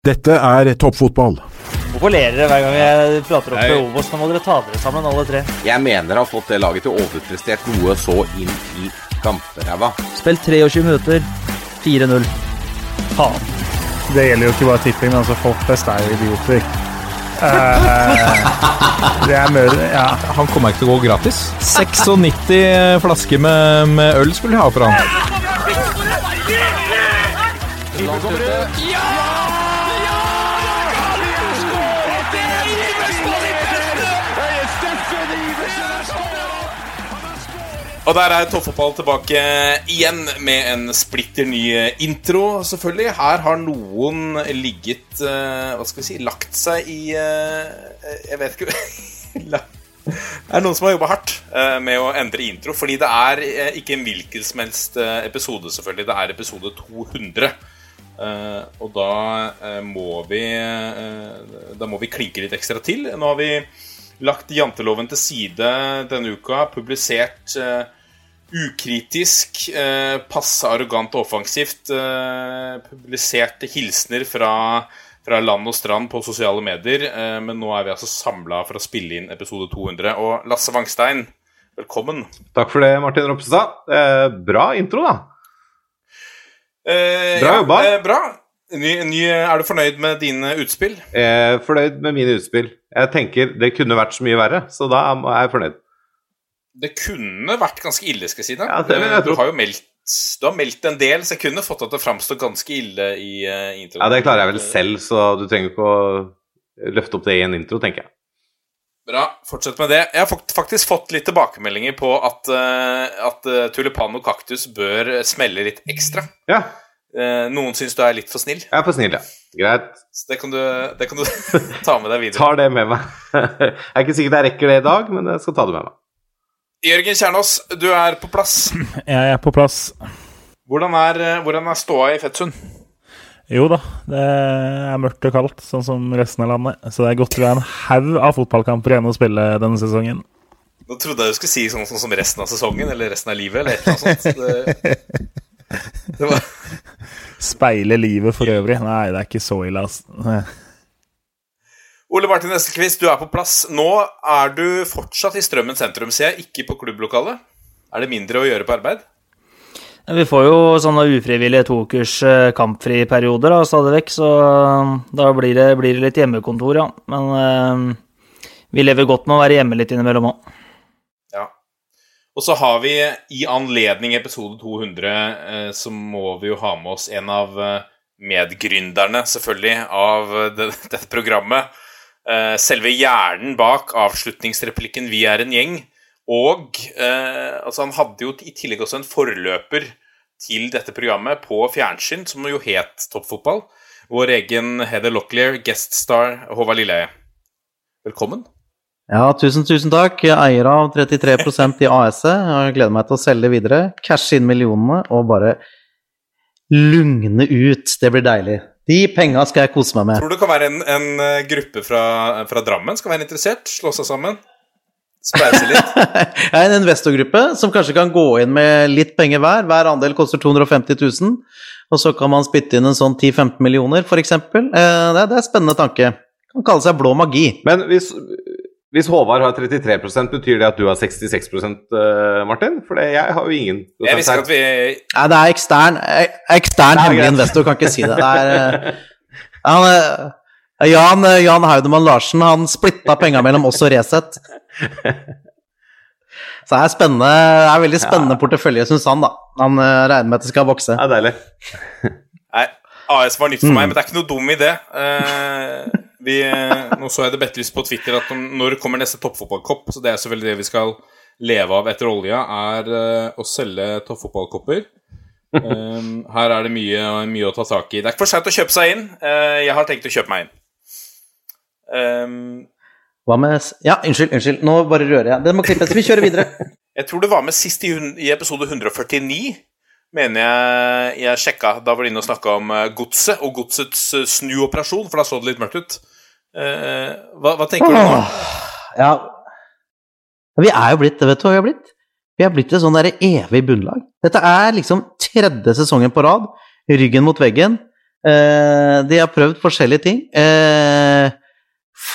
Dette er toppfotball. Hvorfor ler dere hver gang jeg prater opp med Obos? Nå må dere ta dere sammen, alle tre. Jeg mener har fått det laget til å overprestert noe så inn i gamperæva. Spill 23 minutter. 4-0. Faen. Det gjelder jo ikke bare tipping, men altså folk flest er jo idioter. Uh, det er mør... Ja. Han kommer ikke til å gå gratis. 96 flasker med, med øl skulle de ha for han. Og der er Toppfotball tilbake igjen med en splitter ny intro, selvfølgelig. Her har noen ligget eh, Hva skal vi si Lagt seg i eh, Jeg vet ikke Det er noen som har jobba hardt eh, med å endre intro. Fordi det er ikke en hvilken som helst episode, selvfølgelig. Det er episode 200. Eh, og da må vi Da må vi klinke litt ekstra til. Nå har vi lagt janteloven til side denne uka, publisert uh, ukritisk, uh, passe arrogant og offensivt, Uh, publisert hilsener fra, fra land og strand på sosiale medier, eh, men nå er vi altså samla for å spille inn episode 200. Og Lasse Wangstein, velkommen. Takk for det, Martin Ropstad. Eh, bra intro, da. Eh, Bra jobba. eh, bra. Ny, ny, er du fornøyd med dine utspill? Eh, fornøyd med mine utspill. Jeg tenker det kunne vært så mye verre, så da er jeg fornøyd. Det kunne vært ganske ille, skal jeg si det. Ja, det jeg Eh, du har jo meldt du har meldt en del, så jeg kunne fått det til å framstå ganske ille i uh, introen. Ja, Det klarer jeg vel selv, så du trenger ikke å løfte opp det i en intro, tenker jeg. Bra, fortsett med det. Jeg har faktisk fått litt tilbakemeldinger på at, uh, at tulipan og kaktus bør smelle litt ekstra. Ja, Uh, noen syns du er litt for snill, jeg er for snill, ja. Greit. så det kan du, det kan du ta med deg videre. Tar det med meg. Jeg er ikke sikkert jeg rekker det i dag, men jeg skal ta det med meg. Jørgen Kjernås, du er på plass. Jeg er på plass. Hvordan er, hvordan er ståa i Fettsund? Jo da, det er mørkt og kaldt, sånn som resten av landet. Så det er godt vi har en haug av fotballkamper igjen å spille denne sesongen. Nå trodde jeg du skulle si sånn, sånn som resten av sesongen, eller resten av livet, eller et eller annet sånt. Det var Speile livet for øvrig. Nei, det er ikke så ille, altså. Ole Martin Eskilquist, du er på plass. Nå er du fortsatt i Strømmen sentrum, ser jeg, ikke på klubblokalet. Er det mindre å gjøre på arbeid? Vi får jo sånne ufrivillige tokers kampfri kampfriperioder da, stadig vekk, så eh, da blir det, blir det litt hjemmekontor, ja. Men eh, vi lever godt med å være hjemme litt innimellom òg. Og så har vi i anledning episode 200, eh, så må vi jo ha med oss en av eh, medgründerne, selvfølgelig, av eh, dette programmet. Selve hjernen bak avslutningsreplikken 'Vi er en gjeng'. Og altså han hadde jo i tillegg også en forløper til dette programmet på fjernsyn, som jo het Toppfotball. Vår egen Heather Locklear, gueststar Håvard Lilleheie. Velkommen. Ja, tusen, tusen takk. Jeg er eier av 33% i AS-et. Jeg gleder meg til å selge videre, cashe inn millionene og bare lugne ut. Det blir deilig. De penga skal jeg kose meg med. Tror du det kan være en, en eh, gruppe fra, fra Drammen skal være interessert? Slå seg sammen? Spleise litt? Jeg er en investorgruppe som kanskje kan gå inn med litt penger hver. Hver andel koster 250 000. Og så kan man spytte inn en sånn 10-15 millioner, f.eks. Det, er- det er en spennende tanke. Kan kalle seg blå magi. Men hvis, hvis Håvard har 33% betyr det at du har 66 eh, Martin? For jeg har jo ingen Jeg visste ikke at vi Nei, det er ekstern, eh, ekstern Det er hemmelig investor, kan ikke si det. det er, eh, han, Jan, Jan Haudemann Larsen han splitta penga mellom oss og Resett. Så det er spennende, det er veldig spennende portefølje, syns han. da. Han regner med at det skal vokse. Det er deilig. Nei, AS var nytt for Mm. meg, men det er ikke noe dum idé. Eh, vi, nå så jeg det Bettelys på Twitter at når kommer neste toppfotballkopp, så det er selvfølgelig det vi skal leve av etter olja, er eh, å selge toppfotballkopper. Eh, her er det mye, mye å ta tak i. Det er ikke for seint å kjøpe seg inn. Eh, jeg har tenkt å kjøpe meg inn. Um, Hva med Ja, unnskyld, unnskyld, nå bare rører jeg. Det må klippes. Vi kjører videre. Jeg tror det var med sist i, i episode 149, mener jeg jeg sjekka. Da var de inne og snakka om eh, godset og godsets eh, snuoperasjon, for da så det litt mørkt ut. Eh, hva, hva tenker du nå? Ja, vi er jo blitt vet du hva vi har blitt? Vi er blitt et sånn derre evig bunnlag. Dette er liksom tredje sesongen på rad. Ryggen mot veggen. Eh, de har prøvd forskjellige ting. Eh,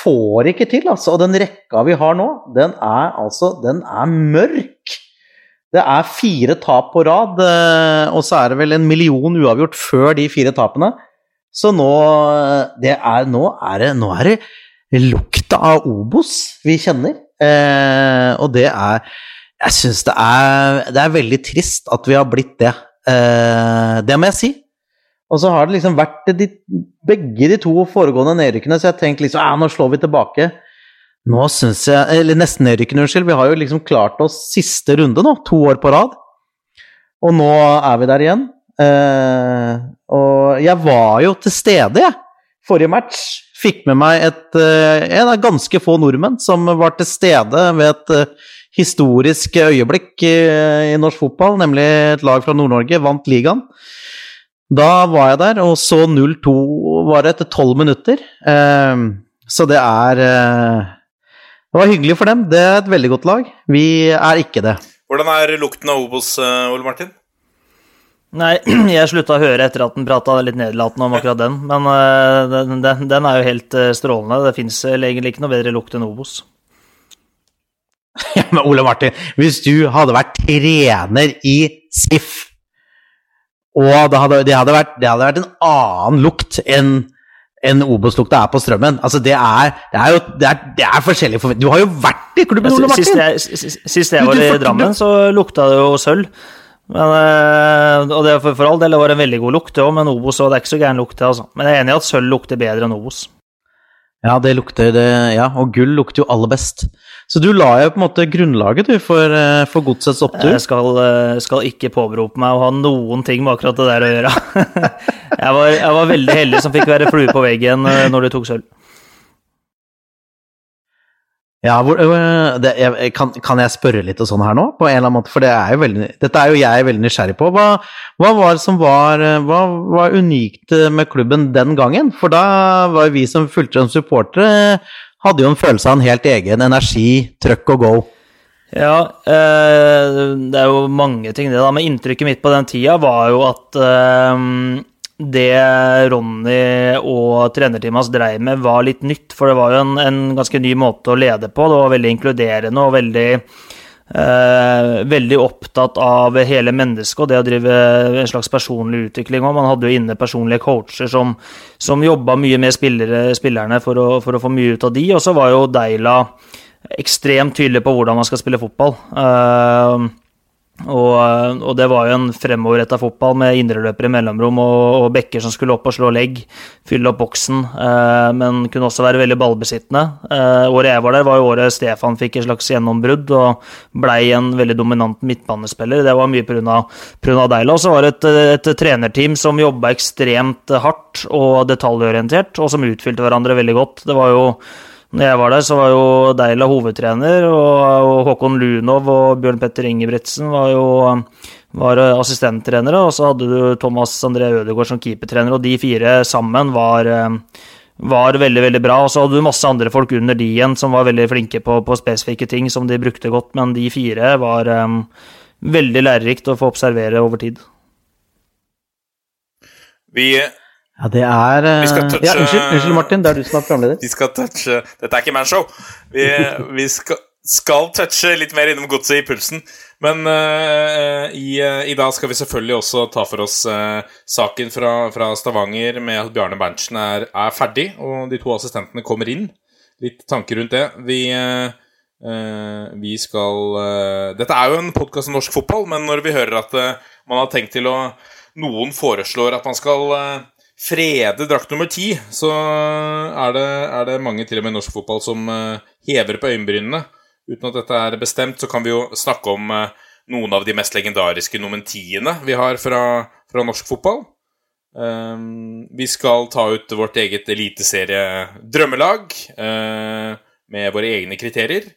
får ikke til, altså. Og den rekka vi har nå, den er altså Den er mørk. Det er fire tap på rad, eh, og så er det vel en million uavgjort før de fire tapene. Så nå, det er, nå, er det, nå er det lukta av Obos vi kjenner. Eh, og det er Jeg syns det, det, er veldig trist at vi har blitt det. Eh, det må jeg si. Og så har det liksom vært de, begge de to foregående nedrykkene, så jeg tenkte liksom ja, nå slår vi tilbake. Nå syns jeg Eller nesten nedrykkende, unnskyld. Vi har jo liksom klart oss siste runde nå, to år på rad. Og nå er vi der igjen. Eh, og jeg var jo til stede, jeg, forrige match. Fikk med meg et, eh, en av ganske få nordmenn som var til stede ved et uh, historisk øyeblikk i, i norsk fotball, nemlig et lag fra Nord-Norge vant ligaen. Da var jeg der, og så 0-2 var det etter tolv minutter. Eh, så det er eh, Det var hyggelig for dem. Det er et veldig godt lag. Vi er ikke det. Hvordan er lukten av Obos, eh, Ole Martin? Nei, jeg slutta å høre etter at den prata litt nedlatende om akkurat den. Men uh, den, den, den, er jo helt uh, strålende. Det fins egentlig ikke noe bedre lukt enn Obos. Ja, men Ole Martin, hvis du hadde vært trener i SIF og det hadde, det, hadde vært, det hadde, vært, en annen lukt enn en Obos-lukta er på strømmen. Altså, det er, det er jo det er, det er forskjellige forventninger. Du har jo vært i klubben, Ole Martin! Sist jeg, sist jeg var i Drammen, så lukta det jo sølv. Men, eh, og det for, for all del det var en veldig god lukt, det òg, men Obos og det er ikke så gæren lukt, altså. Men jeg er enig i at sølv lukter bedre enn Obos. Ja, det lukter det, ja, og gull lukter jo aller best. Så du la jo på en måte grunnlaget du, for, eh, for godsets opptur? Jeg skal, eh, skal, ikke påberope meg å ha noen ting med akkurat det der å gjøre. jeg, var, jeg var veldig heldig som fikk være flue på veggen eh, når du tok sølv. Ja, hvor, det, jeg, kan, kan, jeg spørre litt og sånn her nå, på en eller annen måte? For det er veldig, dette er jo jeg veldig nysgjerrig på. Hva, hva var det som var, hva var unikt med klubben den gangen? For da var vi som fulgte som supportere, hadde jo en følelse av en helt egen energi, trøkk og go. Ja, eh, det er jo mange ting, det, da. Men inntrykket mitt på den tida var jo at eh, det Ronny og trenerteamet hans dreiv med, var litt nytt. For det var jo en, en, ganske ny måte å lede på. Det var veldig inkluderende og veldig, eh, veldig opptatt av hele mennesket og det å drive en slags personlig utvikling. Og man hadde jo inne personlige coacher som, som jobba mye med spillere, spillerne for å, for å, få mye ut av de. Og så var jo Deila ekstremt tydelig på hvordan man skal spille fotball. Eh, og, og, det var jo en fremoverretta fotball med indreløpere i mellomrom og, og, bekker som skulle opp og slå legg, fylle opp boksen, eh, men kunne også være veldig ballbesittende. Eh, året jeg var der, var jo året Stefan fikk et slags gjennombrudd og blei en veldig dominant midtbanespiller. Det var mye pga. Deila. Og så var det et, et trenerteam som jobba ekstremt hardt og detaljorientert, og som utfylte hverandre veldig godt. Det var jo når jeg var der, så var jo Deila hovedtrener, og, Håkon Lunov og Bjørn Petter Ingebrigtsen var jo var assistenttrenere, og så hadde du Thomas André Ødegaard som keepertrener, og de fire sammen var, var veldig veldig bra. Og så hadde du masse andre folk under de igjen som var veldig flinke på, på spesifikke ting som de brukte godt, men de fire var um, veldig lærerikt å få observere over tid. Vi ja, det er uh... touche... ja, unnskyld, unnskyld, Martin, det er du som er programleder. Vi skal touche Dette er ikke manshow. Vi, vi skal, skal, touche litt mer innom godset i pulsen. Men uh, i, uh, i, dag skal vi selvfølgelig også ta for oss saken fra, fra, Stavanger med at Bjarne Berntsen er, er, ferdig, og de to assistentene kommer inn. Litt tanker rundt det. Vi, vi skal Dette er jo en podkast om norsk fotball, men når vi hører at man har tenkt til å Noen foreslår at man skal frede drakt nummer ti, så er det, er det, mange, til og med i norsk fotball, som uh, hever på øyenbrynene. Uten at dette er bestemt, så kan vi jo snakke om uh, noen av de mest legendariske nomentiene vi har fra, fra norsk fotball. Um, vi skal ta ut vårt eget eliteserie-drømmelag uh, med våre egne kriterier.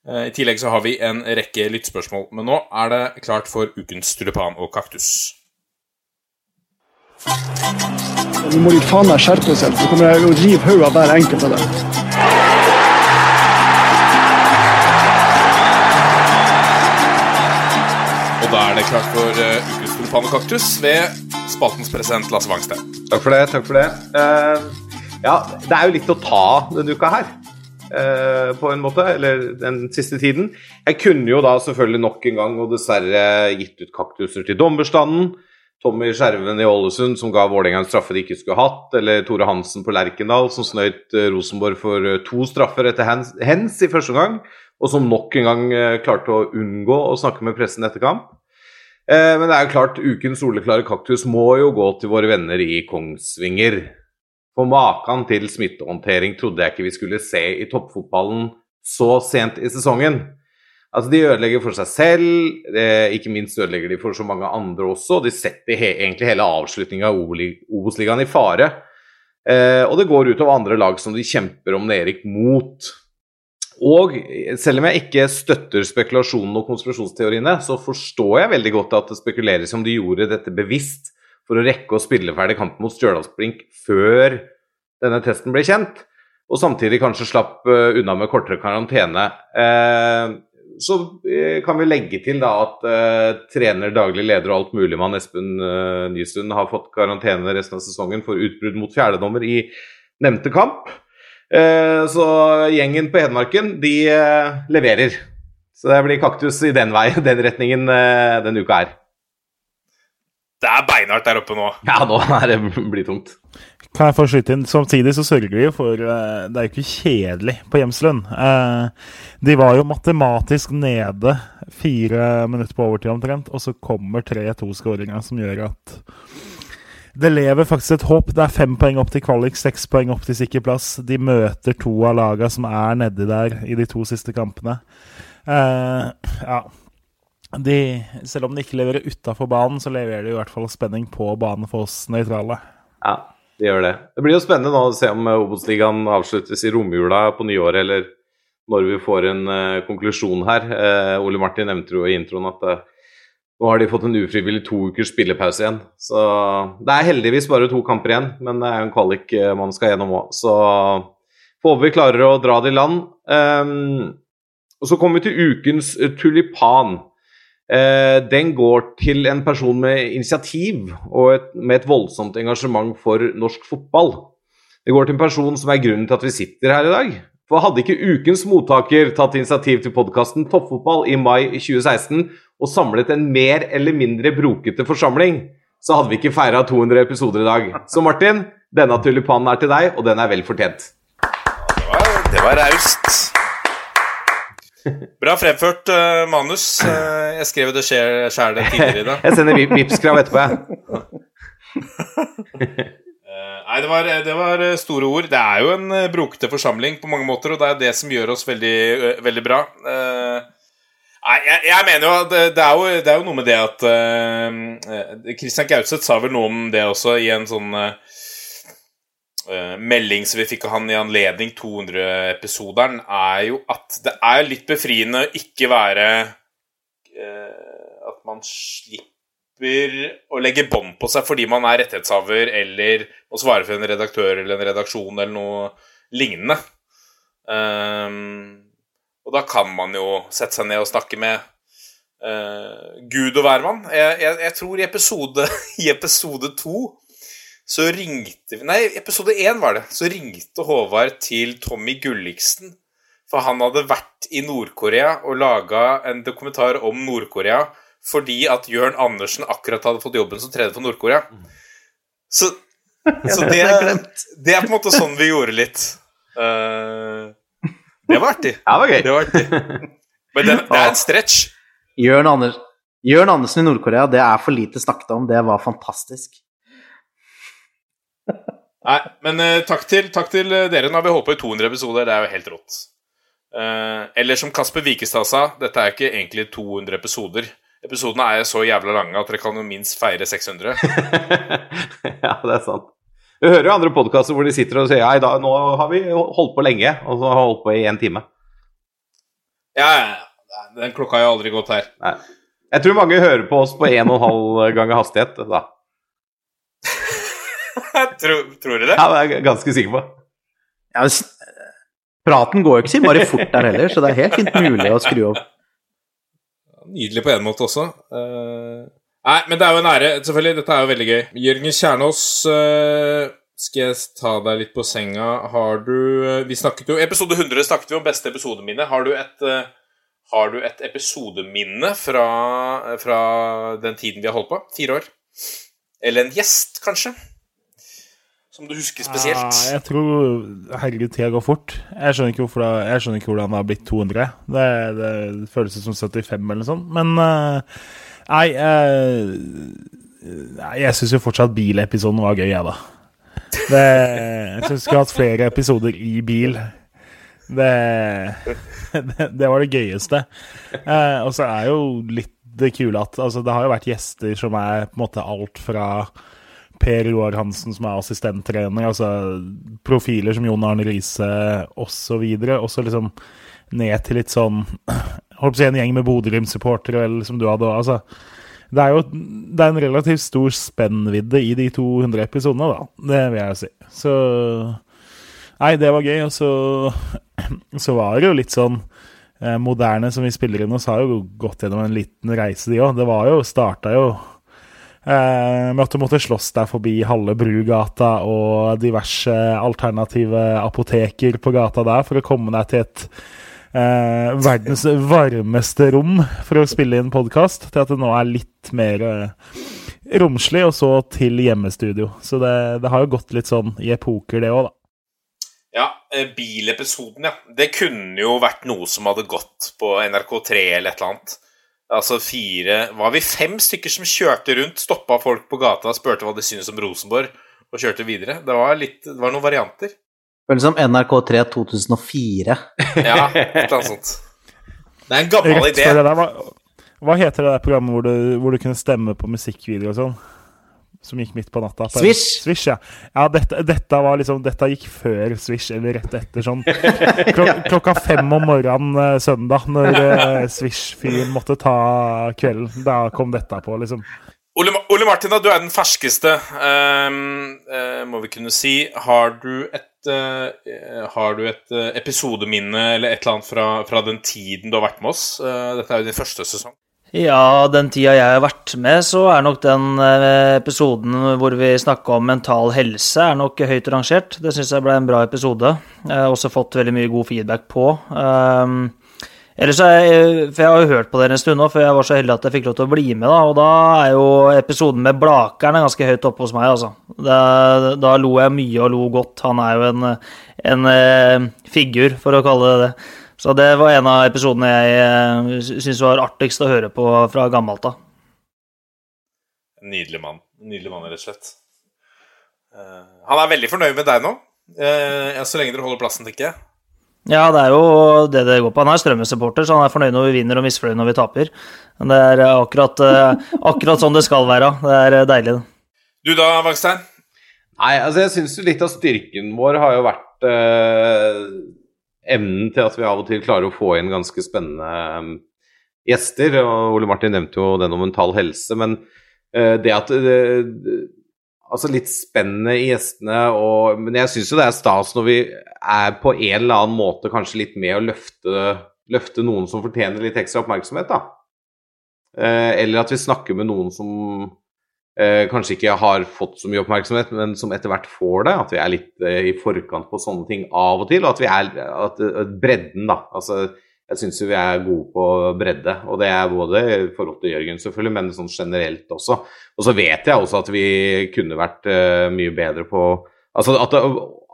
I tillegg så har vi en rekke lyttspørsmål, men nå er det klart for ukens tulipan og kaktus. Nå må de faen meg skjerpe seg, for kommer jeg å rive hodet av hver enkelt av dem. Og da er det klart for uh, ukens kaktus ved spaltens president Lasse Wangstein. Takk for det. takk for det. Uh, ja, det er jo litt å ta denne uka her, eh, på en måte. Eller den siste tiden. Jeg kunne jo da selvfølgelig nok en gang og dessverre gitt ut kaktuser til dommerstanden. Tommy Skjerven i Ålesund som ga Vålerenga en straffe de ikke skulle hatt. Eller Tore Hansen på Lerkendal som snøyt eh, Rosenborg for eh, to straffer etter hens, i første gang. Og som nok en gang eh, klarte å unngå å snakke med pressen etter kamp. Men det er jo klart, ukens soleklare kaktus må jo gå til våre venner i Kongsvinger. For maken til smittehåndtering trodde jeg ikke vi skulle se i toppfotballen så sent i sesongen. Altså, De ødelegger for seg selv, eh, ikke minst ødelegger de for så mange andre også. De setter he egentlig hele avslutninga av Obos-ligaen i fare. Eh, og det går utover andre lag som de kjemper om Erik mot. Og selv om jeg ikke støtter spekulasjonen og konspirasjonsteoriene, så forstår jeg veldig godt at det spekuleres om de gjorde dette bevisst for å rekke å spille ferdig kampen mot Stjørdalsblink før denne testen ble kjent, og samtidig kanskje slapp uh, unna med kortere karantene. Uh, så uh, kan vi legge til da at trener, daglig leder og alt mulig mann Espen Nystuen har fått karantene resten av sesongen for utbrudd mot fjerdedommer i nevnte kamp. Så gjengen på Hedmarken, de leverer. Så det blir kaktus i den veien, den retningen denne uka her. Det er beinhardt der oppe nå. Ja, nå er det blitt tungt. Kan jeg få skyte inn? Samtidig så sørger vi jo for uh, Det er jo ikke kjedelig på Hjemslund. Uh, de var jo matematisk nede fire minutter på overtid omtrent, og så kommer 3-2-skåringa som gjør at det lever faktisk et håp. Det er fem poeng opp til kvalik, seks poeng opp til sikker plass. De møter to av laga som er nedi der i de to siste kampene. Uh, ja, de, selv om de ikke leverer utafor banen, så leverer de i hvert fall spenning på banen for oss nøytrale. Ja, de gjør det. Det blir jo spennende nå å se om Obos-ligaen avsluttes i romjula på nyåret, eller når vi får en uh, konklusjon her. Uh, Ole Martin nevnte jo i introen at uh, nå har de fått en ufrivillig to ukers spillepause igjen. Så det er heldigvis bare to kamper igjen, men det er jo en kvalik man skal gjennom òg. Så får vi klarer å dra det i land. Um, og så kommer vi til ukens tulipan. Eh, den går til en person med initiativ og et, med et voldsomt engasjement for norsk fotball. Det går til en person som er grunnen til at vi sitter her i dag. For hadde ikke ukens mottaker tatt initiativ til podkasten Toppfotball i mai 2016 og samlet en mer eller mindre brokete forsamling, så hadde vi ikke feira 200 episoder i dag. Så Martin, denne tulipanen er til deg, og den er vel fortjent. Det var raust. Bra fremført uh, manus. Uh, jeg skrev det sjæl tidligere i dag. jeg sender Vipps-krav etterpå, jeg. uh, nei, det var, det var, store ord. Det er jo en brokete forsamling på mange måter, og det er det som gjør oss veldig, veldig bra. Nei, jeg, jeg, mener jo at det, er jo det er jo noe med det at Christian Gauseth sa vel noe om det også i en sånn melding som vi fikk av han i anledning 200-episoderen, er jo at det er litt befriende å ikke være uh, At man slipper å legge bånd på seg fordi man er rettighetshaver eller må svare for en redaktør eller en redaksjon eller noe lignende. Um, og da kan man jo sette seg ned og snakke med Gud og hvermann. Jeg, jeg, jeg, tror i episode, i episode to så ringte vi Nei, episode én var det. Så ringte Håvard til Tommy Gulliksen. For han hadde vært i Nord-Korea og laga en dokumentar om Nord-Korea fordi at Jørn Andersen akkurat hadde fått jobben som trener for Nord-Korea. Så, så det, det, er på en måte sånn vi gjorde litt. Uh, det var artig. Ja, det var gøy. Det var artig. Men det, det er en stretch. Jørn, Anders, Jørn Andersen i Nord-Korea, det er for lite snakket om. Det var fantastisk. Nei, men uh, takk, til, takk, til, dere. Nå har vi holdt på i 200 episoder. Det er jo helt rått. Uh, eller som Kasper Wikestad sa, dette er ikke egentlig 200 episoder. Episodene er så jævla lange at dere kan jo minst feire 600. ja, det er sant. Vi hører jo andre podkaster hvor de sitter og sier ja, nå har vi holdt på lenge, og så har vi holdt på i én time. Ja, ja, den klokka har jo aldri gått her. Nei. Jeg tror mange hører på oss på 1,5 ganger hastighet, da. tror, tror du det? Ja, det er jeg ganske sikker på. Ja, praten går jo ikke så innmari fort der heller, så det er helt fint mulig å skru opp. Nydelig på en måte også. Uh, Nei, men det er jo en ære. Selvfølgelig, dette er jo veldig gøy. Jørgen Kjernås, uh, skal jeg ta deg litt på senga? Har du eh, Vi snakket jo Episode 100 snakket vi om beste episodeminne. Har du et har du et episodeminne fra, fra den tiden vi har holdt på? Fire år? Eller en gjest, kanskje? Som du husker spesielt? Ja, jeg tror Herregud, tida går fort. Jeg skjønner ikke, hvorfor det, jeg skjønner ikke hvordan det har blitt 200. Det, det føles som 75 eller noe sånt. Men uh, nei uh, Jeg syns jo fortsatt bilepisoden var gøy, jeg, da. Det, jeg syns vi skulle hatt flere episoder i bil. Det, det, det var det gøyeste. Uh, og så er jo litt det kule at altså, det har jo vært gjester som er på en måte alt fra Per Roar Hansen, som er assistenttrener, altså profiler som Jon Arne Riise osv. Og så liksom ned til litt sånn Holdt på å si en gjeng med Bodø-Glimt-supportere, som du hadde altså, Det er jo det er en relativt stor spennvidde i de 200 episodene, da. Det vil jeg si. Så Nei, det var gøy. Og så, så var det jo litt sånn eh, Moderne som vi spiller inn hos, har jo gått gjennom en liten reise, de òg. Det var jo Starta jo Eh, med at du måtte slåss deg forbi halve Brugata og diverse alternative apoteker på gata der for å komme deg til et eh, verdens varmeste rom for å spille inn podkast, til at det nå er litt mer eh, romslig, og så til hjemmestudio. Så det, det, har jo gått litt sånn i epoker, det òg, da. Ja, eh, bilepisoden, ja. Det kunne jo vært noe som hadde gått på NRK3 eller et eller annet. Altså fire Var vi fem stykker som kjørte rundt, stoppa folk på gata, spurte hva de syntes om Rosenborg, og kjørte videre? Det var, litt, det var noen varianter. Føles som NRK3 2004. ja, et eller annet sånt. Det er en gammel idé. Hva, hva, heter det der programmet hvor du, hvor du kunne stemme på musikkvideo og sånn? Som gikk midt på natta. På Swish! Swish, ja. ja dette, dette, var liksom, dette gikk før Swish, eller rett etter sånn klok klokka fem om morgenen uh, søndag, når uh, Swish-fyren måtte ta kvelden. Da kom dette på, liksom. Ole, Ole Martin, du er den ferskeste, um, uh, må vi kunne si. Har du et, har du et episodeminne eller et eller annet fra, fra, den tiden du har vært med oss? dette er jo din første sesong. Ja, den tida jeg har vært med, så er nok den eh, episoden hvor vi snakka om mental helse, er nok høyt rangert. Det syns jeg ble en bra episode. Jeg har også fått veldig mye god feedback på. Um, ellers er jeg, For jeg har jo hørt på dere en stund nå, for jeg var så heldig at jeg fikk lov til å bli med. da, Og da er jo episoden med Blakeren ganske høyt oppe hos meg, altså. Da, da lo jeg mye og lo godt. Han er jo en, en, en eh, figur, for å kalle det det. Så det var en av episodene jeg syns var artigst å høre på fra gammelt av. Nydelig mann. Nydelig mann, rett og slett. Uh, han er veldig fornøyd med deg nå, uh, så lenge dere holder plassen, tenker jeg. Ja, det er jo det det går på. Han er Strømmen-supporter, så han er fornøyd når vi vinner og misfornøyd når vi taper. Men det er akkurat, akkurat sånn det skal være. Det er deilig. Du da, Vangstein? Nei, altså jeg syns litt av styrken vår har jo vært evnen til at vi av og til klarer å få inn ganske spennende um, gjester. og Ole Martin nevnte jo den om mental helse, men uh, det at det Altså litt spennende i gjestene, og, men jeg syns jo det er stas når vi er på en eller annen måte kanskje litt med å løfte, løfte noen som fortjener litt ekstra oppmerksomhet, da. Uh, eller at vi snakker med noen som eh, kanskje ikke har fått så mye oppmerksomhet, men som etter hvert får det. At vi er litt eh, i forkant på sånne ting av og til. Og at vi er at, bredden, da. Altså, jeg syns vi er gode på bredde, og det er både i forhold til Jørgen, selvfølgelig, men sånn generelt også. Og så vet jeg også at vi kunne vært uh, mye bedre på Altså at det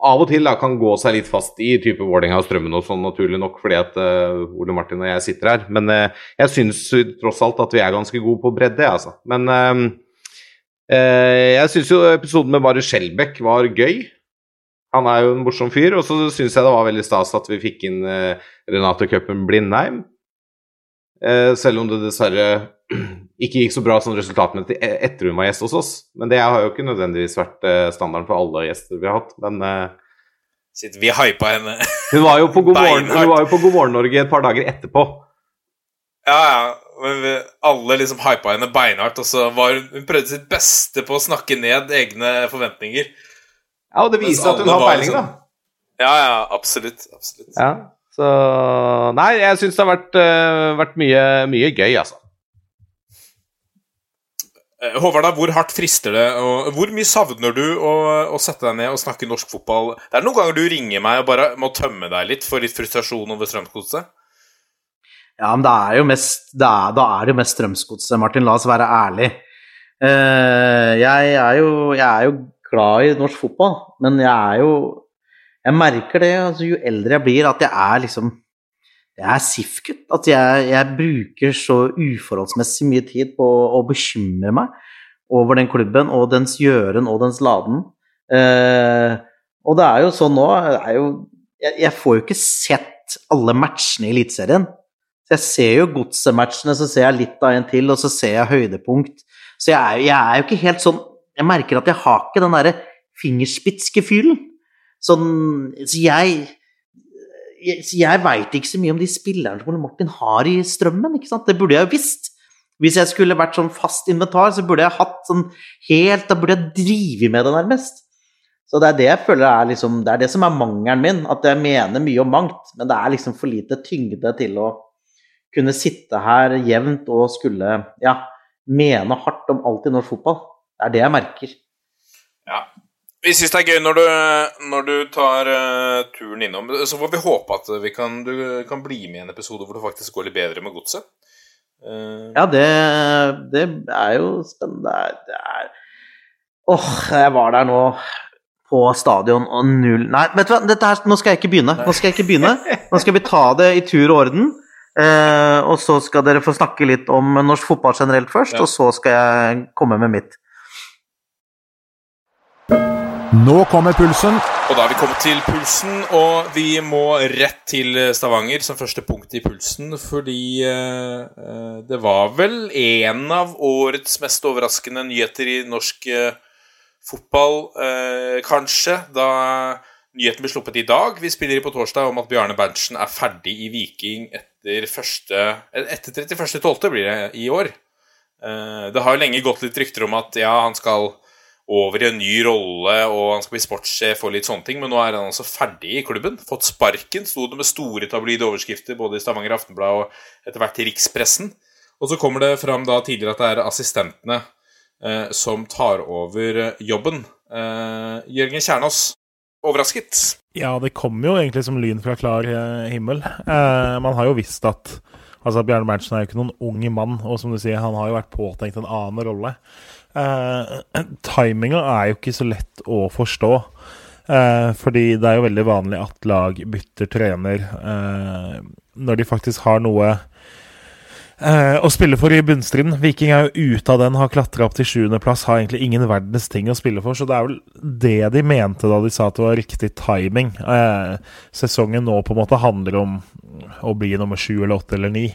av og til da kan gå seg litt fast i type Vålerenga og Strømmen og sånn, naturlig nok, fordi at uh, Ole Martin og jeg sitter her. Men uh, jeg syns tross alt at vi er ganske gode på bredde, altså. Men Eh, jeg syns jo episoden med Bare Skjelbæk var gøy. Han er jo en morsom fyr. Og så syns jeg det var veldig stas at vi fikk inn eh, Renate Cupen Blindheim. Eh, selv om det dessverre ikke gikk så bra som resultatmessig etter hun var gjest hos oss. Men det har jo ikke nødvendigvis vært standarden for alle gjester vi har hatt. Men Sitter vi hypa henne hun, var jo på God morgen, hun var jo på God morgen Norge et par dager etterpå. Ja, ja alle liksom hypa henne beinhardt, og så var hun, hun prøvde sitt beste på å snakke ned egne forventninger. Ja, og det viser at hun har peiling, liksom, da. Ja, ja, absolutt. absolutt. Ja, så Nei, jeg syns det har vært, uh, vært mye, mye, gøy, altså. Eh, Håvard, da, hvor hardt frister det? Og hvor mye savner du å, å sette deg ned og snakke norsk fotball? Det er noen ganger du ringer meg og bare må tømme deg litt for litt frustrasjon over Strømsgodset? Ja, men det er jo mest, det er, da er det jo mest Strømsgodset, Martin. La oss være ærlig. Uh, jeg, er jo, jeg er jo glad i norsk fotball, men jeg er jo Jeg merker det altså, jo eldre jeg blir, at jeg er liksom Jeg er SIF-gutt. At jeg, jeg bruker så uforholdsmessig mye tid på å bekymre meg over den klubben og dens gjøren og dens laden. Eh, og det er jo sånn nå jo, jeg, jeg får jo ikke sett alle matchene i Eliteserien. Så jeg ser jo godsematchene, så ser jeg litt av en til, og så ser jeg høydepunkt. Så jeg er, jeg er jo ikke helt sånn Jeg merker at jeg har ikke den derre fingerspitzgefühlen. Sånn Så jeg jeg, jeg veit ikke så mye om de spillerne som Ole Martin har i strømmen, ikke sant. Det burde jeg jo visst. Hvis jeg skulle vært sånn fast inventar, så burde jeg hatt sånn helt Da burde jeg drive med det, nærmest. Så det er det jeg føler er liksom Det er det som er mangelen min. At jeg mener mye om mangt, men det er liksom for lite tyngde til å kunne sitte her jevnt og skulle ja, mene hardt om alt i norsk fotball. Det er det jeg merker. Ja. Vi syns det er gøy når du, når du tar uh, turen innom. Så får vi håpe at vi kan, du kan bli med i en episode hvor det faktisk går litt bedre med godset. Uh... Ja, det, det er jo spennende. Det er, Åh, jeg var der nå på stadion og null Nei, vet du hva, Dette her, nå skal jeg ikke begynne. Nå skal jeg ikke begynne. Nå skal vi ta det i tur og orden. Eh, og så skal dere få snakke litt om norsk fotball generelt først, Ja. og så skal jeg komme med mitt. Nå kommer pulsen. Og da er vi kommet til pulsen, og vi må rett til Stavanger som første punkt i pulsen, fordi eh, eh, det var vel en av årets mest overraskende nyheter i norsk eh, fotball, eh, kanskje, da nyheten ble sluppet i dag. Vi spiller på torsdag om at Bjarne Berntsen er ferdig i Viking etter, eh, etter 31.12. blir det i år. Eh, det har jo lenge gått litt rykter om at ja, han skal over i en ny rolle, og han skal bli sportssjef og litt sånne ting, men nå er han altså ferdig i klubben. Fått sparken, sto det med store tabloide overskrifter både i Stavanger Aftenblad og etter hvert i rikspressen. Og så kommer det fram da tidligere at det er assistentene eh, som tar over jobben. Eh, Jørgen Kjernås, overrasket? Ja, det kommer jo egentlig som lyn fra klar eh, himmel. Eh, man har jo visst at altså Bjarne Berntsen er jo ikke noen ung mann, og som du sier, han har jo vært påtenkt en annen rolle. Eh, Timinga er jo ikke så lett å forstå. Eh, fordi det er jo veldig vanlig at lag bytter trener eh, når de faktisk har noe eh, å spille for i bunnstriden. Viking er jo ute av den, har klatra opp til sjuendeplass, har egentlig ingen verdens ting å spille for. Så det er vel det de mente da de sa at det var riktig timing. Eh, sesongen nå på en måte handler om å bli nummer sju eller åtte eller ni.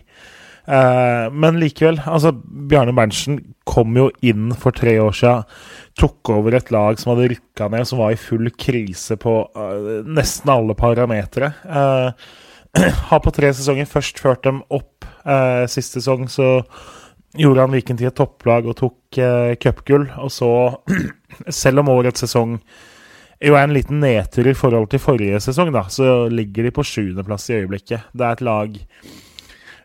Eh, men likevel, altså Bjarne Berntsen kom jo inn for tre år siden. Tok over et lag som hadde rykka ned, som var i full krise på nesten alle parametere. Eh, har på tre sesonger først ført dem opp. Eh, sist sesong så gjorde han Viken til et topplag og tok eh, cupgull. Og så, selv om årets sesong jo er en liten nedtur i forhold til forrige sesong, da, så ligger de på sjuendeplass i øyeblikket. Det er et lag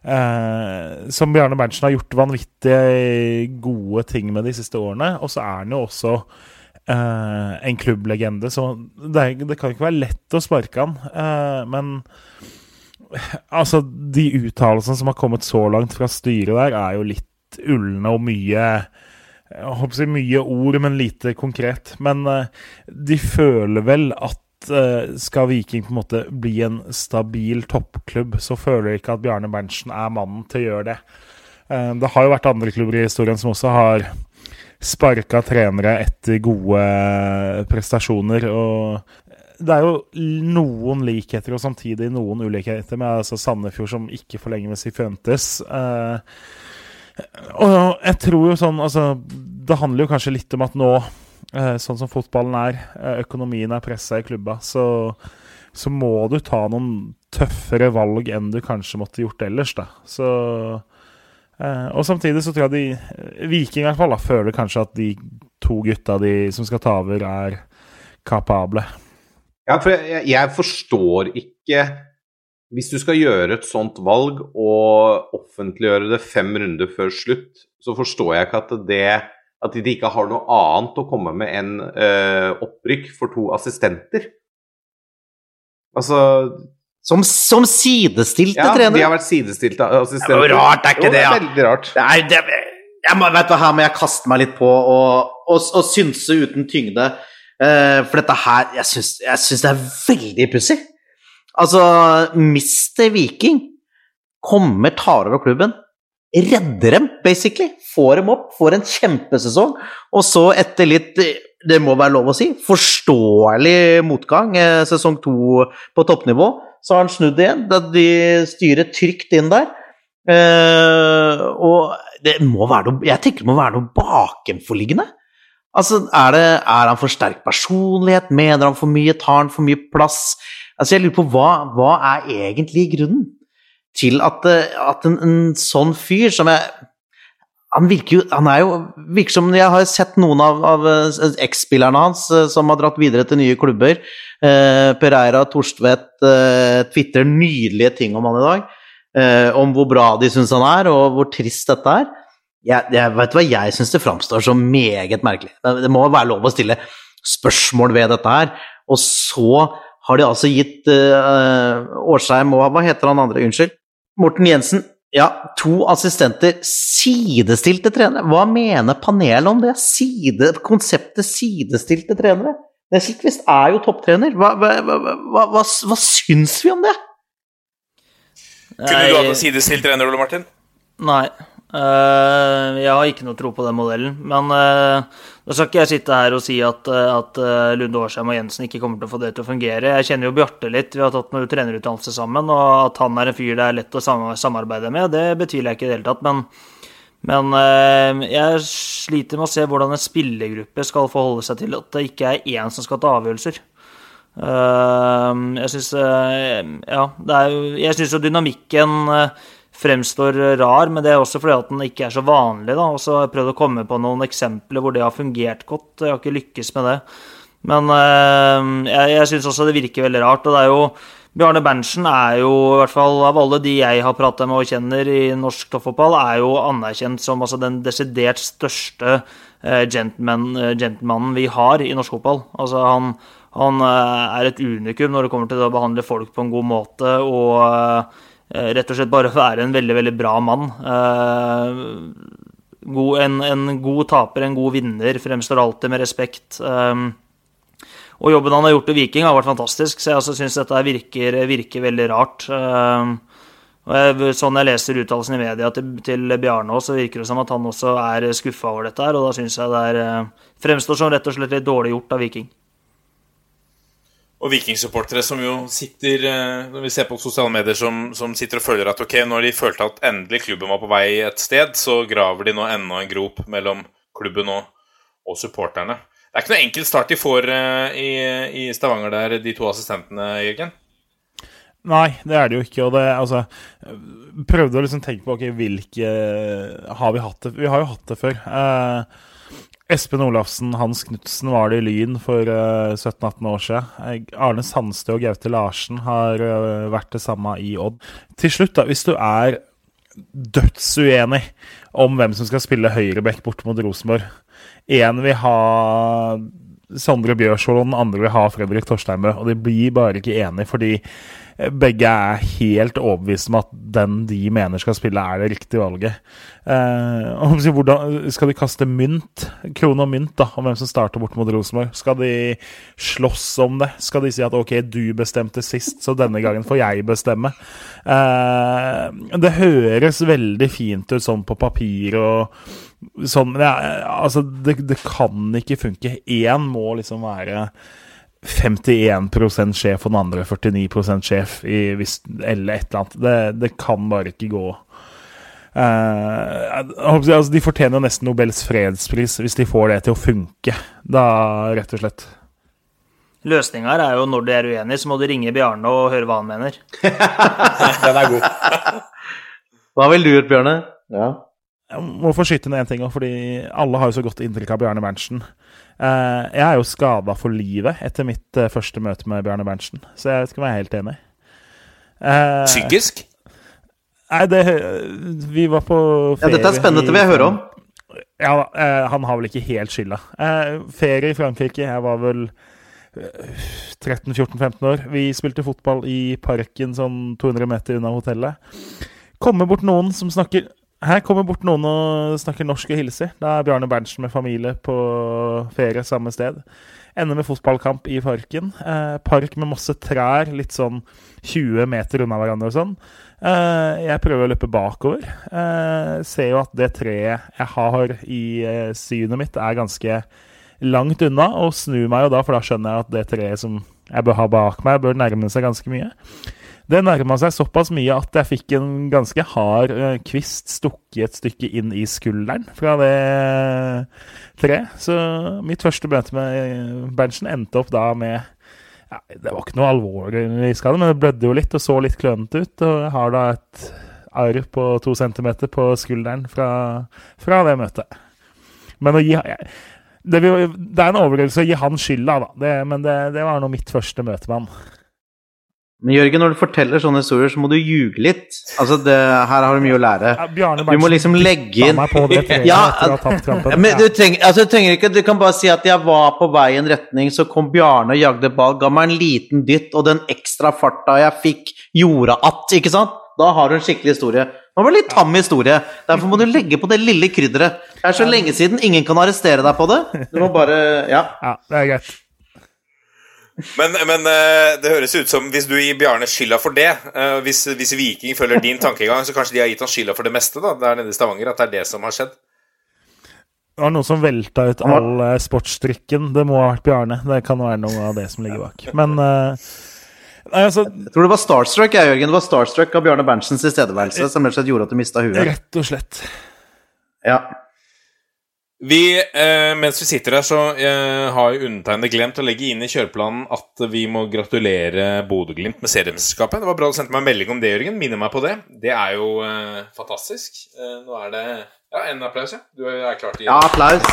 eh, som Bjarne Berntsen har gjort vanvittig gode ting med de siste årene. Og så er han jo også eh, en klubblegende, så det, det kan ikke være lett å sparke han. Eh, men altså, de uttalelsene som har kommet så langt fra styret der, er jo litt ulne og mye jeg håper å si mye ord, men lite konkret. Men eh, de føler vel at eh, skal Viking på en måte bli en stabil toppklubb, så føler de ikke at Bjarne Berntsen er mannen til å gjøre det. Eh, det har jo vært andre klubber i historien som også har sparka trenere etter gode prestasjoner. og det er jo noen likheter og samtidig noen ulikheter med altså Sandefjord som ikke for lenge med Sifuentes. Eh, og jeg tror jo sånn Altså, det handler jo kanskje litt om at nå, eh, sånn som fotballen er, eh, økonomien er pressa i klubba, så, så må du ta noen tøffere valg enn du kanskje måtte gjort ellers, da. Så eh, Og samtidig så tror jeg de Viking i hvert fall da, føler kanskje at de to gutta de som skal ta over, er kapable. Ja, for jeg, jeg forstår ikke Hvis du skal gjøre et sånt valg og offentliggjøre det fem runder før slutt, så forstår jeg ikke at det At de ikke har noe annet å komme med enn uh, opprykk for to assistenter. Altså Som, som sidestilte Ja, de har vært sidestilte assistenter. Det er jo rart, er ikke Jo, det, er ja. veldig rart. Nei, det, jeg må, vet du, her må jeg kaste meg litt på og, og, og synse uten tyngde. Eh, for dette her Jeg syns, det er veldig pussig. Altså, mister Viking kommer, tar over klubben, redder dem, basically. Får dem opp, får en kjempesesong, og så etter litt det må være lov å si, forståelig motgang, eh, sesong to på toppnivå, så har han snudd igjen. Da de styrer trygt inn der. Eh, og det må være noe Jeg tenker det må være noe bakenforliggende. Altså, er, det, er han for sterk personlighet? Mener han for mye? Tar han for mye plass? Altså, jeg lurer på hva, hva er egentlig grunnen til at, eh, at en, en sånn fyr som jeg han virker jo Han er jo virker som Jeg har sett noen av, av eh, eks-spillerne hans eh, som har dratt videre til nye klubber. Eh, Pereira Torstvedt eh, tvitrer nydelige ting om han i dag. Eh, om hvor bra de syns han er, og hvor trist dette er. Jeg, jeg vet du hva, jeg syns det framstår som meget merkelig. Det, må være lov å stille spørsmål ved dette her. Og så har de altså gitt uh, Årsheim og hva heter han andre, unnskyld? Morten Jensen. Ja, to assistenter, sidestilte trenere. Hva mener panelet om det? Side, konseptet sidestilte trenere? Nesselquist er jo topptrener. Hva, hva, hva, hva, hva, hva syns vi om det? Kunne du hatt en sidestilt trener, Ole Martin? Nei. Eh, jeg har ikke noe tro på den modellen. Men da skal ikke jeg sitte her og si at, eh, at eh, Lunde Årsheim og Jensen ikke kommer til å få det til å fungere. Jeg kjenner jo Bjarte litt, vi har tatt noe trenerutdannelse sammen, og at han er en fyr det er lett å samarbeide med, det betviler jeg ikke i det hele tatt. Men, men eh, jeg sliter med å se hvordan en spillergruppe skal forholde seg til at det ikke er én som skal ta avgjørelser. Eh, jeg syns Ja, jo dynamikken eh, fremstår rar, men det er også fordi at den ikke er så vanlig. da, og så har jeg prøvd å komme på noen eksempler hvor det har fungert godt. Jeg har ikke lykkes med det. Men øh, jeg, jeg syns også det virker veldig rart. og det er jo Bjarne Berntsen er jo, i hvert fall av alle de jeg har prata med og kjenner i norsk toppfotball, er jo anerkjent som altså, den desidert største eh, gentleman, eh, gentlemanen vi har i norsk fotball. Altså, han, han eh, er et unikum når det kommer til å behandle folk på en god måte og eh, rett og slett bare være en veldig, veldig bra mann. Eh, god, en, en god taper, en god vinner, fremstår alltid med respekt. Eh, og jobben han har gjort i Viking, har vært fantastisk, så jeg altså syns dette virker, virker veldig rart. Eh, og jeg, sånn jeg leser uttalelsen i media til, til Bjarne også, så virker det som at han også er skuffa over dette her, og da syns jeg det er, eh, fremstår som rett og slett litt dårlig gjort av Viking. Og vikingsupportere som jo sitter eh, Når vi ser på sosiale medier som, som sitter og føler at ok, når de følte at endelig klubben var på vei et sted, så graver de nå enda en grop mellom klubben og, og supporterne. Det er ikke noe enkel start de får eh, i, i Stavanger der, de to assistentene, Jørgen? Nei, det er det jo ikke. Og det, altså Prøvde å liksom tenke på ok, hvilke har vi hatt det Vi har jo hatt det før. Eh, Espen Olafsen, Hans Knutsen var det i Lyn for eh, 17-18 år siden. Eh, Arne Sandstø og Gaute Larsen har eh, vært det samme i Odd. Til slutt, da, hvis du er dødsuenig om hvem som skal spille høyreback bort mot Rosenborg Én vil ha Sondre Bjørsvold, og den andre vil ha Fredrik Torsteinbø. Og de blir bare ikke enige, fordi begge er helt overbevist om at den de mener skal spille, er det riktige valget. Eh, hvordan, skal de kaste mynt, krone og mynt, da, om hvem som starter bort mot Rosenborg? Skal de slåss om det? Skal de si at ok, du bestemte sist, så denne gangen får jeg bestemme? Eh, det høres veldig fint ut sånn på papir og sånn, men ja, altså, det, det kan ikke funke. Én må liksom være 51 sjef og den andre 49% sjef, i, hvis, eller et eller annet. Det, det kan bare ikke gå. Eh, altså, de fortjener nesten Nobels fredspris hvis de får det til å funke, da, rett og slett. Løsninga her er jo når du er uenig, så må du ringe Bjarne og høre hva han mener. Den er god. Hva vil du gjøre, Bjarne? Ja. Jeg må få skyte inn én ting, fordi alle har jo så godt inntrykk av Bjarne Berntsen. Eh, jeg er jo skada for livet etter mitt eh, første møte med Bjarne Berntsen, så jeg skal være helt enig. Eh, Psykisk? Nei, det Vi var på ferie ja, dette er spennende, det vil jeg høre om. Ja han har vel ikke helt skylda. Eh, ferie i Frankrike. Jeg var vel 13-14-15 år. Vi spilte fotball i parken sånn 200 meter unna hotellet. Kommer bort noen som snakker Her kommer bort noen og snakker norsk og hilser. Da er Bjarne Berntsen med familie på ferie samme sted. Ender med fotballkamp i parken. Eh, park med masse trær, litt sånn 20 meter unna hverandre og sånn. Eh, jeg prøver å løpe bakover. Eh, ser jo at det treet jeg har i eh, synet mitt, er ganske langt unna, og snur meg jo da, for da skjønner jeg at det treet som jeg bør ha bak meg, bør nærme seg ganske mye. Det nærma seg såpass mye at jeg fikk en ganske hard eh, kvist stukket et stykke inn i skulderen fra det treet. Så mitt første møte med Berntsen endte opp da med ja, Det var ikke noe alvorlig skade, men det blødde jo litt og så litt klønete ut. Og jeg har da et arr på to centimeter på skulderen fra, fra det møtet. Men å gi det, vil, det, er en overraskelse å gi han skylda, da. Det, men det, det var nå mitt første møte med han. Men Jørgen, når du forteller sånne historier, så må du ljuge litt. Altså, det, Her har du mye å lære. Ja, du må liksom legge inn ja, men du trenger, altså, du trenger ikke Du kan bare si at jeg var på vei i en retning, så kom Bjarne og jagde ball, ga meg en liten dytt, og den ekstra farta jeg fikk, gjorde at Ikke sant? Da har du en skikkelig historie. Det var litt tam historie. Derfor må du legge på det lille krydderet. Det er så lenge siden, ingen kan arrestere deg på det. Du må bare Ja. ja det er greit. Men, men, eh, det høres ut som hvis du gir Bjarne skylda for det eh, hvis, hvis, Viking følger din tankegang, så kanskje de har gitt han skylda for det meste da, der nede i Stavanger? At det er det som har skjedd? Det var noen som velta ut all uh, sportsdrikken. Det må ha vært Bjarne. Det kan være noe av det som ligger bak. Men uh, nei, altså, Jeg tror det var starstruck, jeg, Jørgen. Det var starstruck av Bjarne Berntsens tilstedeværelse som rett og slett gjorde at du mista huet. Rett og slett. Ja. Vi, eh, mens vi sitter her, så eh, har jo undertegnede glemt å legge inn i kjøreplanen at vi må gratulere Bodø-Glimt med seriemesterskapet. Det var bra du sendte meg en melding om det, Jørgen. Minner meg på det. Det er jo eh, fantastisk. Eh, nå er det Ja, en applaus, ja. Du er klar til Ja, applaus.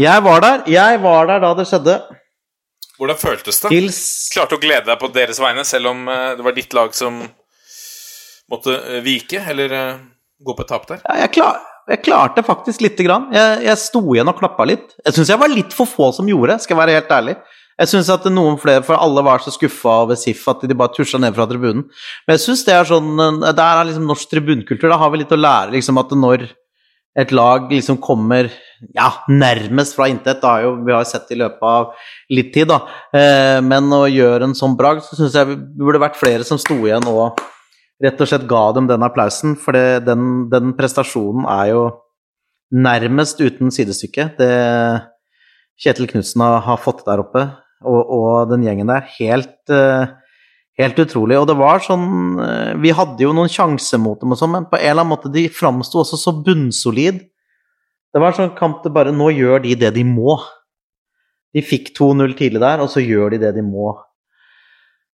Jeg var der. Jeg var der da det skjedde. Hvordan føltes det? Hils. Klarte å glede deg på deres vegne, selv om eh, det var ditt lag som måtte eh, vike, eller gå på et tap der? Ja, jeg klar jeg klarte faktisk lite grann. Jeg, jeg sto igjen og klappa litt. Jeg syns jeg var litt for få som gjorde, skal jeg være helt ærlig. Jeg syns at noen flere, for alle var så skuffa over SIF at de bare tusja ned fra tribunen. Men jeg syns det er sånn Der er liksom norsk tribunkultur. Da har vi litt å lære, liksom, at når et lag liksom kommer ja, nærmest fra intet, da jo, vi har sett i løpet av litt tid, da, eh, men å gjøre en sånn bragd, så syns jeg det burde vært flere som sto igjen og rett og slett ga dem den applausen, for det, den, den, prestasjonen er jo nærmest uten sidestykke. Det Kjetil Knutsen har, fått der oppe, og, og, den gjengen der, helt, uh, helt utrolig. Og det var sånn uh, Vi hadde jo noen sjanser mot dem og sånn, men på en eller annen måte de framsto også så bunnsolid. Det var sånn kamp det bare Nå gjør de det de må. De fikk 2-0 tidlig der, og så gjør de det de må.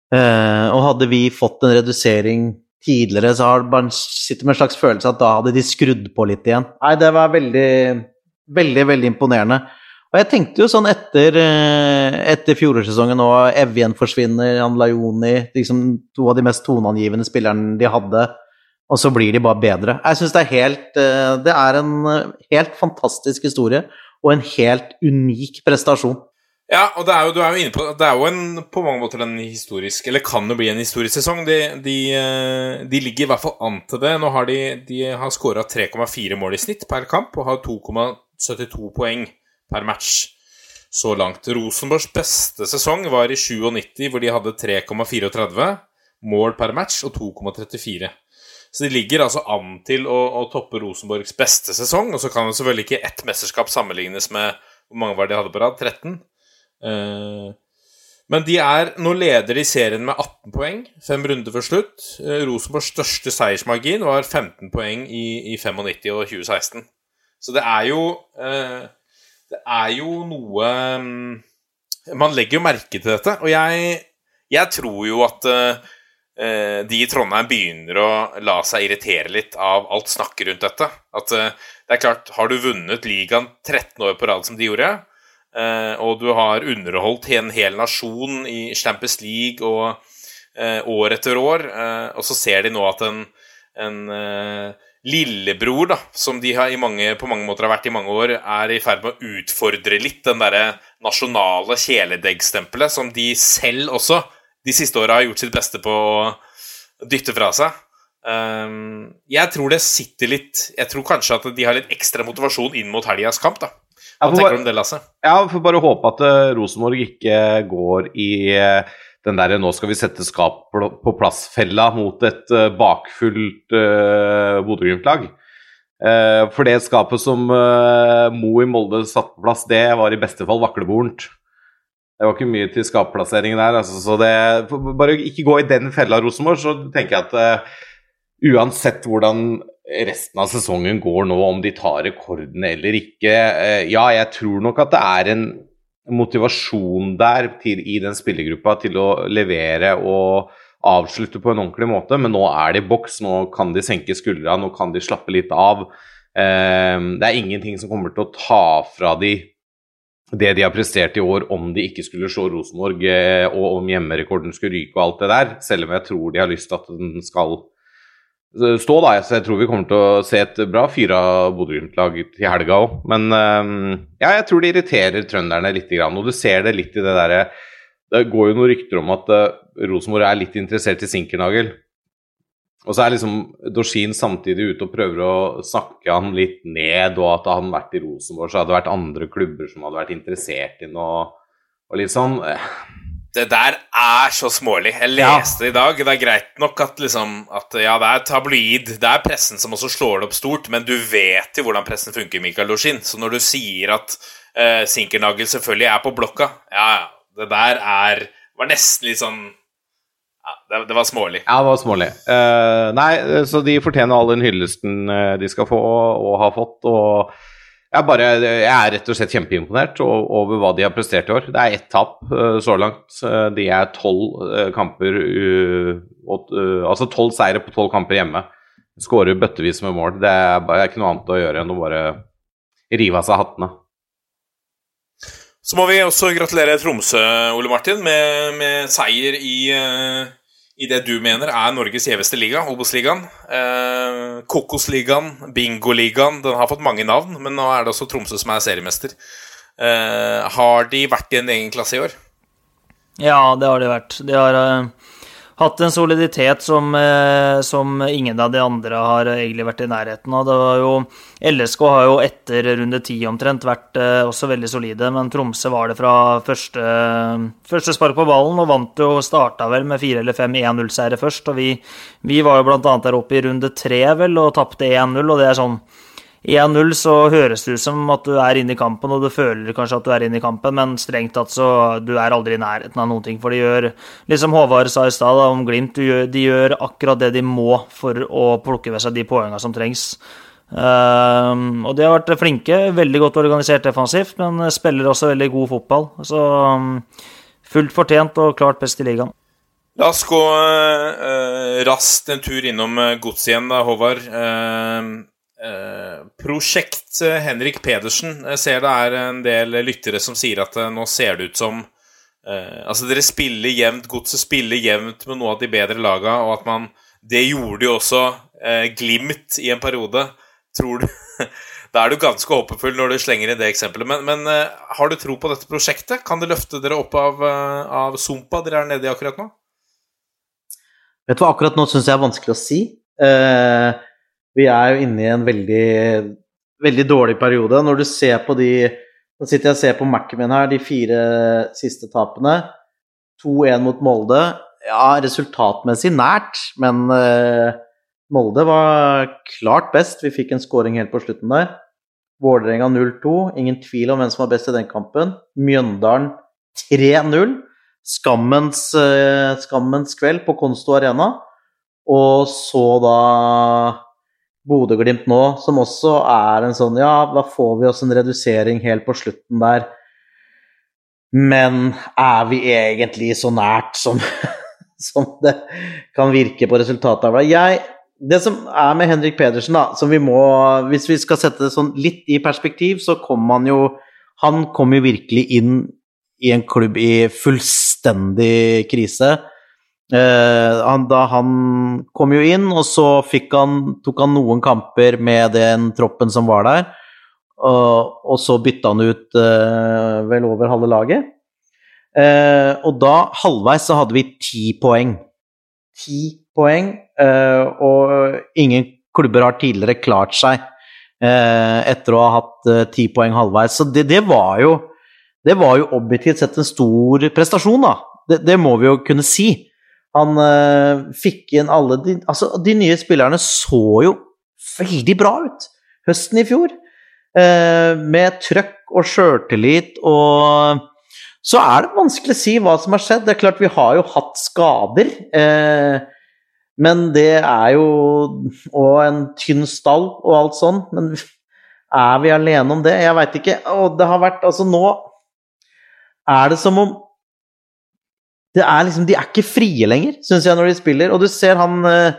Eh, og hadde vi fått en redusering tidligere så har man sitter med en slags følelse at da hadde de skrudd på litt igjen. Nei, det var veldig, veldig, veldig imponerende. Og jeg tenkte jo sånn etter, eh, etter fjorårssesongen og Evjen forsvinner, Jan Lajoni liksom To av de mest toneangivende spillerne de hadde, og så blir de bare bedre. Jeg syns det er helt eh, Det er en eh, helt fantastisk historie og en helt unik prestasjon. Ja, og er jo, du er jo inne på Det er jo en, på mange måter en historisk Eller kan jo bli en historisk sesong. De, de, eh, de ligger i hvert fall an til det. Nå har de, de skåra 3,4 mål i snitt per kamp og har 2,72 poeng per match så langt. Rosenborgs beste sesong var i 97, hvor de hadde 3,34 mål per match og 2,34. Så de ligger altså an til å, å, toppe Rosenborgs beste sesong. Og så kan jo selvfølgelig ikke ett mesterskap sammenlignes med hvor mange var det de hadde på rad? 13? Eh, men de er Nå leder de serien med 18 poeng, fem runder før slutt. Eh, Rosenborgs største seiersmargin var 15 poeng i, i 95 og 2016. Så det er jo eh, Det er jo noe mm, Man legger jo merke til dette. Og jeg, jeg tror jo at de i Trondheim begynner å la seg irritere litt av alt snakket rundt dette. At det er klart, har du vunnet ligaen 13 år på rad som de gjorde, og du har underholdt en hel nasjon i Champions League og uh, år etter år. Uh, og så ser de nå at en, en lillebror, da, som de mange, på mange måter har vært i mange år, er i ferd med å utfordre litt den derre nasjonale kjæledeggstempelet som de selv også de siste åra har gjort sitt beste på å dytte fra seg. Jeg tror det sitter litt Jeg tror kanskje at de har litt ekstra motivasjon inn mot helgas kamp, da. Hva tenker du om det, Lasse? Ja, får bare håpe at uh, Rosenborg ikke går i uh, den derre 'nå skal vi sette skap på plass'-fella mot et uh, bakfullt uh, Bodø-Glimt-lag. Uh, for det skapet som uh, Mo i Molde satte på plass, det var i beste fall vakleborent. Det var ikke mye til skapplasseringen der. Altså, så det, bare ikke gå i den fella, Rosenborg, så tenker jeg at uansett hvordan resten av sesongen går nå, om de tar rekordene eller ikke Ja, jeg tror nok at det er en motivasjon der til, i den spillergruppa til å levere og avslutte på en ordentlig måte, men nå er det i boks, nå kan de senke skuldra, nå kan de slappe litt av. Eh, det er ingenting som kommer til å ta fra de det de har prestert i år, om de ikke skulle slå Rosenborg, eh, og om hjemmerekorden skulle ryke og alt det der, selv om jeg tror de har lyst til at den skal stå, da. Jeg tror vi kommer til å se et bra fyra Bodø-Glimt-lag til helga òg. Men ehm, ja, jeg tror det irriterer trønderne litt. Og du ser det litt i det derre Det går jo noen rykter om at uh, Rosenborg er litt interessert i Sinkernagel. Og så er liksom Dorsin samtidig ute og prøver å snakke han litt ned, og at hadde han vært i Rosenborg, så hadde det vært andre klubber som hadde vært interessert i noe, og litt sånn. Det der er så smålig. Jeg leste det i dag. Det er greit nok at, liksom, at ja, det er tabloid. Det er pressen som også slår det opp stort, men du vet jo hvordan pressen funker, Mikael Loshin. Så når du sier at uh, Sinkernagel selvfølgelig er på blokka Ja, ja. Det der er var nesten litt sånn ja, det, det, var smålig. Ja, det var smålig. Uh, nei, så de fortjener all den hyllesten eh, de skal få og har fått. og jeg, bare, jeg, er rett og slett kjempeimponert over hva de har prestert i år. Det er ett tap uh, så langt. De er tolv uh, kamper uh, Altså tolv seire på tolv kamper hjemme. Skårer bøttevis med mål. Det er, bare, ikke noe annet å gjøre enn å bare rive av seg hattene. Så må vi også gratulere Tromsø, Ole Martin, med, med seier i i det du mener er Norges gjeveste liga, Obos-ligaen. Eh, Kokosligaen, Bingoligaen. Den har fått mange navn, men nå er det også Tromsø som er seriemester. Eh, har de vært i en egen klasse i år? Ja, det har de vært. De har uh, hatt en soliditet som, uh, som, ingen av de andre har egentlig vært i nærheten av. Det var jo, LSK har jo etter runde ti omtrent vært uh, også veldig solide, men Tromsø var det fra første, første spark på ballen og vant jo starta vel med fire eller fem 1-0-seire først. og vi, vi var jo annet der oppe i runde tre vel og tapte 1-0, og det er sånn 1-0 så høres det ut som at du er inne i kampen, og du føler kanskje at du er inne i kampen, men strengt tatt så du er aldri i nærheten av noen ting. For de gjør, liksom Håvard sa i stad om Glimt, de gjør akkurat det de må for å plukke ved seg de poengene som trengs. Um, og de har vært flinke, veldig godt organisert defensivt, men spiller også veldig god fotball. Så um, fullt fortjent og klart best i ligaen. La oss gå uh, raskt en tur innom gods godset igjen, da, Håvard. Uh, Eh, prosjekt eh, Henrik Pedersen. Jeg ser det er en del lyttere som sier at eh, nå ser det ut som Altså, dere spiller jevnt, Godset spiller jevnt med noe av de bedre laga, og at man Det gjorde jo også Glimt i en periode. Tror du Da er du ganske håpefull når du slenger inn det eksempelet. Men, men har du tro på dette prosjektet? Kan det løfte dere opp av, av sumpa dere er nede i akkurat nå? Vet du hva, akkurat nå syns jeg er vanskelig å si. Uh, vi er jo inne i en veldig, veldig dårlig periode. Når du ser på de Nå sitter jeg og ser på Mac-en min her, de fire siste tapene. 2-1 mot Molde. Ja, resultatmessig nært, men uh, Molde var klart best. Vi fikk en scoring helt på slutten der. Vålerenga 0-2. Ingen tvil om hvem som var best i den kampen. Mjøndalen 3-0. Skammens, uh, skammens kveld på Konsto Arena. Og så da Bodø-Glimt nå, som også er en sånn Ja, da får vi oss en redusering helt på slutten der. Men er vi egentlig så nært som, som det kan virke på resultatet av det? Jeg, det som er med Henrik Pedersen, da, som vi må Hvis vi skal sette det sånn litt i perspektiv, så kommer han jo Han kom jo virkelig inn i en klubb i fullstendig krise. Eh, han, da han kom jo inn, og så han, tok han noen kamper med den troppen som var der. Og, og så bytta han ut uh, vel over halve laget. Eh, og da, halvveis, så hadde vi ti poeng. Ti poeng, og ingen klubber har tidligere klart seg etter å ha hatt ti poeng halvveis. Så det, det var jo det var jo objektivt sett en stor prestasjon, da. Det, det må vi jo kunne si. Han eh, fikk inn alle de Altså, de nye spillerne så jo veldig bra ut høsten i fjor. Eh, med trøkk og sjøltillit og Så er det vanskelig å si hva som har skjedd. Det er klart, vi har jo hatt skader. Eh, men det er jo Og en tynn stall og alt sånn. Men er vi alene om det? Jeg veit ikke. Og det har vært Altså, nå er det som om det er liksom, De er ikke frie lenger, syns jeg, når de spiller. Og du ser han eh,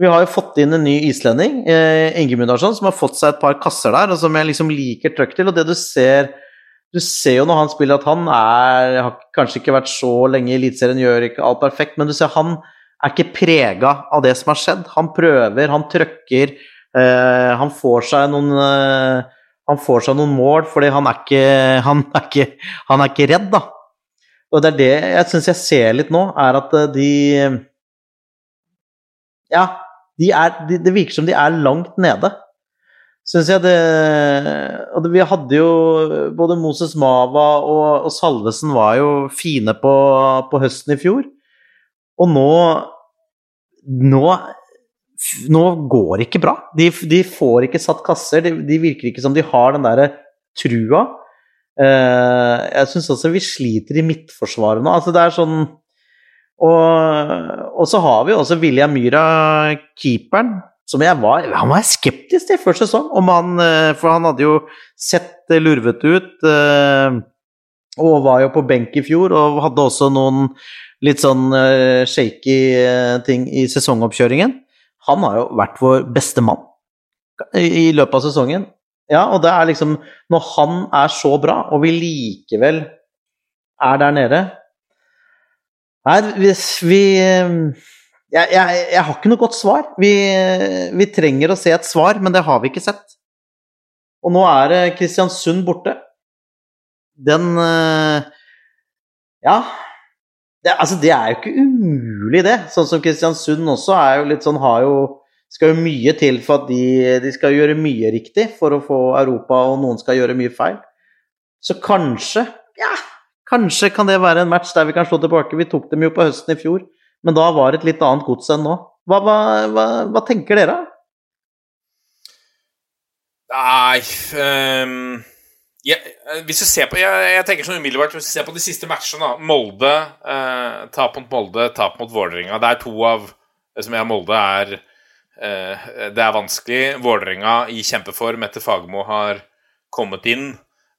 Vi har jo fått inn en ny islending, eh, Ingemundarsson, som har fått seg et par kasser der, og som jeg liksom liker trøkk til. Og det du ser Du ser jo når han spiller at han er Har kanskje ikke vært så lenge i Eliteserien, gjør ikke alt perfekt, men du ser han er ikke prega av det som har skjedd. Han prøver, han trøkker. Eh, han får seg noen eh, han får seg noen mål fordi han er ikke, han er ikke, han er ikke redd, da. Og det er det jeg syns jeg ser litt nå, er at eh, de Ja, de er, de, det virker som de er langt nede. Syns jeg det Og det, vi hadde jo Både Moses Mava og, og Salvesen var jo fine på, på høsten i fjor. Og nå Nå nå går det ikke bra. De, de, får ikke satt kasser. De, virker ikke som de har den derre trua. Uh, jeg syns også vi sliter i midtforsvaret nå. Altså, det er sånn og, og, så har vi også William Myhra, keeperen, som jeg var Han var skeptisk til før sesong, om han For han hadde jo sett lurvete ut. Uh, og var jo på benk i fjor, og hadde også noen litt sånn shaky ting i sesongoppkjøringen. Han har jo vært vår beste mann i løpet av sesongen. Ja, og det er liksom Når han er så bra, og vi likevel er der nede Nei, hvis vi jeg, jeg, jeg, har ikke noe godt svar. Vi, vi, trenger å se et svar, men det har vi ikke sett. Og nå er det Kristiansund borte. Den Ja, det, altså, det er jo ikke umulig, det. Sånn som Kristiansund også er jo litt sånn har jo skal jo mye til for at de, de, skal gjøre mye riktig for å få Europa, og noen skal gjøre mye feil. Så kanskje, ja, kanskje kan det være en match der vi kan slå tilbake. Vi tok dem jo på høsten i fjor, men da var det et litt annet gods enn nå. Hva, hva, hva, hva tenker dere? Nei um jeg, hvis du ser på jeg, jeg, tenker sånn umiddelbart Hvis du ser på de siste matchene da, Molde, eh, tap mot Molde, tap mot Vålerenga. Det er to av det som er Molde, er Det er vanskelig. Vålerenga i kjempeform etter Fagermo har kommet inn.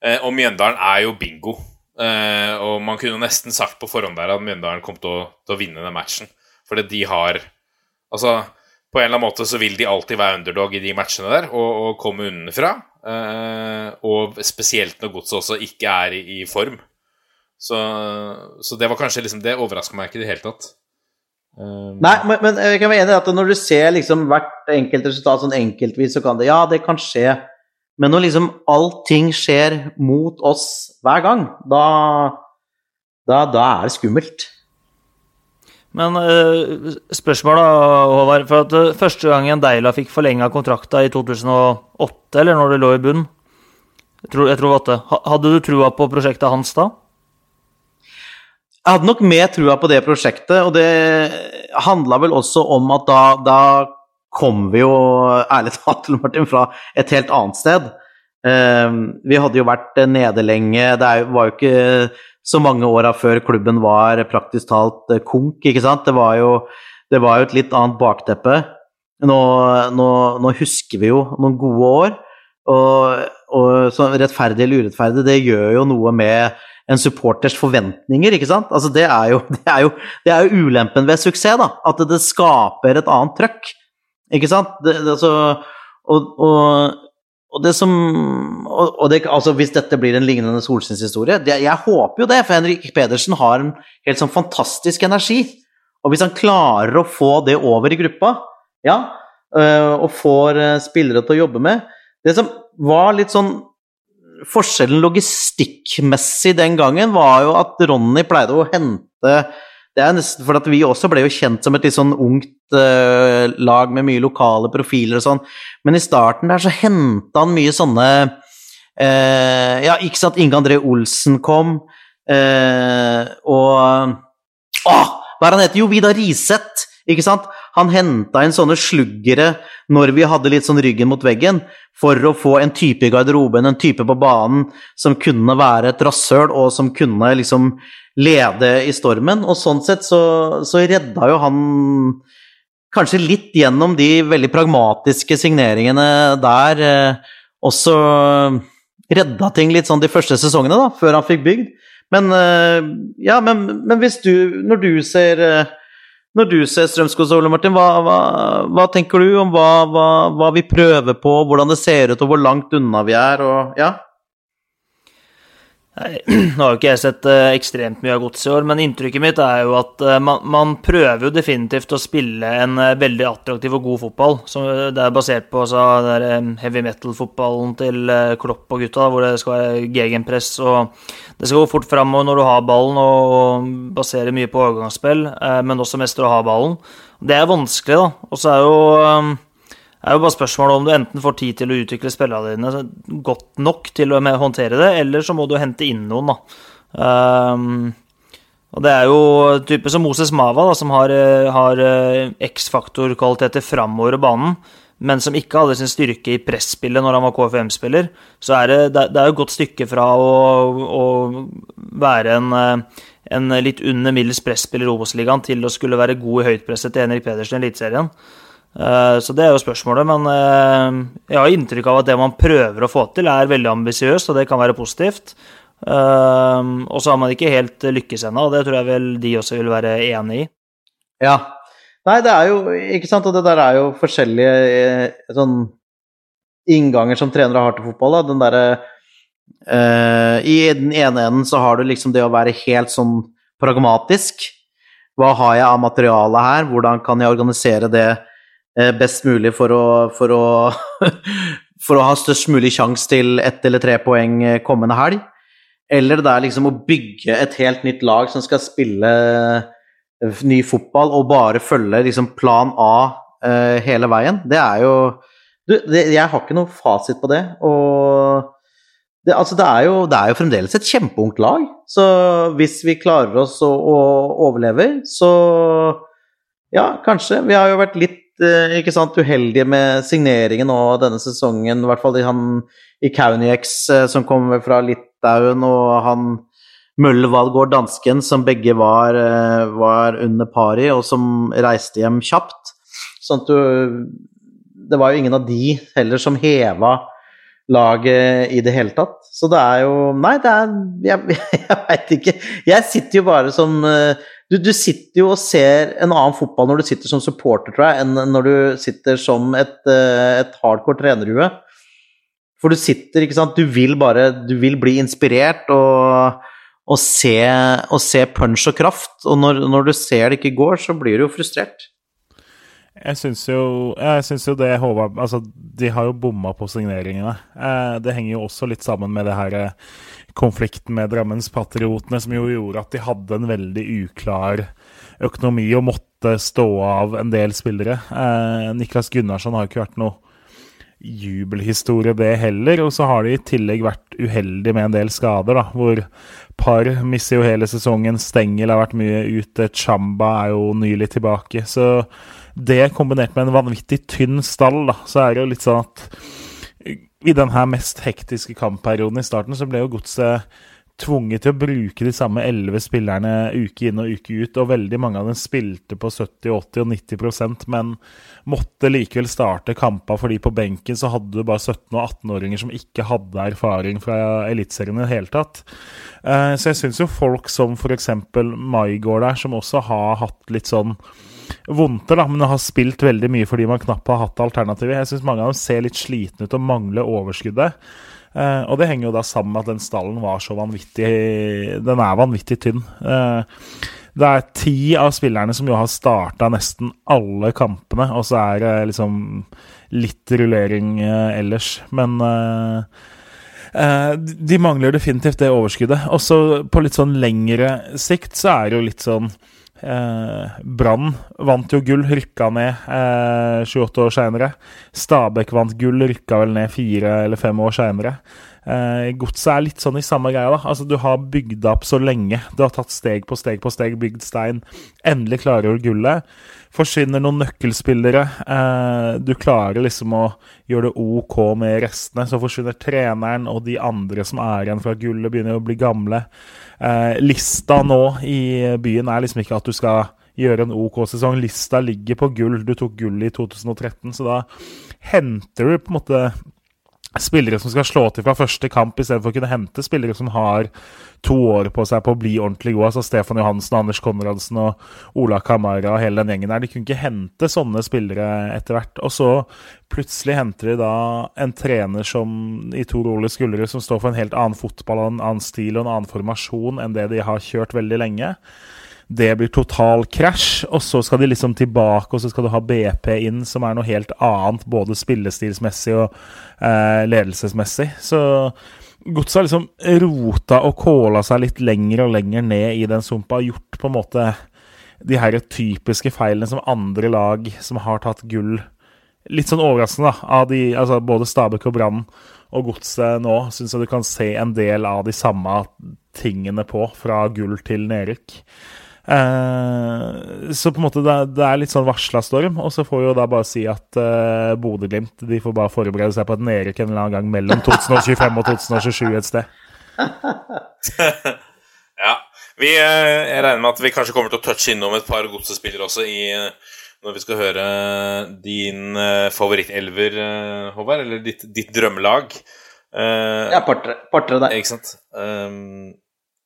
Eh, og Mjøndalen er jo bingo. Eh, og man kunne nesten sagt på forhånd der at Mjøndalen kom til å, til å vinne den matchen. Fordi de har Altså, på en eller annen måte så vil de alltid være underdog i de matchene der og, og komme unnafra. Og spesielt når godset også ikke er i, i form. Så, så, det var kanskje liksom Det overraska meg ikke i det hele tatt. Um, Nei, men, men, jeg kan være enig i at når du ser liksom hvert enkelt resultat sånn enkeltvis, så kan det Ja, det kan skje. Men når liksom allting skjer mot oss hver gang, da, da, da er det skummelt. Men uh, spørsmålet, da, Håvard. For at uh, Første gangen Deila fikk forlenga kontrakta i 2008, eller når det lå i bunnen, jeg tror, jeg tror det Hadde du trua på prosjektet hans da? Jeg hadde nok mer trua på det prosjektet, og det handla vel også om at da, da kom vi jo, ærlig talt, Martin, fra et helt annet sted. Uh, vi hadde jo vært nede lenge. Det var jo ikke så mange åra før klubben var praktisk talt eh, konk, ikke sant. Det var jo, det var jo et litt annet bakteppe. Nå, nå, nå, husker vi jo noen gode år, og, og rettferdig eller urettferdig, det gjør jo noe med en supporters forventninger, ikke sant. Altså, det, er jo, det, er jo, det er jo ulempen ved suksess, da. At det skaper et annet trøkk, ikke sant. Det, altså, og, og, og det som og det, altså Hvis dette blir en lignende Solsyns-historie Jeg håper jo det, for Henrik Pedersen har en helt sånn fantastisk energi. Og hvis han klarer å få det over i gruppa, ja, øh, og får øh, spillere til å jobbe med Det som var litt sånn Forskjellen logistikkmessig den gangen var jo at Ronny pleide å hente det er nesten for at Vi også ble jo kjent som et litt sånn ungt uh, lag med mye lokale profiler og sånn, men i starten der så henta han mye sånne uh, Ja, ikke sant, Inge André Olsen kom, uh, og Åh, hva er han heter? Jo, Vidar Riseth, ikke sant? Han henta inn sånne sluggere når vi hadde litt sånn ryggen mot veggen, for å få en type i garderoben, en type på banen som kunne være et rasshøl, og som kunne liksom lede i stormen. Og sånn sett så, så redda jo han kanskje litt gjennom de veldig pragmatiske signeringene der. Eh, også redda ting litt sånn de første sesongene, da, før han fikk bygd. Men eh, ja, men, men hvis du Når du ser eh, når du ser Strømskog Ole Martin, hva, hva, hva, tenker du om hva, hva, vi prøver på, hvordan det ser ut og hvor langt unna vi er? Og, ja? Nei, Nå har jo ikke jeg sett uh, ekstremt mye av Godset i år, men inntrykket mitt er jo at uh, man, man, prøver jo definitivt å spille en uh, veldig attraktiv og god fotball. Som det er basert på så, der, heavy metal-fotballen til Klopp og gutta, hvor det skal være gegenpress og Det skal gå fort framover når du har ballen, og, og basere mye på overgangsspill, men også mestre å ha ballen. Det er vanskelig, da. Og så er jo det er jo bare spørsmålet om du enten får tid til å utvikle spillerne dine godt nok til å håndtere det, eller så må du hente inn noen, da. Um, og det er jo type som Moses Mava, da, som har, har eh, X-faktor-kvaliteter framover banen, men som ikke hadde sin styrke i presspillet når han var KFM-spiller. Så er det, det er jo et godt stykke fra å, å være en, eh, en litt under middels presspiller i Obos-ligaen til å skulle være god i høytpresset til Henrik Pedersen i Eliteserien. Eh, så det er jo spørsmålet, men eh, jeg har inntrykk av at det man prøver å få til, er veldig ambisiøst, og det kan være positivt. Eh, og så har man ikke helt lykkes ennå, og det tror jeg vel de også vil være enig i. Ja. Nei, det er jo Ikke sant, og det der er jo forskjellige sånn innganger som trenere har til fotball. Da. Den derre uh, I den ene enden så har du liksom det å være helt sånn pragmatisk. Hva har jeg av materiale her? Hvordan kan jeg organisere det best mulig for å, for å, for å ha størst mulig sjanse til ett eller tre poeng eh, kommende helg. Eller det er liksom å bygge et helt nytt lag som skal spille eh, ny fotball og bare følge liksom plan A hele veien. Det er jo du, det, Jeg har ikke noe fasit på det. Og det, altså det, er jo, det, er jo, fremdeles et kjempeungt lag. Så hvis vi klarer oss å, å overleve, så ja, kanskje. Vi har jo vært litt Eh, ikke sant, uheldige med signeringen nå denne sesongen. I hvert fall han i Kauniex eh, som kommer fra Litauen, og han Møllvalgård dansken, som begge var, eh, var under pari, og som reiste hjem kjapt. Sånn at du Det var jo ingen av de heller som heva laget i det hele tatt. Så det er jo Nei, det er Jeg, jeg veit ikke. Jeg sitter jo bare som du, du, sitter jo og ser en annen fotball når du sitter som supporter, tror jeg, enn når du sitter som et, eh, et hardcore trenerhue. For du sitter, ikke sant Du vil bare Du vil bli inspirert og, og, se, og se, punch og kraft. Og når, når, du ser det ikke går, så blir du jo frustrert. Jeg syns jo, jo, det Håvard Altså, de har jo bomma på signeringene. Eh, det henger jo også litt sammen med det her eh, konflikten med Drammenspatriotene, som jo gjorde at de hadde en veldig uklar økonomi og måtte stå av en del spillere. Eh, Niklas Gunnarsson har ikke vært noe jubelhistorie, det heller. Og så har de i tillegg vært uheldige med en del skader, da, hvor Par mister jo hele sesongen. Stengel har vært mye ute. Chamba er jo nylig tilbake. Så det kombinert med en vanvittig tynn stall, da, så er det jo litt sånn at i denne mest hektiske kampperioden i starten så ble jo Godset tvunget til å bruke de samme elleve spillerne uke inn og uke ut, og veldig mange av dem spilte på 70, 80 og 90% men måtte likevel starte kampa fordi på benken så hadde du bare 17- og 18-åringer som ikke hadde erfaring fra Eliteserien i det hele tatt. Eh, så jeg syns jo folk som f.eks. Maigård der, som også har hatt litt sånn vondter, da, men har spilt veldig mye fordi man knapt har hatt alternativer. Jeg syns mange av dem ser litt slitne ut og mangler overskuddet. Eh, og det henger jo da sammen med at den stallen var så vanvittig Den er vanvittig tynn. Eh, det er ti av spillerne som jo har starta nesten alle kampene, og så er det liksom litt rullering eh, ellers. Men eh, eh, de mangler definitivt det overskuddet. Også på litt sånn lengre sikt så er det jo litt sånn Eh, Brann vant jo gull, rykka ned eh, 28 år seinere. Stabæk vant gull, rykka vel ned fire eller fem år seinere. Eh, Godset er litt sånn i samme greia. da. Altså, Du har bygd opp så lenge. Du har tatt steg på steg på steg, bygd stein. Endelig klarer du gullet. Forsvinner noen nøkkelspillere. Eh, du klarer liksom å gjøre det OK med restene. Så forsvinner treneren, og de andre som er igjen fra gullet, begynner å bli gamle. Eh, lista nå i byen er liksom ikke at du skal gjøre en OK sesong. Lista ligger på gull. Du tok gull i 2013, så da henter du på en måte spillere som skal slå til fra første kamp, istedenfor å kunne hente spillere som har to år på seg på å bli ordentlig gode. Altså Stefan Johansen, Anders Konradsen og Ola Kamara og hele den gjengen der. De kunne ikke hente sånne spillere etter hvert. Og så plutselig henter de da en trener som i Tor Ole Skullerud som står for en helt annen fotball, og en annen stil og en annen formasjon enn det de har kjørt veldig lenge det blir total krasj, og så skal de liksom tilbake, og så skal du ha BP inn, som er noe helt annet, både spillestilsmessig og eh, ledelsesmessig. Så Godset har liksom rota og kåla seg litt lenger og lenger ned i den sumpa, og gjort på en måte de her typiske feilene som andre lag som har tatt gull Litt sånn overraskende, da, av de, altså både Stabæk og Brann og Godset nå, syns jeg du kan se en del av de samme tingene på, fra gull til nedrykk. Eh, så på en måte det, det er litt sånn varsla storm. Og så får vi jo da bare si at uh, Bodø-Glimt de får bare forberede seg på et nedrykk en eller annen gang mellom 2025 og 2027 et sted. ja. Vi, eh, jeg regner med at vi kanskje kommer til å touche innom et par godsespillere også i, når vi skal høre din favorittelver, Håvard, eller ditt, ditt drømmelag. Uh, ja, partere der. Ikke sant. Um,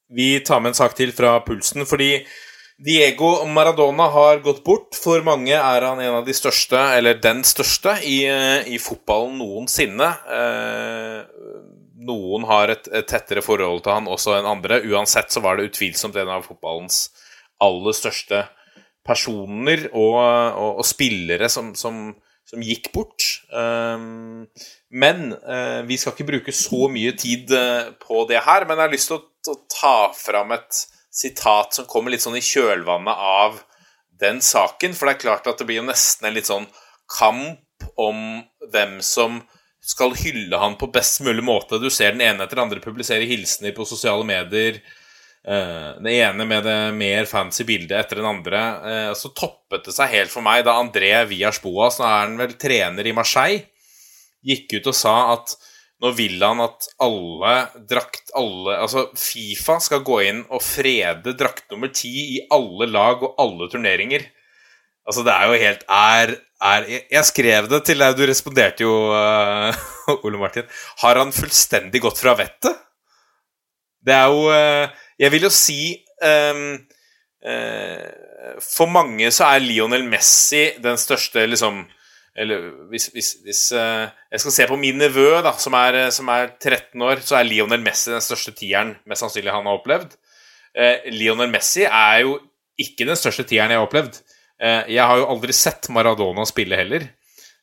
vi tar med en sak til fra Pulsen, fordi Diego Maradona har gått bort. For mange er han en av de største, eller den største, i, i fotballen noensinne. Eh, noen har et, et, tettere forhold til han også enn andre. Uansett så var det utvilsomt en av fotballens aller største personer og, og, og spillere som, som, som, gikk bort. Eh, men eh, vi skal ikke bruke så mye tid uh, på det her. Men jeg har lyst til å, å ta fram et sitat som kommer litt sånn i kjølvannet av den saken. For det er klart at det blir jo nesten en litt sånn kamp om hvem som skal hylle han på best mulig måte. Du ser den ene etter den andre publisere hilsener på sosiale medier. Den det ene med det mer fancy bildet etter den andre. Uh, så toppet det seg helt for meg da André Villas Boas, nå er han vel trener i Marseille, gikk ut og sa at nå vil han at alle drakt alle, Altså, Fifa skal gå inn og frede drakt nummer ti i alle lag og alle turneringer. Altså, det er jo helt er, er Jeg skrev det til deg, du responderte jo, uh, Ole Martin. Har han fullstendig gått fra vettet? Det er jo uh, Jeg vil jo si um, uh, For mange så er Lionel Messi den største liksom eller hvis, hvis, hvis uh, jeg skal se på min nevø, da, som er, eh, som er, 13 år, så er Lionel Messi den største tieren mest sannsynlig han har opplevd. Eh, Lionel Messi er jo ikke den største tieren jeg har opplevd. Eh, jeg har jo aldri sett Maradona spille heller.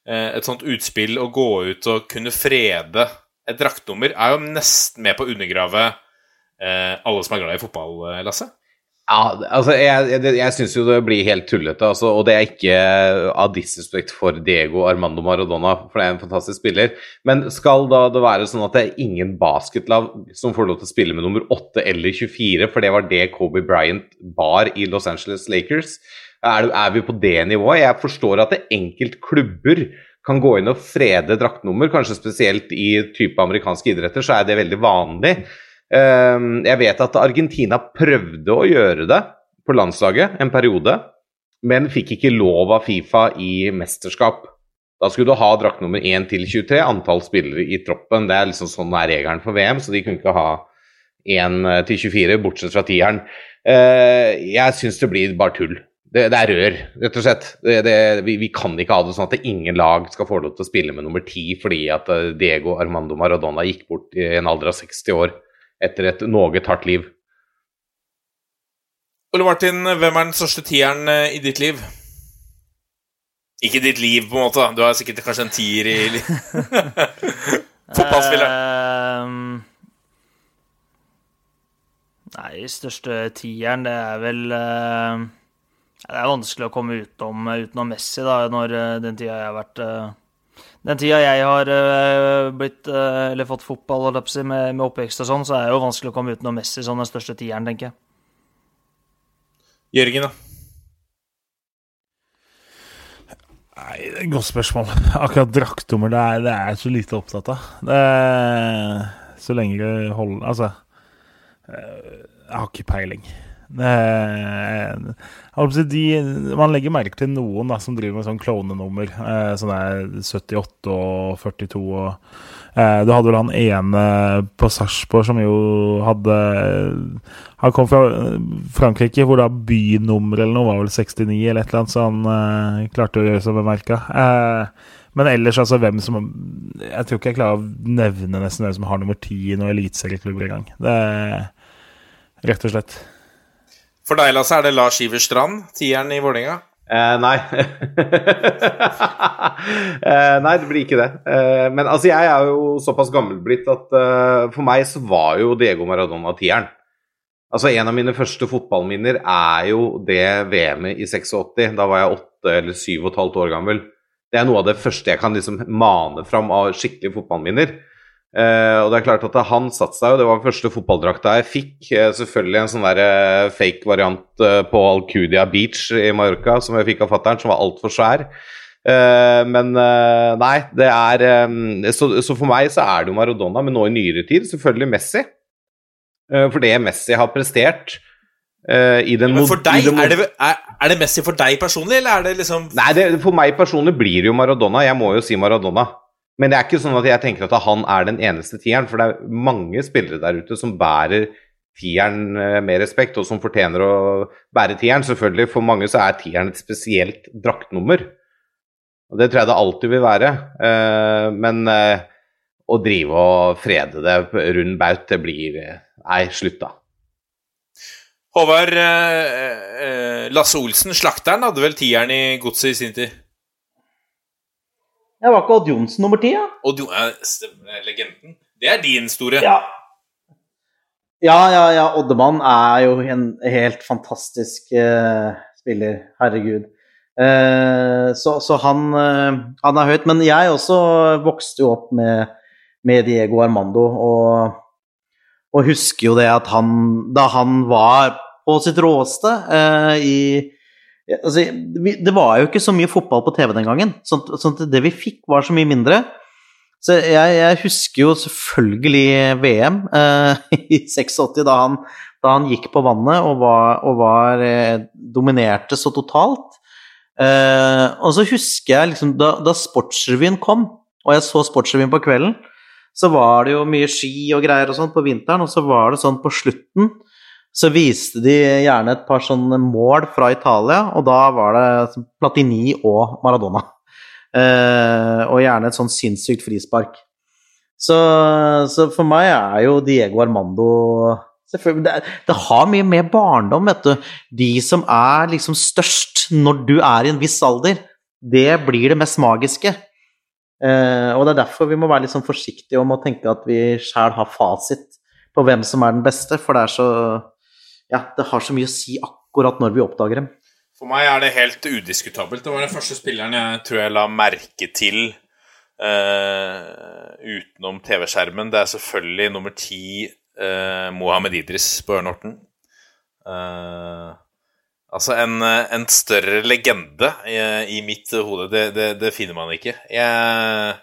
et sånt utspill å gå ut og kunne frede et draktnummer er jo nesten med på å undergrave alle som er glad i fotball, Lasse. Ja, altså jeg, jeg, jeg syns jo det blir helt tullete, altså, og det er ikke av disrespekt for Diego Armando Maradona, for det er en fantastisk spiller. Men skal da det være sånn at det er ingen basketlag som får lov til å spille med nummer 8 eller 24, for det var det Kobe Bryant bar i Los Angeles Lakers? Er, er vi på det nivået? Jeg forstår at det enkelt klubber kan gå inn og frede draktnummer, kanskje spesielt i type amerikanske idretter, så er det veldig vanlig. Ehm, jeg vet at Argentina prøvde å gjøre det på landslaget en periode, men fikk ikke lov av Fifa i mesterskap. Da skulle du ha drakt nummer 1 til 23, antall spillere i troppen. Det er liksom sånn er regelen for VM, så de kunne ikke ha 1 til 24, bortsett fra tieren. Ehm, jeg syns det blir bare tull. Det, det, er rør, rett og slett. Det, det, vi, vi, kan ikke ha det sånn at ingen lag skal få lov til å spille med nummer 10 fordi at eh, Diego Armando Maradona gikk bort i en alder av 60 år etter et noe hardt liv. Ole Martin, hvem er den største tieren eh, i ditt liv? Ikke ditt liv, på en måte. Du har sikkert kanskje en tier i Fotballspiller. Ehm, nei, største tieren, det er vel uh, Det er vanskelig å komme utenom, utenom Messi, da, når den tida jeg har vært eh, Den tida jeg har eh, blitt eh, Eller fått fotball og jeg på å si, med, med oppvekst og sånn, så er det jo vanskelig å komme utenom Messi som den største tieren, tenker jeg. Jørgen, da? Nei, det er et godt spørsmål. Akkurat draktnummer det det er jeg så lite opptatt av. Det er, så lenge det holder Altså eh, Jeg har ikke peiling. Si, de, man legger merke til noen da, som driver med sånn klovnenummer. Eh, sånn 78 og 42 og eh, Du hadde vel han ene på Sarpsborg som jo hadde Han kom fra Frankrike, hvor da bynummeret eller noe var vel 69 eller et eller annet, så han eh, klarte å gjøre seg bemerka. Eh, men ellers, altså, hvem som Jeg tror ikke jeg klarer å nevne nesten hvem som har nummer ti i noen eliteserieklubber engang. Rett og slett. For deg, Lasse, er det Lars Iver Strand, tieren i Vålerenga? Eh, nei. eh, nei, det blir ikke det. Eh, men altså, jeg er jo såpass gammel blitt at eh, for meg så var jo Diego Maradona tieren. Altså, en av mine første fotballminner er jo det VM-et i 86. Da var jeg åtte eller syv og et halvt år gammel. Det er noe av det første jeg kan liksom mane fram av skikkelige fotballminner. Eh, og det er klart at han satte seg jo, det var den første fotballdrakta jeg fikk. Uh, selvfølgelig en sånn der uh, fake variant på Alcudia Beach i Mallorca som jeg fikk av fattern, som var altfor svær. Men nei, det er så, så for meg så er det jo Maradona, men nå i nyere tid selvfølgelig Messi. For det Messi har prestert i den Men for deg, er det, er, er det Messi for deg personlig, eller er det liksom Nei, det, for meg personlig blir det jo Maradona. Jeg må jo si Maradona. Men det er ikke sånn at jeg tenker at han er den eneste tieren, for det er mange spillere der ute som bærer tieren eh, med respekt, og som fortjener å bære tieren. Selvfølgelig, for mange så er tieren et spesielt draktnummer. Og det tror jeg det alltid vil være. Eh, men eh, å drive og frede det rund baut, det blir Nei, slutt, da. Håvard Lasse Olsen, slakteren, hadde vel tieren i godset i sin tid? Jeg var ikke Odd Johnsen nummer ti, ja? Odd er stemmer, legenden. Det er din store. Ja. Ja, ja, ja. Oddemann er jo en helt fantastisk uh, spiller. Herregud. Uh, så, så han, uh, han er høyt. Men jeg også vokste jo opp med, med Diego Armando og, og husker jo det at han Da han var på sitt råeste i altså, Det var jo ikke så mye fotball på TV den gangen, sånn, sånn at det vi fikk, var så mye mindre. Så jeg, jeg husker jo selvfølgelig VM eh, i 86, da han, da han gikk på vannet og var, og var eh, dominerte så totalt. Eh, og så husker jeg liksom da, da Sportsrevyen kom, og jeg så Sportsrevyen på kvelden, så var det jo mye ski og greier og sånn på vinteren, og så var det sånn på slutten så viste de gjerne et par sånne mål fra Italia, og da var det Platini og Maradona. Eh, og gjerne et sånn sinnssykt frispark. Så, så for meg er jo Diego Armando det, det har mye med barndom, vet du. De som er liksom størst når du er i en viss alder, det blir det mest magiske. Eh, og det er derfor vi må være litt sånn forsiktige om å tenke at vi sjæl har fasit på hvem som er den beste, for det er så Ja, det har så mye å si akkurat når vi oppdager dem. For meg er det helt udiskutabelt. Det var den første spilleren jeg tror jeg la merke til uh, utenom TV-skjermen. Det er selvfølgelig nummer ti uh, Mohammed Idris på Ørn Horten. Eh, altså en, en større legende i, i mitt hode, det, det, det finner man ikke. Jeg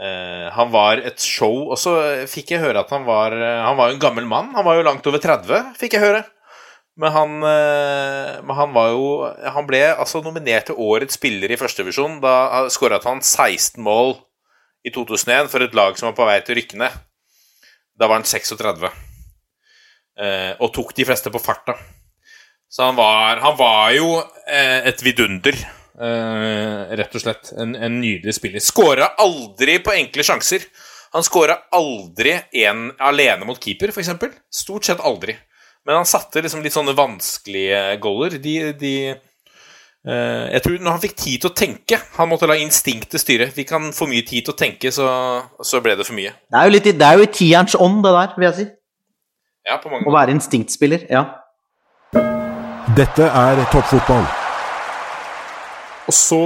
han var et show, og så fikk jeg høre at han var Han var jo en gammel mann. Han var jo langt over 30, fikk jeg høre. Men han, eh, men han var jo Han ble altså nominert til årets spiller i førstevisjon. Da skåret han 16 mål i 2001 for et lag som var på vei til å rykke ned. Da var han 36. Eh, og tok de fleste på farta. Så han var, han var jo eh, et vidunder, eh, rett og slett. En, en nydelig spiller. Skåra aldri på enkle sjanser. Han skåra aldri en alene mot keeper, f.eks. Stort sett aldri. Men han satte liksom litt sånne vanskelige goaler. De, de uh, Jeg tror når han fikk tid til å tenke Han måtte la instinktet styre. Fikk han for mye tid til å tenke, så, så ble det for mye. Det er jo, litt, det er jo i tierens ånd, det der, vil jeg si. Ja, på mange Å være instinktspiller. Ja. Dette er toppfotball. Og så,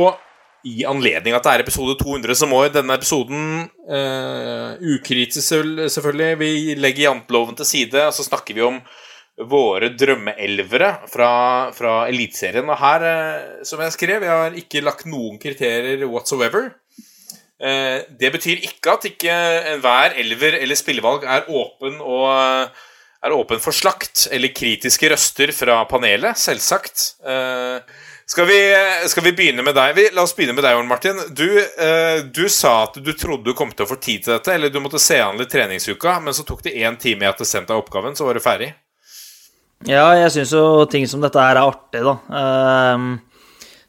i anledning at det er episode 200, så må jo denne episoden uh, ukritisk selvfølgelig Vi legger janteloven til side, og så snakker vi om våre drømmeelvere fra, fra Eliteserien. Og her, uh, som jeg skrev, jeg har ikke lagt noen kriterier whatsoever. Uh, det betyr ikke at ikke enhver elver eller spillevalg er åpen og er åpen for slakt eller kritiske røster fra panelet, selvsagt. Eh, skal vi, skal vi begynne med deg? Vi, la oss begynne med deg, Jon Martin. Du, eh, du sa at du trodde du kom til å få tid til dette, eller du måtte se an litt treningsuka, men så tok det én time i etter sendte deg oppgaven, så var du ferdig. Ja, jeg syns jo ting som dette her er artig, da. Ehm,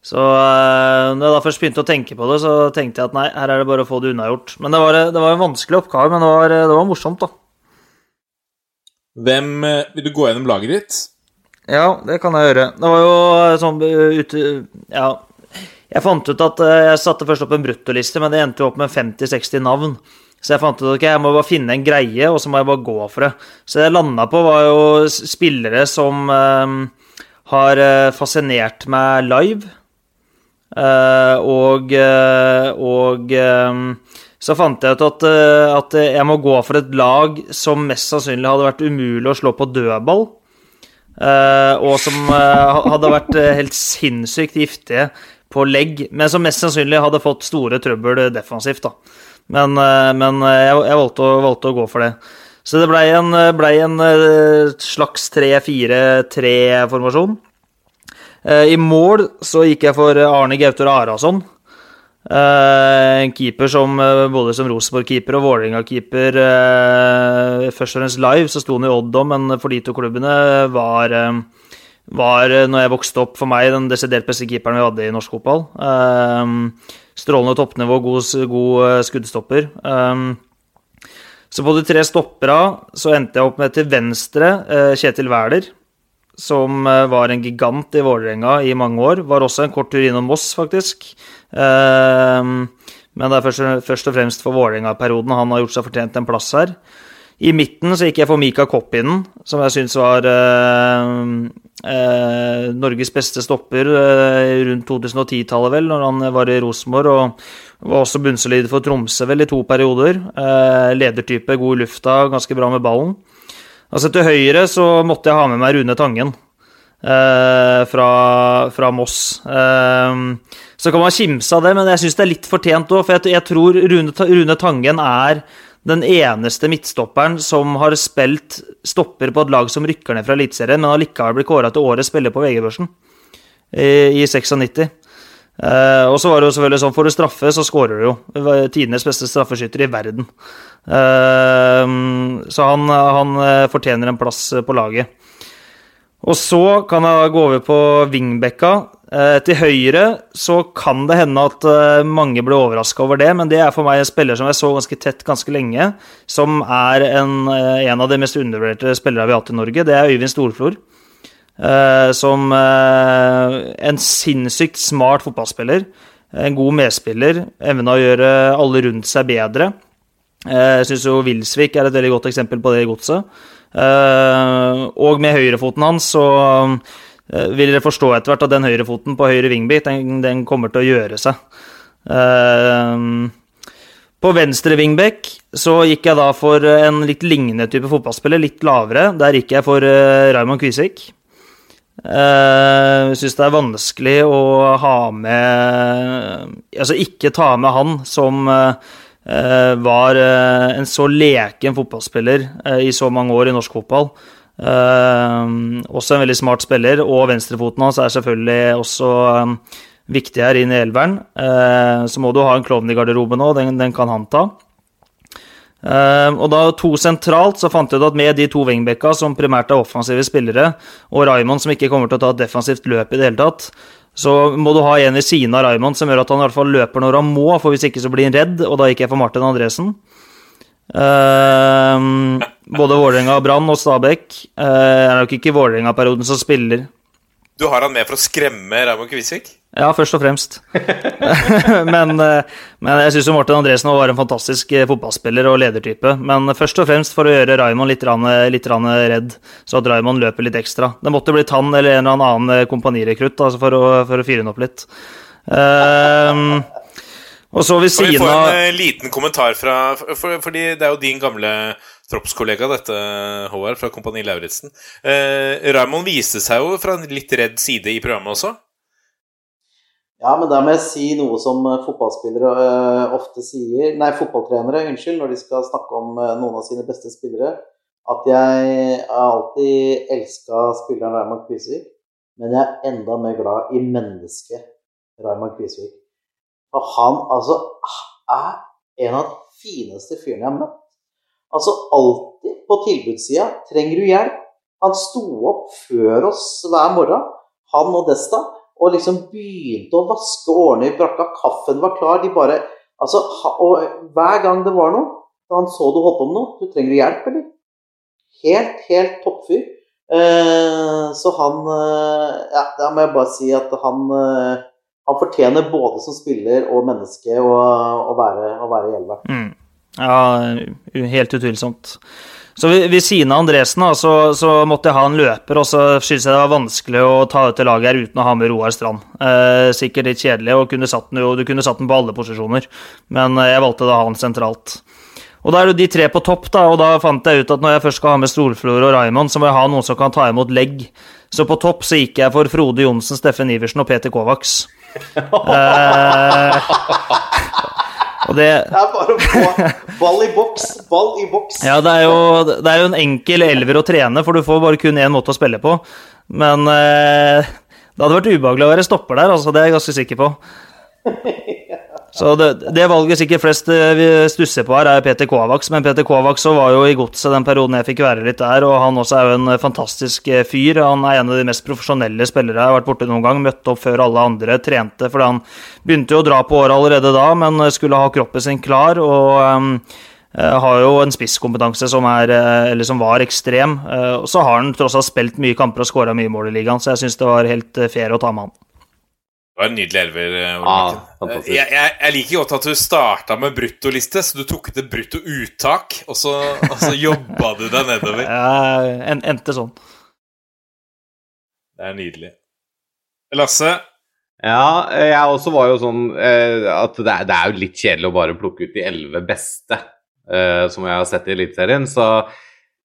så eh, når jeg da først begynte å tenke på det, så tenkte jeg at nei, her er det bare å få det unnagjort. Men det var, det var en vanskelig oppgave, men det var, det var morsomt, da. Hvem eh, Vil du gå gjennom laget ditt? Ja, det kan jeg gjøre. Det var jo eh, sånn eh, ute Ja. Jeg fant ut at eh, jeg satte først opp en bruttoliste, men det endte jo opp med 50-60 navn. Så jeg fant ut at okay, jeg må bare finne en greie, og så må jeg bare gå for det. Så det jeg landa på, var jo spillere som eh, har fascinert meg live. Eh, og og eh, så fant jeg ut at, at jeg må gå for et lag som mest sannsynlig hadde vært umulig å slå på dødball. Eh, og som eh, hadde vært eh, helt sinnssykt giftige på legg, men som mest sannsynlig hadde fått store trøbbel defensivt. da. Men, men jeg, jeg valgte, å, valgte å gå for det. Så det blei en, ble en slags 3-4-3-formasjon. Eh, I mål så gikk jeg for Arne Gautor Arason. Eh, en keeper som eh, både som Rosenborg-keeper og Vålerenga-keeper eh, Først og fremst live så sto han i Odd òg, men for de to klubbene var var, når jeg vokste opp, for meg den desidert beste keeperen vi hadde i norsk fotball. Strålende toppnivå, god, god skuddstopper. Så på de tre stoppera så endte jeg opp med til venstre Kjetil Wæler, som var en gigant i Vålerenga i mange år. Var også en kort tur innom Moss, faktisk. Eh, men det er først og fremst for Vålerenga-perioden han har gjort seg fortjent en plass her. I midten så gikk jeg for Mika Koppinen, som jeg syns var eh, eh, Norges beste stopper eh, rundt 2010-tallet, vel, når han var i Rosenborg. Og var også bunnsolid for Tromsø vel i to perioder. Eh, ledertype, god i lufta, ganske bra med ballen. Altså Til høyre så måtte jeg ha med meg Rune Tangen. Eh, fra, fra Moss. Eh, så kan man kimse av det, men jeg syns det er litt fortjent òg. For jeg, jeg tror Rune, Rune Tangen er den eneste midtstopperen som har spilt stopper på et lag som rykker ned fra Eliteserien, men allikevel blir kåra til årets spiller på VG-børsen i, i 96. Eh, og så var det jo selvfølgelig sånn, får du straffe, så skårer du jo. Tidenes beste straffeskytter i verden. Eh, så han, han eh, fortjener en plass på laget. Og så kan jeg gå over på vingbekka. Eh, til høyre så kan det hende at eh, mange ble overraska over det, men det er for meg en spiller som jeg så ganske tett ganske lenge, som er en, eh, en av de mest undervurderte spillere vi har hatt i Norge. Det er Øyvind Storflor. Som en sinnssykt smart fotballspiller. En god medspiller. Evna å gjøre alle rundt seg bedre. Jeg syns jo Wilsvik er et veldig godt eksempel på det i godset. Eh, og med høyrefoten hans så eh, vil dere forstå etter hvert at den høyrefoten på høyre vingbit, den, den kommer til å gjøre seg. Eh, på venstre vingbekk så gikk jeg da for en litt lignende type fotballspiller, litt lavere. Der gikk jeg for Raymond Kvisvik. Jeg syns det er vanskelig å ha med Altså ikke ta med han som var eh, en så leken fotballspiller eh, i så mange år i norsk fotball. Eh, også en veldig smart spiller, og venstrefoten hans er selvfølgelig også eh, viktig her inn i elveren. Eh, så må du ha en klovn i garderoben òg, den, den kan han ta. Eh, og da to sentralt, så fant jeg ut at med de to wingbacka, som primært er offensive spillere, og Raymond som ikke kommer til å ta et defensivt løp i det hele tatt, så må du ha en ved siden av Raymond som gjør at han i hvert fall løper når han må, for hvis ikke så blir han redd, og da gikk jeg for Martin Andresen. Uh, både Vålerenga, Brann og Stabæk. uh, er nok ikke Vålerenga-perioden som spiller. Du har han med for å skremme Raymond Kvisvik? Ja, først og fremst. men, eh, men jeg syns Morten Andresen var en fantastisk eh, fotballspiller og ledertype. Men først og fremst for å gjøre Raymond litt, rann, litt rann redd, så at Raymond løper litt ekstra. Det måtte blitt han eller en eller annen kompanirekrutt altså for, å, for å fyre han opp litt. Um, og så ved Skal vi får få av en eh, liten kommentar fra for, Fordi det er jo din gamle troppskollega, dette, Håvard, fra Kompani Lauritzen. Uh, Raymond viste seg jo fra en litt redd side i programmet også. Ja, men da må jeg si noe som eh, fotballspillere eh, ofte sier Nei, fotballtrenere, unnskyld, når de skal snakke om eh, noen av sine beste spillere. At jeg alltid elska spilleren Raymond Kvisvik, men jeg er enda mer glad i mennesket Raymond Kvisvik. Og han altså er en av de fineste fyrene jeg har møtt. Altså alltid på tilbudssida. Trenger du hjelp? Han sto opp før oss hver morgen, han og Desta, og liksom begynte å vaske ordne i brakka. Kaffen var klar. De bare Altså, og hver gang det var noe, da han så du holdt på med noe Du trenger hjelp, eller? Helt, helt toppfyr. Eh, så han eh, Ja, da må jeg bare si at han eh, Han fortjener både som spiller og menneske å være, å være i elva. Mm. Ja, helt utvilsomt. Så ved, siden av Andresen da, så, så måtte jeg ha en løper, og så syntes jeg det var vanskelig å ta ut det laget her uten å ha med Roar Strand. Eh, sikkert litt kjedelig, og kunne satt den jo, du kunne satt den på alle posisjoner, men eh, jeg valgte da å ha han sentralt. Og da er det de tre på topp, da, og da fant jeg ut at når jeg først skal ha med Storflor og Raymond, så må jeg ha noen som kan ta imot legg. Så på topp så gikk jeg for Frode Johnsen, Steffen Iversen og Peter Kovacs. Eh, det, Det er bare å få ball i boks, ball i boks. ja, det er, jo, det er jo en enkel elver å trene, for du får bare kun én måte å spille på. Men eh, det hadde vært ubehagelig å være stopper der, altså, det er jeg ganske sikker på. Så det, det valget sikkert flest eh, stusser på her, er Peter Kovacs. Men Peter Kovacs var jo i godset den perioden jeg fikk være litt der, og han også er jo en fantastisk eh, fyr. Han er en av de mest profesjonelle spillere jeg har vært borte noen gang. Møtte opp før alle andre, trente, fordi han begynte jo å dra på året allerede da, men skulle ha kroppen sin klar. og... Eh, har jo en spisskompetanse som, er, eh, eller som var ekstrem. eh, Og så har han tross alt spilt mye kamper og skåra mye mål i ligaen, så jeg syns det var helt eh, fair å ta med han. Det var en nydelig elver. eh, Ja, Martin. fantastisk. jeg, jeg, jeg liker godt at du starta med bruttoliste, så du tok ut et brutto uttak, og så, og så jobba du deg nedover. Jeg en, endte sånn. Det er nydelig. Lasse, Ja, jeg også var jo sånn eh, at det er, det er jo litt kjedelig å bare plukke ut de elleve beste eh, som jeg har sett i Eliteserien. Så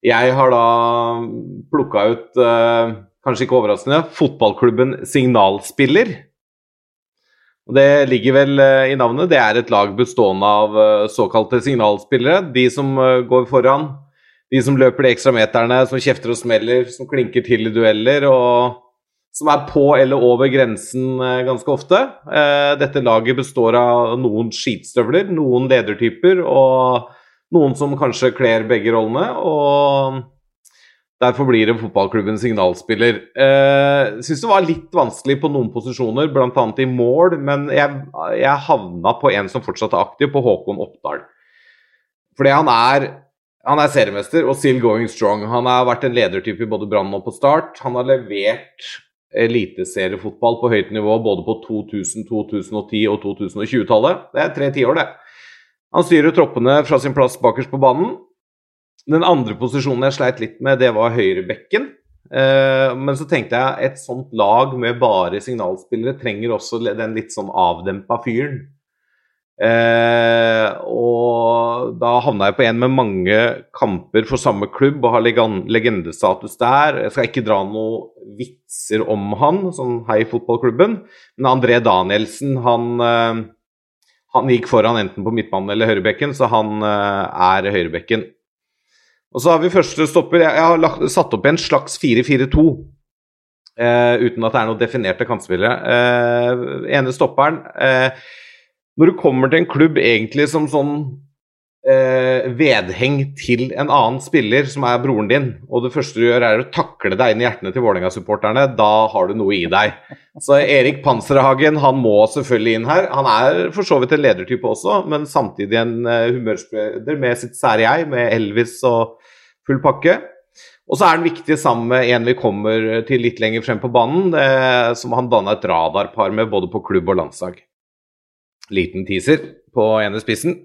jeg har da plukka ut, eh, kanskje ikke overraskende, fotballklubben Signalspiller. Og Det ligger vel eh, i navnet. Det er et lag bestående av eh, såkalte signalspillere. De som eh, går foran, de som løper de ekstra meterne, som kjefter og smeller, som klinker til i dueller. og som er på eller over grensen ganske ofte. Dette laget består av noen skitstøvler, noen ledertyper og noen som kanskje kler begge rollene. og Derfor blir det fotballklubben signalspiller. Eh, Syns det var litt vanskelig på noen posisjoner, bl.a. i mål, men jeg, jeg havna på en som fortsatt er aktiv, på Håkon Oppdal. Fordi han er, han er seriemester og still going strong. Han har vært en ledertype i både Brann og på Start. Han har levert eliteseriefotball på høyt nivå både på 2000-, 2010- og 2020-tallet. Det er tre tiår, det. Han styrer troppene fra sin plass bakerst på banen. Den andre posisjonen jeg sleit litt med, det var høyrebekken. Eh, men så tenkte jeg et sånt lag med bare signalspillere trenger også den litt sånn avdempa fyren. Eh, og da havna jeg på en med mange kamper for samme klubb og har legendestatus der. Jeg skal ikke dra noen vitser om han, sånn hei fotballklubben. Men André Danielsen, han, eh, han gikk foran enten på midtbanen eller høyrebekken, så han eh, er høyrebekken. Og så har vi første stopper. Jeg, har lagt, satt opp en slags 4-4-2. eh, uten at det er noen definerte kantspillere. Eh, ene stopperen eh, Når du kommer til en klubb egentlig som sånn eh, vedheng til en annen spiller som er broren din, og det første du gjør er å takle deg inn i hjertene til Vålerenga-supporterne, da har du noe i deg. Så Erik Panserhagen han må selvfølgelig inn her. Han er for så vidt en ledertype også, men samtidig en humørspiller humørspreder med sitt sære jeg, med Elvis og full pakke. Og så er den viktig sammen med en vi kommer til litt lenger frem på banen, eh, som han danna et radarpar med både på klubb og landslag. Liten teaser på ene spissen.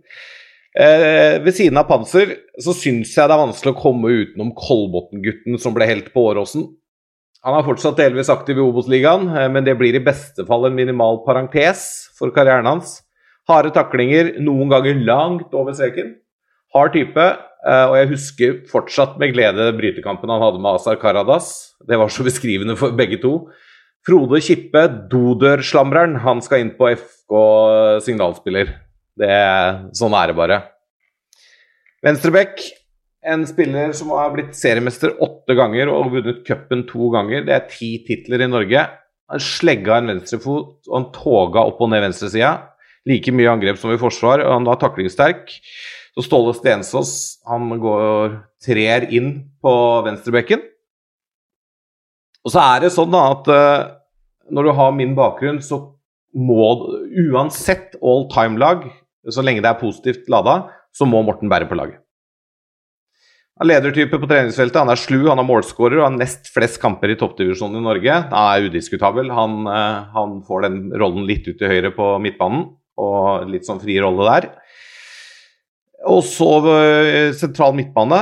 Eh, ved siden av Panser så syns jeg det er vanskelig å komme utenom Kolbotn-gutten som ble helt på Åråsen. Han er fortsatt delvis aktiv i Obos-ligaen, eh, men det blir i beste fall en minimal parentes for karrieren hans. Harde taklinger, noen ganger langt over streken. Hard type, og jeg husker fortsatt med glede brytekampen han hadde med Azar Karadas. Det var så beskrivende for begge to. Frode Kippe, dodørslamreren, han skal inn på FK signalspiller. Det, sånn er det bare. Venstrebekk, en spiller som har blitt seriemester åtte ganger og vunnet cupen to ganger. Det er ti titler i Norge. Han slegga en venstrefot og han toga opp og ned venstresida. Like mye angrep som i forsvar, og han var taklingssterk. Så Ståle Stensås han går trer inn på venstrebekken. Og så er det sånn da at uh, når du har min bakgrunn, så må uansett all time-lag, så lenge det er positivt lada, så må Morten bære på laget. Han er ledertype på treningsfeltet, han er slu, han er målskårer og har nest flest kamper i toppdivisjonen i Norge. Han er udiskutabel. Han, uh, han får den rollen litt ut til høyre på midtbanen, og litt sånn fri rolle der. Og så eh, sentral midtbane.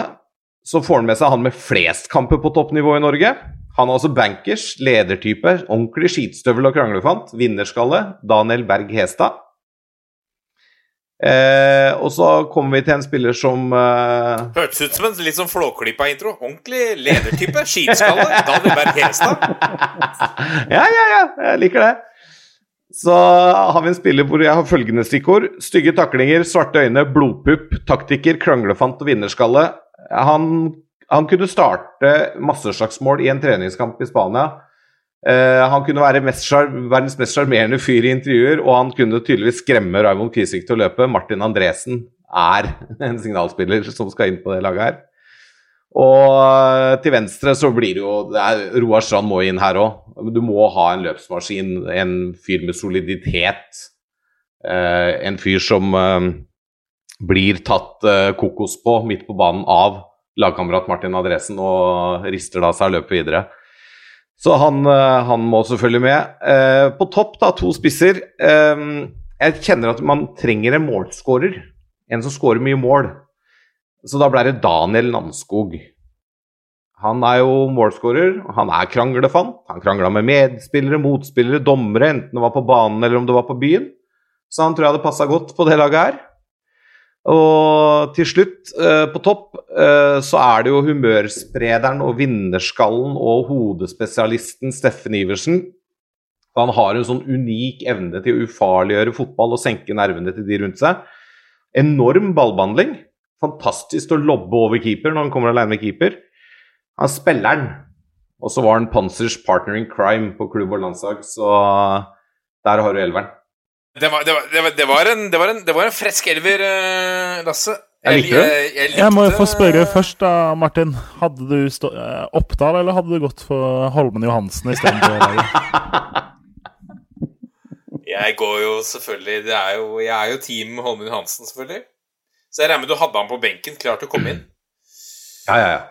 Så får han med seg han med flest kamper på toppnivå i Norge. Han er altså bankers, ledertype, ordentlig skitstøvel og kranglefant. Vinnerskalle. Daniel Berg Hestad. Eh, og så kommer vi til en spiller som eh... Hørtes ut som en litt sånn flåklippa intro. Ordentlig ledertype. Skitskalle. Daniel Berg Hestad. ja, ja, ja. Jeg liker det. Så har vi en spiller hvor jeg har følgende stikkord. Stygge taklinger, svarte øyne, blodpupp, taktiker, kranglefant og vinnerskalle. Han, han kunne starte masseslagsmål i en treningskamp i Spania. Uh, han kunne være mest, verdens mest sjarmerende fyr i intervjuer, og han kunne tydeligvis skremme Raymond Kvisvik til å løpe. Martin Andresen er en signalspiller som skal inn på det laget her. Og eh, til venstre så blir det jo det er, Roar Strand må inn her òg. Du må ha en løpsmaskin, en fyr med soliditet. Eh, en fyr som eh, blir tatt eh, kokos på midt på banen av lagkamerat Martin Adresen og rister da seg løper videre. Så han, eh, han, må selvfølgelig med. Eh, på topp, da, to spisser. jeg kjenner at man trenger en målskårer. En som skårer mye mål. Så da ble det Daniel Namskog. Han er jo målskårer, han er kranglefant. Han krangla med medspillere, motspillere, dommere, enten det var på banen eller om det var på byen. Så han tror jeg hadde passa godt på det laget her. Og til slutt, eh, på topp, eh, så er det jo humørsprederen og vinnerskallen og hodespesialisten Steffen Iversen. Han har en sånn unik evne til å ufarliggjøre fotball og senke nervene til de rundt seg. Enorm ballbehandling fantastisk å lobbe over keeper når han kommer alene med keeper. Han spiller den. Og så var han Panzers partner in crime på klubb og landslag, så der har du elveren. Det var, det, var, det, var, det, var en, det, var en, det var en fresk elver, eh, Lasse. Jeg, likte den Jeg, jeg, jeg, må jo få spørre først, da, Martin. Hadde du stå, eh, Oppdal, eller hadde du gått for Holmen Johansen istedenfor? jeg går jo selvfølgelig det er jo, Jeg er jo team Holmen Johansen, selvfølgelig. Så jeg regner med du hadde han på benken, klar til å komme inn? Ja, ja, ja.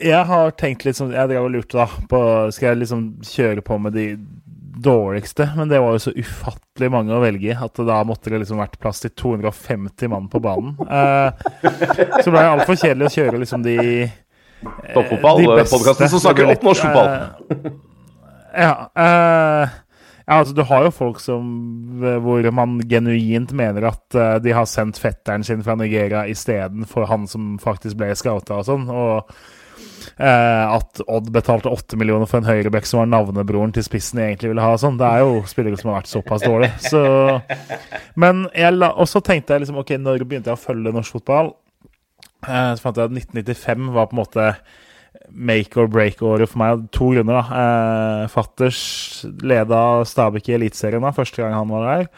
Jeg har tenkt litt sånn Jeg drev og lurte da på Skal jeg liksom kjøre på med de dårligste? Men det var jo så ufattelig mange å velge i at da måtte det liksom vært plass til 250 mann på banen. Eh, så ble det altfor kjedelig å kjøre liksom de eh, Toppfotball-podkasten som snakker opp norsk fotball. Eh, ja. Eh, ja, altså Du har jo folk som, hvor man genuint mener at uh, de har sendt fetteren sin fra Nigeria istedenfor han som faktisk ble scouta og sånn. Og uh, at Odd betalte åtte millioner for en høyrebekk som var navnebroren til spissen de egentlig ville ha. sånn. Det er jo spillere som har vært såpass dårlige. Så, men jeg la, og så tenkte jeg liksom, ok, når begynte jeg å følge norsk fotball? Uh, så fant jeg at 1995 var på en måte make or break-året for meg. To grunner. da. Eh, Fatters leda Stabæk i Eliteserien første gang han var der.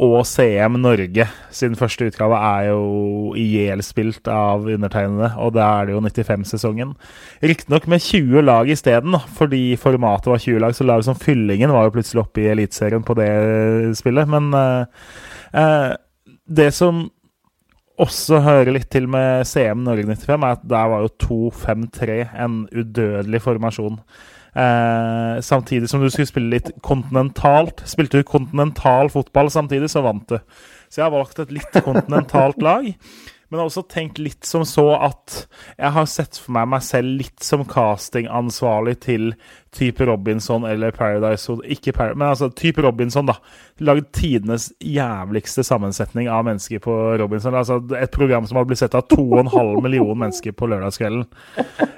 og CM Norge sin første utgave er jo i ihjelspilt av undertegnede, og da er det jo 95-sesongen. Riktignok med 20 lag isteden, fordi formatet var 20 lag, så laget som Fyllingen var jo plutselig oppe i Eliteserien på det spillet. Men uh, uh, det som også hører litt til med CM Norge 95, er at der var jo 2-5-3 en udødelig formasjon. Eh, samtidig som du skulle spille litt kontinentalt. Spilte du kontinental fotball samtidig, så vant du. Så jeg har valgt et litt kontinentalt lag. Men jeg har også tenkt litt som så at jeg har sett for meg meg selv litt som castingansvarlig til type Robinson eller Paradise Ikke Paradise, men altså type Robinson, da. Lagd tidenes jævligste sammensetning av mennesker på Robinson. Altså Et program som hadde blitt sett av 2,5 millioner mennesker på lørdagskvelden.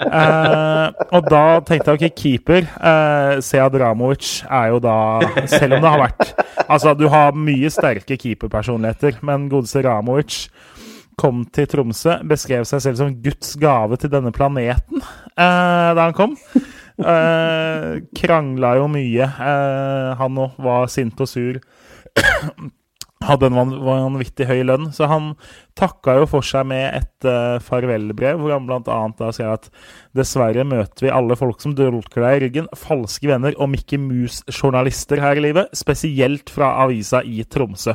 Eh, og da tenkte jeg ok, keeper eh, Sead Ramovic er jo da Selv om det har vært Altså, du har mye sterke keeperpersonligheter, men godeste Ramovic kom til Tromsø, beskrev seg selv som Guds gave til denne planeten eh, da han kom. Eh, krangla jo mye. Eh, han òg var sint og sur. Hadde en vanvittig høy lønn, så han takka jo for seg med et uh, farvelbrev, hvor han bl.a. da sier at dessverre møter vi alle folk som dolker deg i ryggen, falske venner og Mickey Mouse-journalister her i livet, spesielt fra avisa i Tromsø.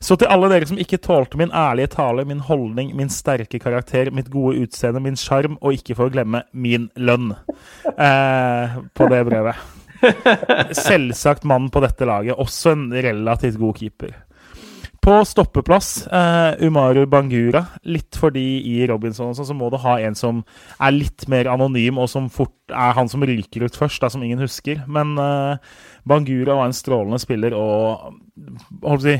Så til alle dere som ikke tålte min ærlige tale, min holdning, min sterke karakter, mitt gode utseende, min sjarm, og ikke for å glemme min lønn eh, på det brevet. Selvsagt mannen på dette laget, også en relativt god keeper. På stoppeplass, eh, Umaru Bangura. Litt fordi i Robinson sånn, så må du ha en som er litt mer anonym, og som fort er han som ryker ut først, da, som ingen husker. Men eh, Bangura var en strålende spiller, og holdt på å si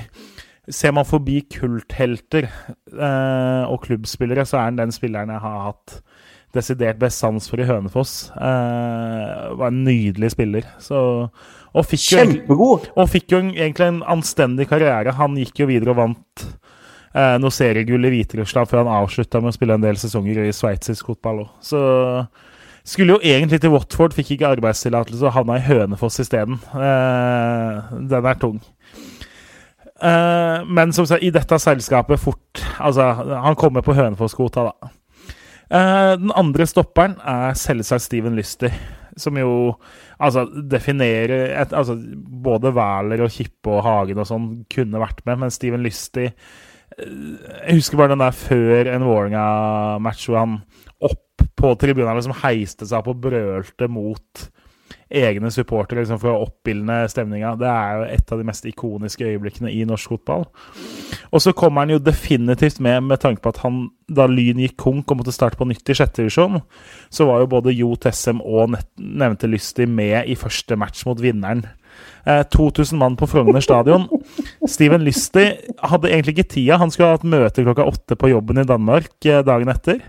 Ser man forbi kulthelter eh, og klubbspillere, så er han den spilleren jeg har hatt desidert best sans for i Hønefoss. Eh, var en nydelig spiller. Så, og fikk Kjempegod! Jo, og fikk jo egentlig en anstendig karriere. Han gikk jo videre og vant eh, noe seriegull i Hviterussland før han avslutta med å spille en del sesonger i sveitsisk fotball òg. Så skulle jo egentlig til Watford, fikk ikke arbeidstillatelse og havna i Hønefoss isteden. Eh, den er tung. Uh, men som sagt, i dette selskapet fort Altså, han kommer på Hønefoss-kvota, da. Uh, den andre stopperen er selvsagt Steven Lyster, som jo altså definerer et, altså, Både Wæler og Kippe og Hagen og sånn kunne vært med, men Steven Lyster uh, Jeg husker bare den der før en Vålerenga-match hvor han opp på tribunen liksom heiste seg opp og brølte mot egne supportere liksom, for å oppildne stemninga. Det er jo et av de mest ikoniske øyeblikkene i norsk fotball. Og så kommer han jo definitivt med med tanke på at han, da Lyn gikk konk og måtte starte på nytt i sjette divisjon, så var jo både Jo Tessem og nevnte Lystig med i første match mot vinneren. Eh, 2000 mann på Frogner stadion. Steven Lystig hadde egentlig ikke tida. Han skulle ha hatt møte klokka åtte på jobben i Danmark eh, dagen etter.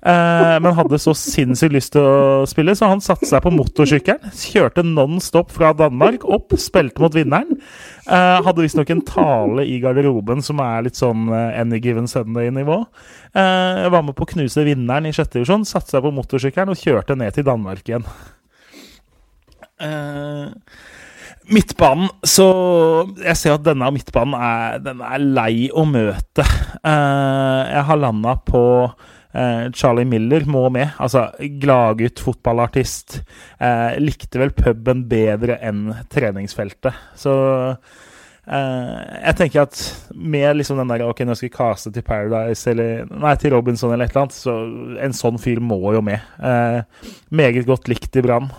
Eh, men hadde så sinnssykt lyst til å spille, så han satte seg på motorsykkelen. Kjørte non stop fra Danmark opp, spilte mot vinneren. Eh, hadde visstnok en tale i garderoben som er litt sånn eh, Any Given Sunday-nivå. Eh, var med på å knuse vinneren i sjette divisjon, satte seg på motorsykkelen og kjørte ned til Danmark igjen. Eh, midtbanen, så Jeg ser at denne midtbanen er, den er lei å møte. Eh, jeg har landa på Charlie Miller må med. Altså, gladgutt, fotballartist. Eh, likte vel puben bedre enn treningsfeltet. Så eh, jeg tenker at med liksom den der Ok, nå skal vi caste til Paradise eller Nei, til Robinson eller et eller annet, så en sånn fyr må jo med. Eh, meget godt likt i Brann.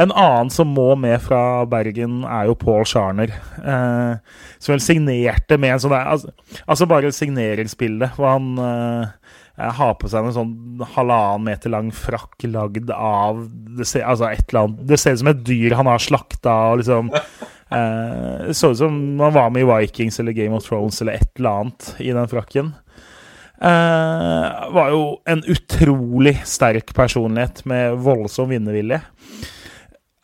En annen som må med fra Bergen, er jo Paul Scharner. Eh, som vel signerte med en sånn altså, altså, bare signeringsbildet, hvor han eh, har på seg en sånn halvannen meter lang frakk lagd av det ser, altså et eller annet, det ser ut som et dyr han har slakta. Og liksom, eh, så ut som han var med i Vikings eller Game of Thrones eller et eller annet i den frakken. Eh, var jo en utrolig sterk personlighet med voldsom vinnervilje.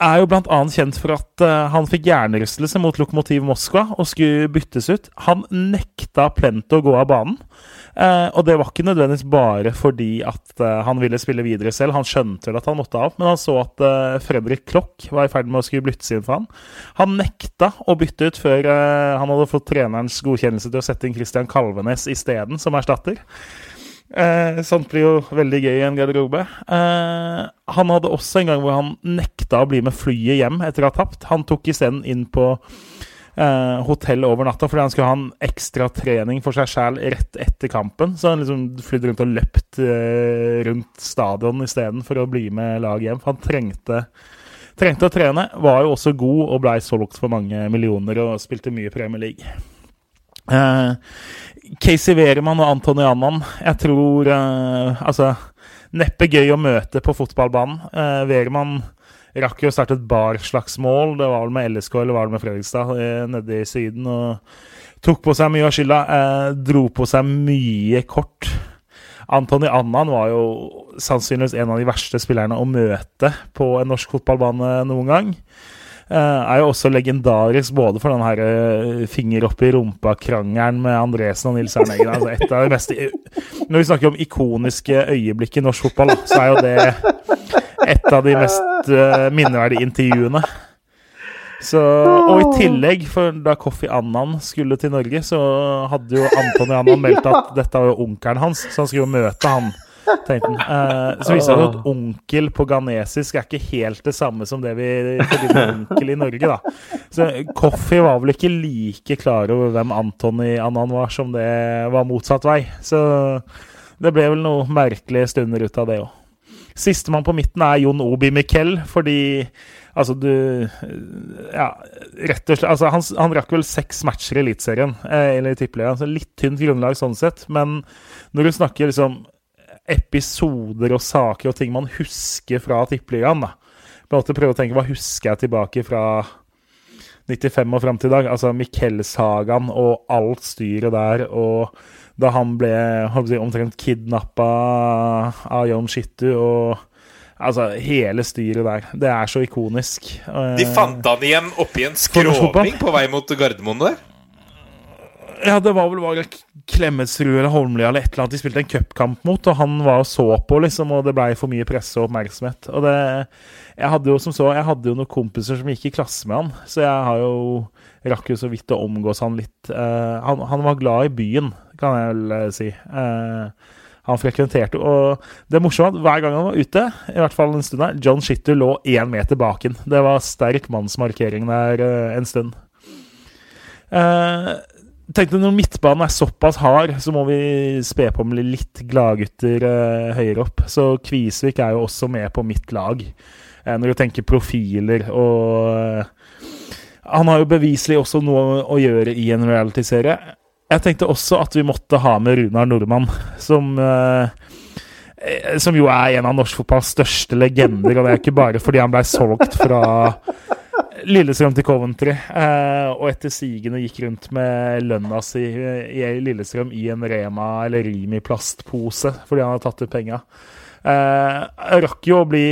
er jo bl.a. kjent for at uh, han fikk hjernerystelse mot Lokomotiv Moskva og skulle byttes ut. Han nekta Plento å gå av banen. Eh, og det var ikke nødvendigvis bare fordi at eh, han ville spille videre selv. Han skjønte vel at han måtte av, men han så at eh, Fredrik Klokk var i ferd med å skulle bytte inn for han. Han nekta å bytte ut før eh, han hadde fått trenerens godkjennelse til å sette inn Christian Kalvenes isteden, som erstatter. Eh, sånt blir jo veldig gøy i en garderobe. Eh, han hadde også en gang hvor han nekta å bli med flyet hjem etter å ha tapt. Han tok isteden inn på eh, hotell over natta fordi han skulle ha en ekstra trening for seg sjæl rett etter kampen. Så han liksom flydde rundt og løpt eh, rundt stadion istedenfor å bli med laget hjem. For han trengte, trengte å trene. Var jo også god og blei solgt for mange millioner og spilte mye Premier League. Eh, Casey Wehrmann og Antony Annan, jeg tror eh, Altså, neppe gøy å møte på fotballbanen. Eh, Wehrmann rakk jo å starte et barslagsmål. Det var vel med LSK eller var det med Fredrikstad eh, nede i Syden. Og tok på seg mye av skylda. Eh, dro på seg mye kort. Antony Annan var jo sannsynligvis en av de verste spillerne å møte på en norsk fotballbane noen gang. Eh, er jo også legendarisk både for den her eh, finger opp i rumpa-krangelen med Andresen og Nils Erneggen Eggen. Altså et av de beste Når vi snakker om ikoniske øyeblikk i norsk fotball, så er jo det et av de mest uh, minneverdige intervjuene. Så, og i tillegg, for da Kofi Annan skulle til Norge, så hadde jo Antony Annan meldt at dette var jo onkelen hans, så han skulle jo møte han. tenkte han. Eh, så viser det seg at onkel på ghanesisk er ikke helt det samme som det vi forbinder med onkel i Norge, da. Så Kofi var vel ikke like klar over hvem Antony Annan var, som det var motsatt vei. Så det ble vel noen merkelige stunder ut av det òg. Sistemann på midten er Jon Obi Miquel, fordi altså du Ja, rett og slett altså, han, han rakk vel seks matcher i Eliteserien, eh, i Tippeligaen, så litt tynt grunnlag sånn sett. Men når du snakker liksom episoder og saker og ting man husker fra Tippeligaen, da På en måte prøve å tenke hva husker jeg tilbake fra 95 og fram til i dag? Altså Miquel-sagaen og alt styret der, og da han ble jeg, omtrent kidnappa av John Shittu og Altså, hele styret der. Det er så ikonisk. De fant han igjen oppi en skråning på vei mot Gardermoen der? Ja, det var vel bare Klemetsrud eller Holmlia eller et eller annet de spilte en cupkamp mot, og han var og så på, liksom, og det blei for mye presse og oppmerksomhet. Og det Jeg hadde jo som så, jeg hadde jo noen kompiser som gikk i klasse med han, så jeg har jo rakk jo så vidt å omgås han litt. Uh, han, han, var glad i byen, kan jeg vel uh, si. Uh, han frekventerte. Og det morsomme var hver gang han var ute, i hvert fall en stund her, John Shitter lå én meter bak den. Det var sterk mannsmarkering der en stund. Uh, tenkte Når midtbanen er såpass hard, så må vi spe på med litt gladgutter eh, høyere opp. Så Kvisvik er jo også med på mitt lag, eh, når du tenker profiler og Han har jo beviselig også noe å gjøre i en reality-serie. Jeg tenkte også at vi måtte ha med Runar Nordmann, som som jo er en av norsk fotballs største legender. Og det er ikke bare fordi han ble solgt fra Lillestrøm til Coventry, eh, og etter sigende gikk rundt med lønna si i Lillestrøm i en Rema eller Rimi-plastpose fordi han hadde tatt ut penga. Eh, rakk jo å bli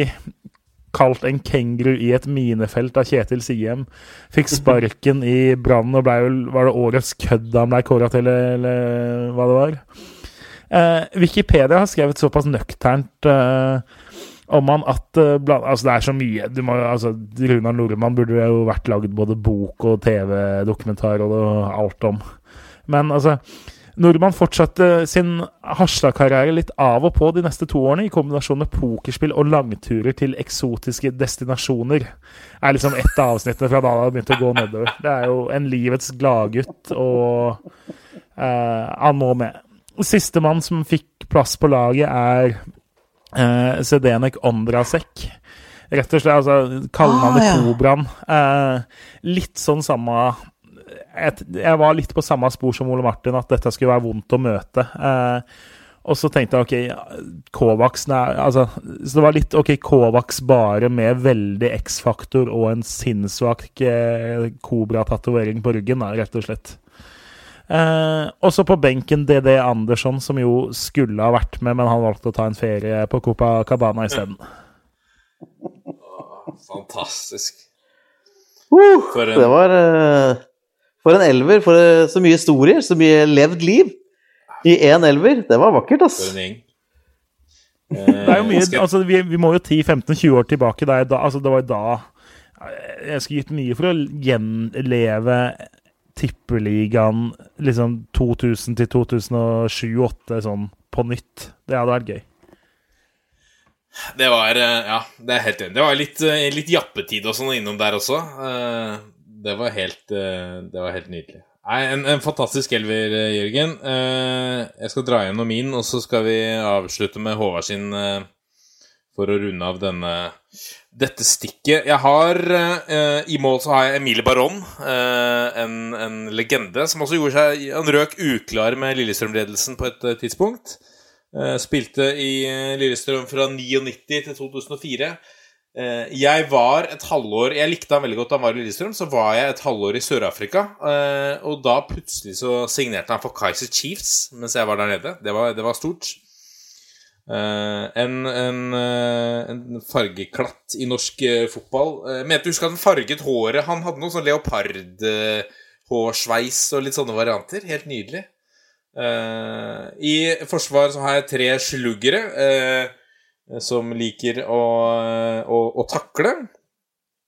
kalt en kenguru i et minefelt av Kjetil Siem. Fikk sparken i Brann og ble vel Var det årets kødd han ble kåra til, eller hva det var? Eh, Wikipedia har skrevet såpass nøkternt eh, om han at uh, blant, Altså, det er så mye du må, altså, Runar Nordmann burde jo vært lagd både bok og TV-dokumentar og alt om. Men altså Nordmann fortsatte sin Harstad-karriere litt av og på de neste to årene, i kombinasjon med pokerspill og langturer til eksotiske destinasjoner. Det er liksom ett av avsnittene fra da det begynte å gå nedover. Det er jo en livets gladgutt, og eh, han må med. Sistemann som fikk plass på laget, er Uh, Sedenek Ondrasek. Rett og slett, altså Kallenavnet ah, ja. Kobraen. Uh, litt sånn samme jeg, jeg, var litt på samme spor som Ole Martin, at dette skulle være vondt å møte. Uh, og så tenkte jeg OK, Kovacs altså, Så det var litt OK, Kovacs bare med veldig X-faktor og en sinnssvak eh, Kobra-tatovering på ryggen, da, rett og slett. Eh, også på benken DD Andersson, som jo skulle ha vært med, men han valgte å ta en ferie på Copa Cabana isteden. Fantastisk. Uh, For en- Det var eh, For en elver. For eh, så mye historier, så mye levd liv i én elver. Det var vakkert, ass. For en gjeng. Det er jo mye, altså vi, vi må jo 10-15-20 år tilbake. Da, altså det var jo da Jeg skulle gitt mye for å gjenleve tippeligaen liksom 2000 til 2007-2008 sånn på nytt. Det hadde vært gøy. Det var eh, Ja, det er helt enig. Det var litt, eh, litt jappetid og sånn innom der også. Eh, Det var helt, det var helt nydelig. Nei, en, en fantastisk elver, Jørgen. Jeg skal dra gjennom min, og så skal vi avslutte med Håvard sin for å runde av denne dette stikket. Jeg har eh, I mål så har jeg Emilie Baron, eh, en, en legende, som også gjorde seg Han røk uklar med Lillestrøm-ledelsen på et eh, tidspunkt. Eh, spilte i eh, Lillestrøm fra 99 til 2004. Eh, jeg var et halvår Jeg likte han veldig godt da han var i Lillestrøm. Så var jeg et halvår i Sør-Afrika, og da plutselig så signerte han for Kaiser Chiefs mens jeg var der nede. Det var, det var stort. Eh, en, en, uh, en fargeklatt i norsk uh, fotball. Uh, mente du husker han farget håret Han hadde noe sånn leopardhårsveis og litt sånne varianter. Helt nydelig. I forsvar så har jeg tre sluggere som liker å, å, å takle.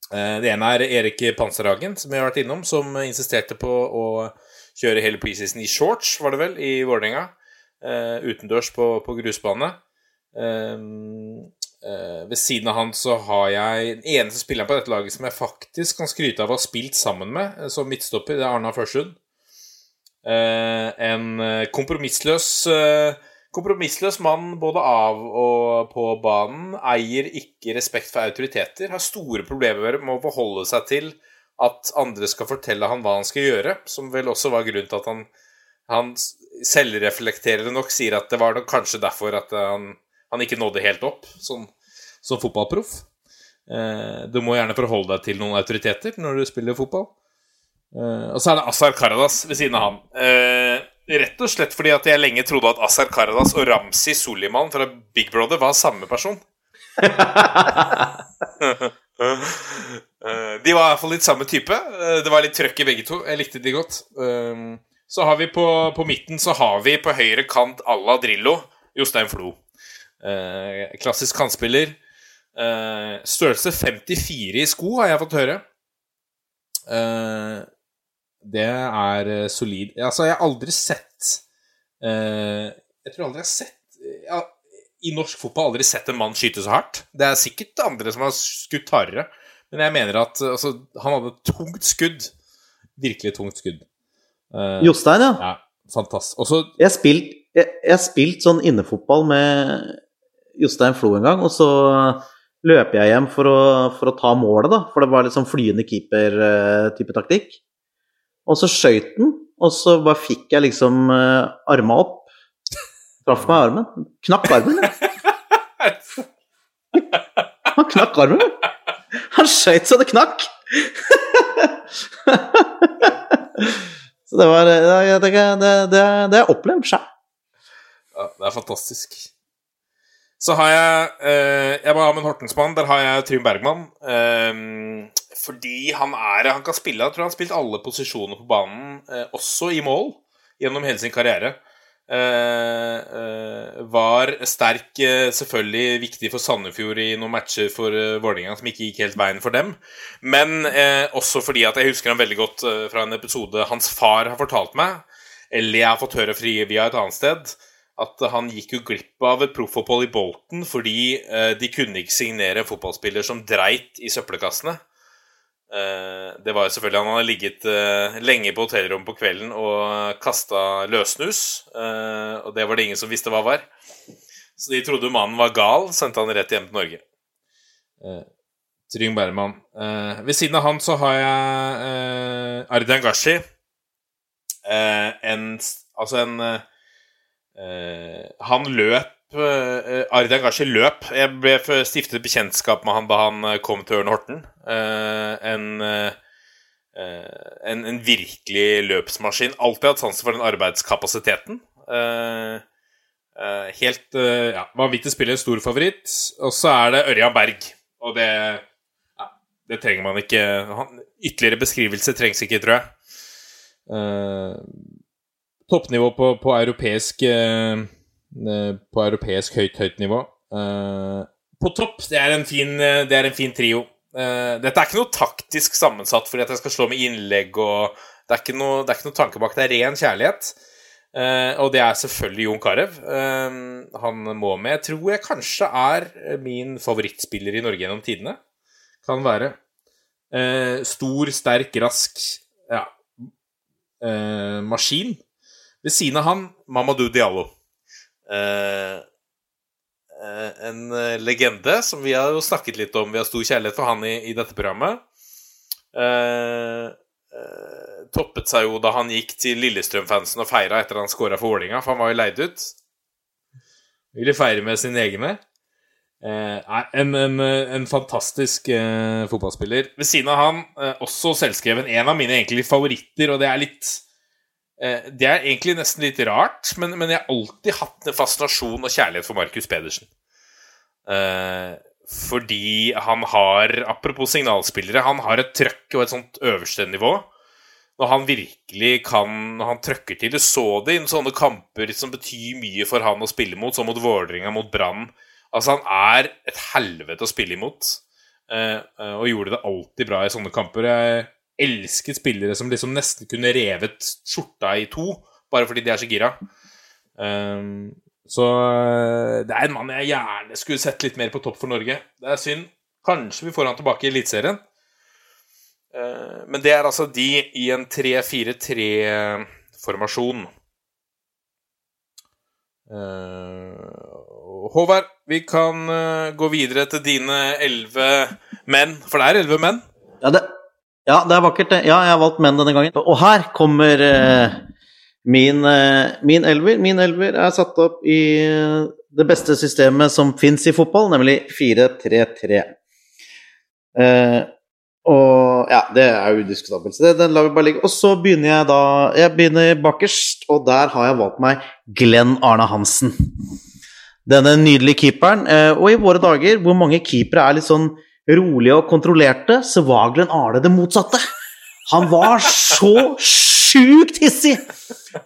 Det ene er Erik Panserhagen, som jeg har vært innom, som insisterte på å kjøre hele preseason i shorts, var det vel, i Vålerenga. Uh, utendørs på, på grusbane. Eh, ved siden av han så har jeg den eneste spilleren på dette laget som jeg faktisk kan skryte av å ha spilt sammen med eh, som midtstopper. Det er Arna Førsund. Uh, en kompromissløs uh, Kompromissløs mann både av og på banen. Eier ikke respekt for autoriteter. Har store problemer med å forholde seg til at andre skal fortelle han hva han skal gjøre, som vel også var grunnen til at han, han selvreflekterende nok sier at det var kanskje derfor at han, han ikke nådde helt opp som, som fotballproff. Eh, du må gjerne forholde deg til noen autoriteter når du spiller fotball. Eh, og så er det Azar Karadas ved siden av han. Eh, rett og slett fordi at jeg lenge trodde at Azar Karadas og Ramsi Soliman fra Big Brother var samme person. De var i hvert fall litt samme type. Det var litt trøkk i begge to. Jeg likte de godt. Så har vi på, på midten så har vi på høyre kant à la Drillo Jostein Flo. Eh, klassisk kantspiller. Eh, størrelse 54 i sko, har jeg fått høre. Eh, det er solid. Altså, jeg har aldri sett Jeg tror aldri jeg har sett jeg har, I norsk fotball aldri sett en mann skyte så hardt. Det er sikkert andre som har skutt hardere, men jeg mener at altså, han hadde et tungt skudd. Virkelig tungt skudd. Jostein, ja. ja, fantastisk. Også, Jeg har spilt, spilt sånn innefotball med Jostein Flo en gang, og så løper jeg hjem for å, for å ta målet, da. For det var litt sånn flyende keeper-type taktikk. Og så skøyt den, og så bare fikk jeg liksom uh, arma opp. Traff meg i armen. Knakk armen. Han knakk armen. Han skøyt så det knakk. så det var det, det har jeg opplevd sjøl. Ja, det er fantastisk. Så har jeg eh, Jeg var en Hortensmann. Der har jeg Trym Bergman. Eh, fordi han er Han kan spille Jeg tror han har spilt alle posisjoner på banen, eh, også i mål, gjennom hele sin karriere. Eh, eh, var sterk, eh, selvfølgelig viktig for Sandefjord i noen matcher for eh, Vålerenga som ikke gikk helt veien for dem. Men også fordi at jeg husker han veldig godt fra en episode hans far har fortalt meg, eller jeg har fått høre fri via et annet sted, at han gikk jo glipp av et proffopphold i Bolten fordi eh, de kunne ikke signere en fotballspiller som dreit i søppelkassene. Eh, det var jo selvfølgelig Han hadde ligget eh, lenge på hotellrommet på kvelden og kasta løssnus. eh, og det var det ingen som visste hva var. Så de trodde mannen var gal, sendte han rett hjem til Norge. Uh, Trygg Berman. Eh, ved siden av han så har jeg Ardian Gashi. Eh, en Altså en eh, Han løp uh, Ardian Gashi løp. Jeg ble stiftet bekjentskap med han da han eh, kom til Ørn Horten. Eh, en, eh, eh, en En virkelig løpsmaskin. Alltid hatt sansen for den arbeidskapasiteten. Eh, eh, helt uh, ja, vanvittig spiller, stor favoritt. Og så er det Ørjan Berg. Og det ja, det trenger man ikke. Han, ytterligere beskrivelse trengs ikke, tror jeg. Eh, toppnivå på, på europeisk eh, eh, På europeisk høyt, høyt nivå. Eh, på topp, det er en fin, det er en fin trio. Dette er ikke noe taktisk sammensatt fordi at jeg skal slå med innlegg og Det er ikke noe, det er ikke noe tanke bak. Det er ren kjærlighet. Og det er selvfølgelig Jon Carew. Han må med. Jeg tror jeg kanskje er min favorittspiller i Norge gjennom tidene. Kan være. Stor, sterk, rask ja, maskin. Ved siden av han Mamadou Diallo. Eh, eh, en eh, legende som vi har jo snakket litt om. Vi har stor kjærlighet for han i, i dette programmet. Eh, eh, toppet seg jo da han gikk til Lillestrøm-fansen og feira etter han scora for Vålinga, for han var jo leid ut. Ville feire med sine egne. Eh, en, en, en fantastisk eh, fotballspiller. Ved siden av han, eh, også selvskreven, en av mine egentlig favoritter, og det er litt Det er egentlig nesten litt rart, men, men jeg har alltid hatt en fascinasjon og kjærlighet for Markus Pedersen. Eh, fordi han har, apropos signalspillere, han har et trøkk og et sånt øverste nivå. Når han virkelig kan Når han trøkker til. Du så det i sånne kamper som betyr mye for han å spille mot, som mot Vålerenga, mot Brann. Altså, han er et helvete å spille imot. Eh, eh, og gjorde det alltid bra i sånne kamper. Jeg elsket spillere som liksom nesten kunne revet skjorta i to, bare fordi de er så gira. Um, så eh, det er en mann jeg gjerne skulle sett litt mer på topp for Norge. Det er synd. Kanskje vi får han tilbake i Eliteserien. Uh, men det er altså de i en 3-4-3-formasjon. Uh, Håvard, vi kan uh, gå videre til dine elleve menn. For det er elleve menn? Ja det, ja, det er vakkert. Ja, jeg har valgt menn denne gangen. Og her kommer eh, min, eh, min elver. Min elver er satt opp i eh, det beste systemet som fins i fotball, nemlig 4-3-3. Eh, og ja, det er jo udiskutabelt. Så Den lar vi bare ligge. Og så begynner jeg da Jeg begynner bakerst, og der har jeg valgt meg Glenn Arne Hansen. Denne nydelige keeperen. Eh, og i våre dager, hvor mange keepere er litt sånn rolige og kontrollerte, så var Glenn Arne det motsatte. Han var så sjukt hissig!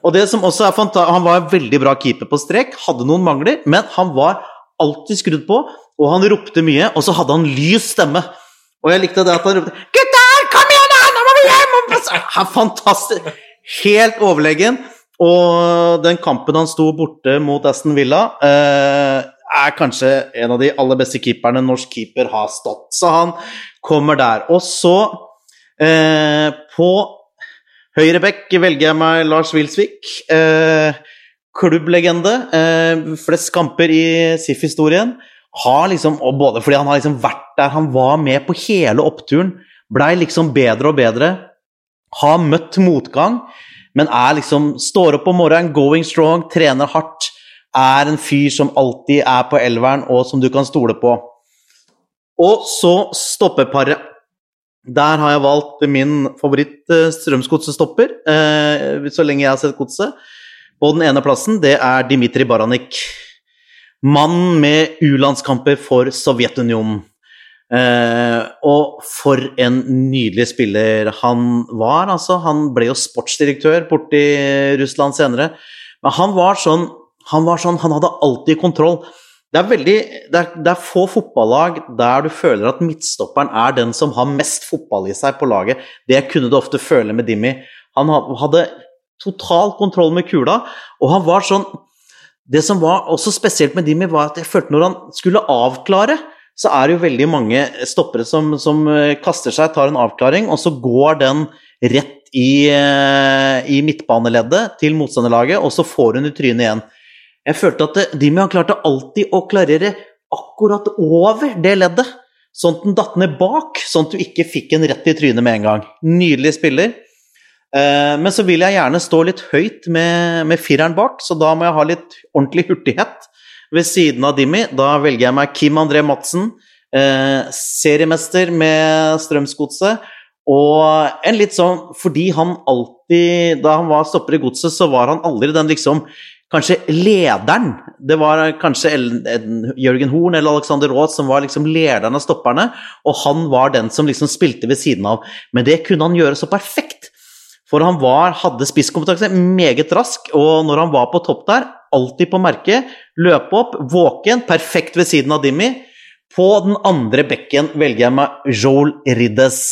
Og det som også er fantastisk, Han var en veldig bra keeper på strek, hadde noen mangler, men han var alltid skrudd på, og han ropte mye, og så hadde han lys stemme. Og jeg likte det at han ropte 'Gutter, kom igjen! Nå må vi hjem!' Fantastisk. Helt overlegen. Og den kampen han sto borte mot Aston Villa, eh, er kanskje en av de aller beste keeperne norsk keeper har stått. Så han kommer der. Og så, eh, på høyre bekk, velger jeg meg Lars Wilsvik. Eh, klubblegende. Eh, flest kamper i SIF-historien. Har liksom, og både fordi han har liksom vært der, han var med på hele oppturen. Blei liksom bedre og bedre. Har møtt motgang, men er liksom står opp om morgenen, going strong, trener hardt. Er en fyr som alltid er på elveren, og som du kan stole på. Og så stoppeparet. Der har jeg valgt min favoritt eh, Strømsgodset-stopper, eh, så lenge jeg har sett Godset. På den ene plassen, det er Dmitrij Baranik. Mann med U-landskamper for Sovjetunionen. Eh, og for en nydelig spiller han var, altså. Han ble jo sportsdirektør borti Russland senere. Men han var sånn Han, var sånn, han hadde alltid kontroll. Det er, veldig, det, er, det er få fotballag der du føler at midtstopperen er den som har mest fotball i seg på laget. Det kunne du ofte føle med Dimmy. Han hadde total kontroll med kula, og han var sånn Det som var også spesielt med Dimmy, var at jeg følte når han skulle avklare, så er det jo veldig mange stoppere som, som eh, kaster seg, tar en avklaring, og så går den rett i, eh, i midtbaneleddet til motstanderlaget, og så får hun i trynet igjen. Jeg følte at Dimi Dimmy han klarte alltid å klarere akkurat over det leddet, sånn at den datt ned bak, sånn at du ikke fikk en rett i trynet med en gang. Nydelig spiller. Eh, Men så vil jeg gjerne stå litt høyt med, med fireren bak, så da må jeg ha litt ordentlig hurtighet ved siden av Dimmy. Da velger jeg meg Kim André Madsen, eh, seriemester med Strømsgodset. Og en litt sånn Fordi han alltid Da han var stopper i godset, så var han aldri den liksom kanskje lederen. Det var kanskje Jørgen Horn eller Alexander Aath som var liksom lederen av stopperne, og han var den som liksom spilte ved siden av. Men det kunne han gjøre så perfekt. For han var, hadde spisskompetanse, meget rask, og når han var på topp der, alltid på merket, løpe opp, våken, perfekt ved siden av Dimmy. På den andre bekken velger jeg meg Joel Riddes.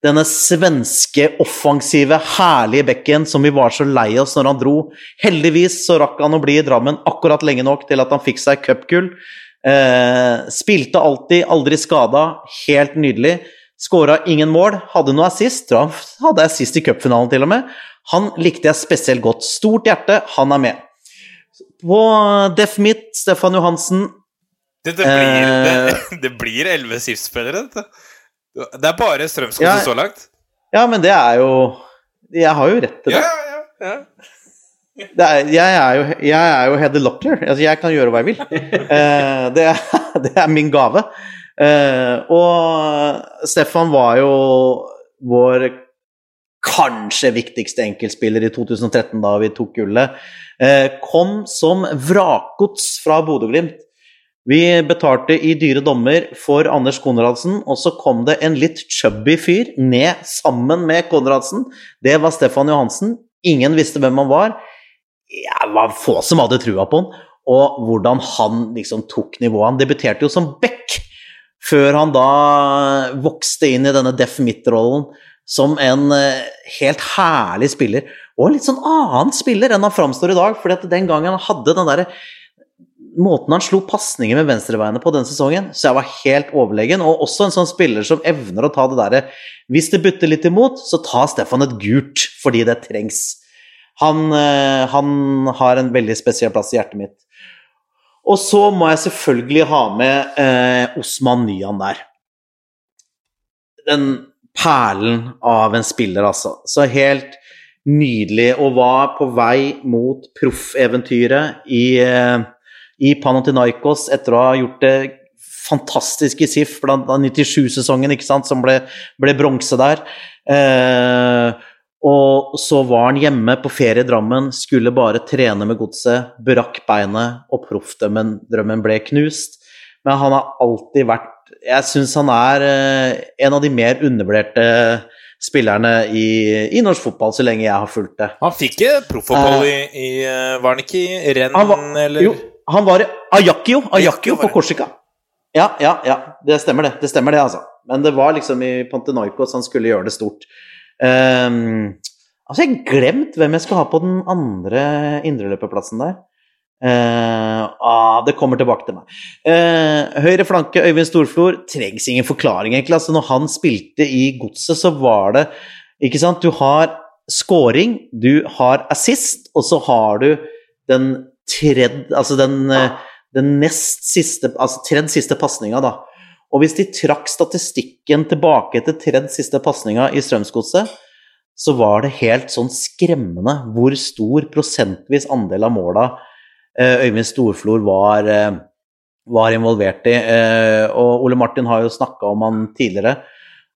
Denne svenske, offensive, herlige bekken som vi var så lei oss når han dro. Heldigvis så rakk han å bli i Drammen akkurat lenge nok til at han fikk seg cupgull. Eh, spilte alltid, aldri skada. Helt nydelig. Skåra ingen mål. Hadde noe assist. Hadde assist i cupfinalen til og med. Han likte jeg spesielt godt. Stort hjerte, han er med. På Def Mitt, Stefan Johansen. Blir, Eh. det, det blir elleve SIF-spillere, dette. Det er bare Strømsgodset Ja. så langt. Ja, men det er jo Jeg har jo rett til det. Ja, ja, ja. er, jeg, er jo, jeg er jo Heather Locklear. Altså, jeg kan gjøre hva jeg vil. Eh, det, er, det er min gave. Eh, og Stefan var jo vår kanskje viktigste enkeltspiller i 2013, da vi tok gullet. Eh, kom som vrakgods fra Bodø-Glimt. Vi betalte i dyre dommer for Anders Konradsen, og så kom det en litt chubby fyr ned sammen med Konradsen. Det var Stefan Johansen. Ingen visste hvem han var. Det var få som hadde trua på han, og hvordan han liksom tok nivået. Han debuterte jo som back, før han da vokste inn i denne Def Midt-rollen som en eh, helt herlig spiller. Og en litt sånn annen spiller enn han framstår i dag, fordi at den gangen han hadde den derre måten han slo pasninger med venstrebeinet på denne sesongen, så jeg var helt overlegen. Og også en sånn spiller som evner å ta det derre Hvis det butter litt imot, så tar Stefan et gult fordi det trengs. Han, eh, han har en veldig spesiell plass i hjertet mitt. Og så må jeg selvfølgelig ha med eh, Osman Nyan der. Den perlen av en spiller, altså. Så helt nydelig, og var på vei mot proffeventyret i eh, i Panathinaikos etter å ha gjort det fantastisk i SIF, blant 97-sesongen, ikke sant, som ble, ble bronse der. Eh, og så var han hjemme på ferie i Drammen, skulle bare trene med godset, brakk beinet, og proffdrømmen drømmen ble knust. Men han har alltid vært Jeg syns han er eh, en av de mer undervurderte spillerne i, i norsk fotball, så lenge jeg har fulgt det. Han fikk proffopphold i, i eh, Var han ikke i renn, eller? jo, han var Ajakio, Ajaccio på. Korsika. Ja, ja, ja. Det stemmer, det. Det stemmer det, altså. Men det var liksom i Pantenoikos han skulle gjøre det stort. Um, altså, jeg har glemt hvem jeg skal ha på den andre indreløperplassen der. Uh, ah, det kommer tilbake til meg. Uh, høyre flanke, Øyvind Storflor, trengs ingen forklaring, egentlig. Altså, når han spilte i Godset, så var det Ikke sant? Du har scoring, du har assist, og så har du den tredje Altså den, eh, den nest siste Altså tredd siste pasninga, da. Og hvis de trakk statistikken tilbake til tredd siste pasninga i Strømsgodset, så var det helt sånn skremmende hvor stor prosentvis andel av måla eh, Øyvind Storflor var, eh, var involvert i. Og Ole Martin har jo snakka om han tidligere.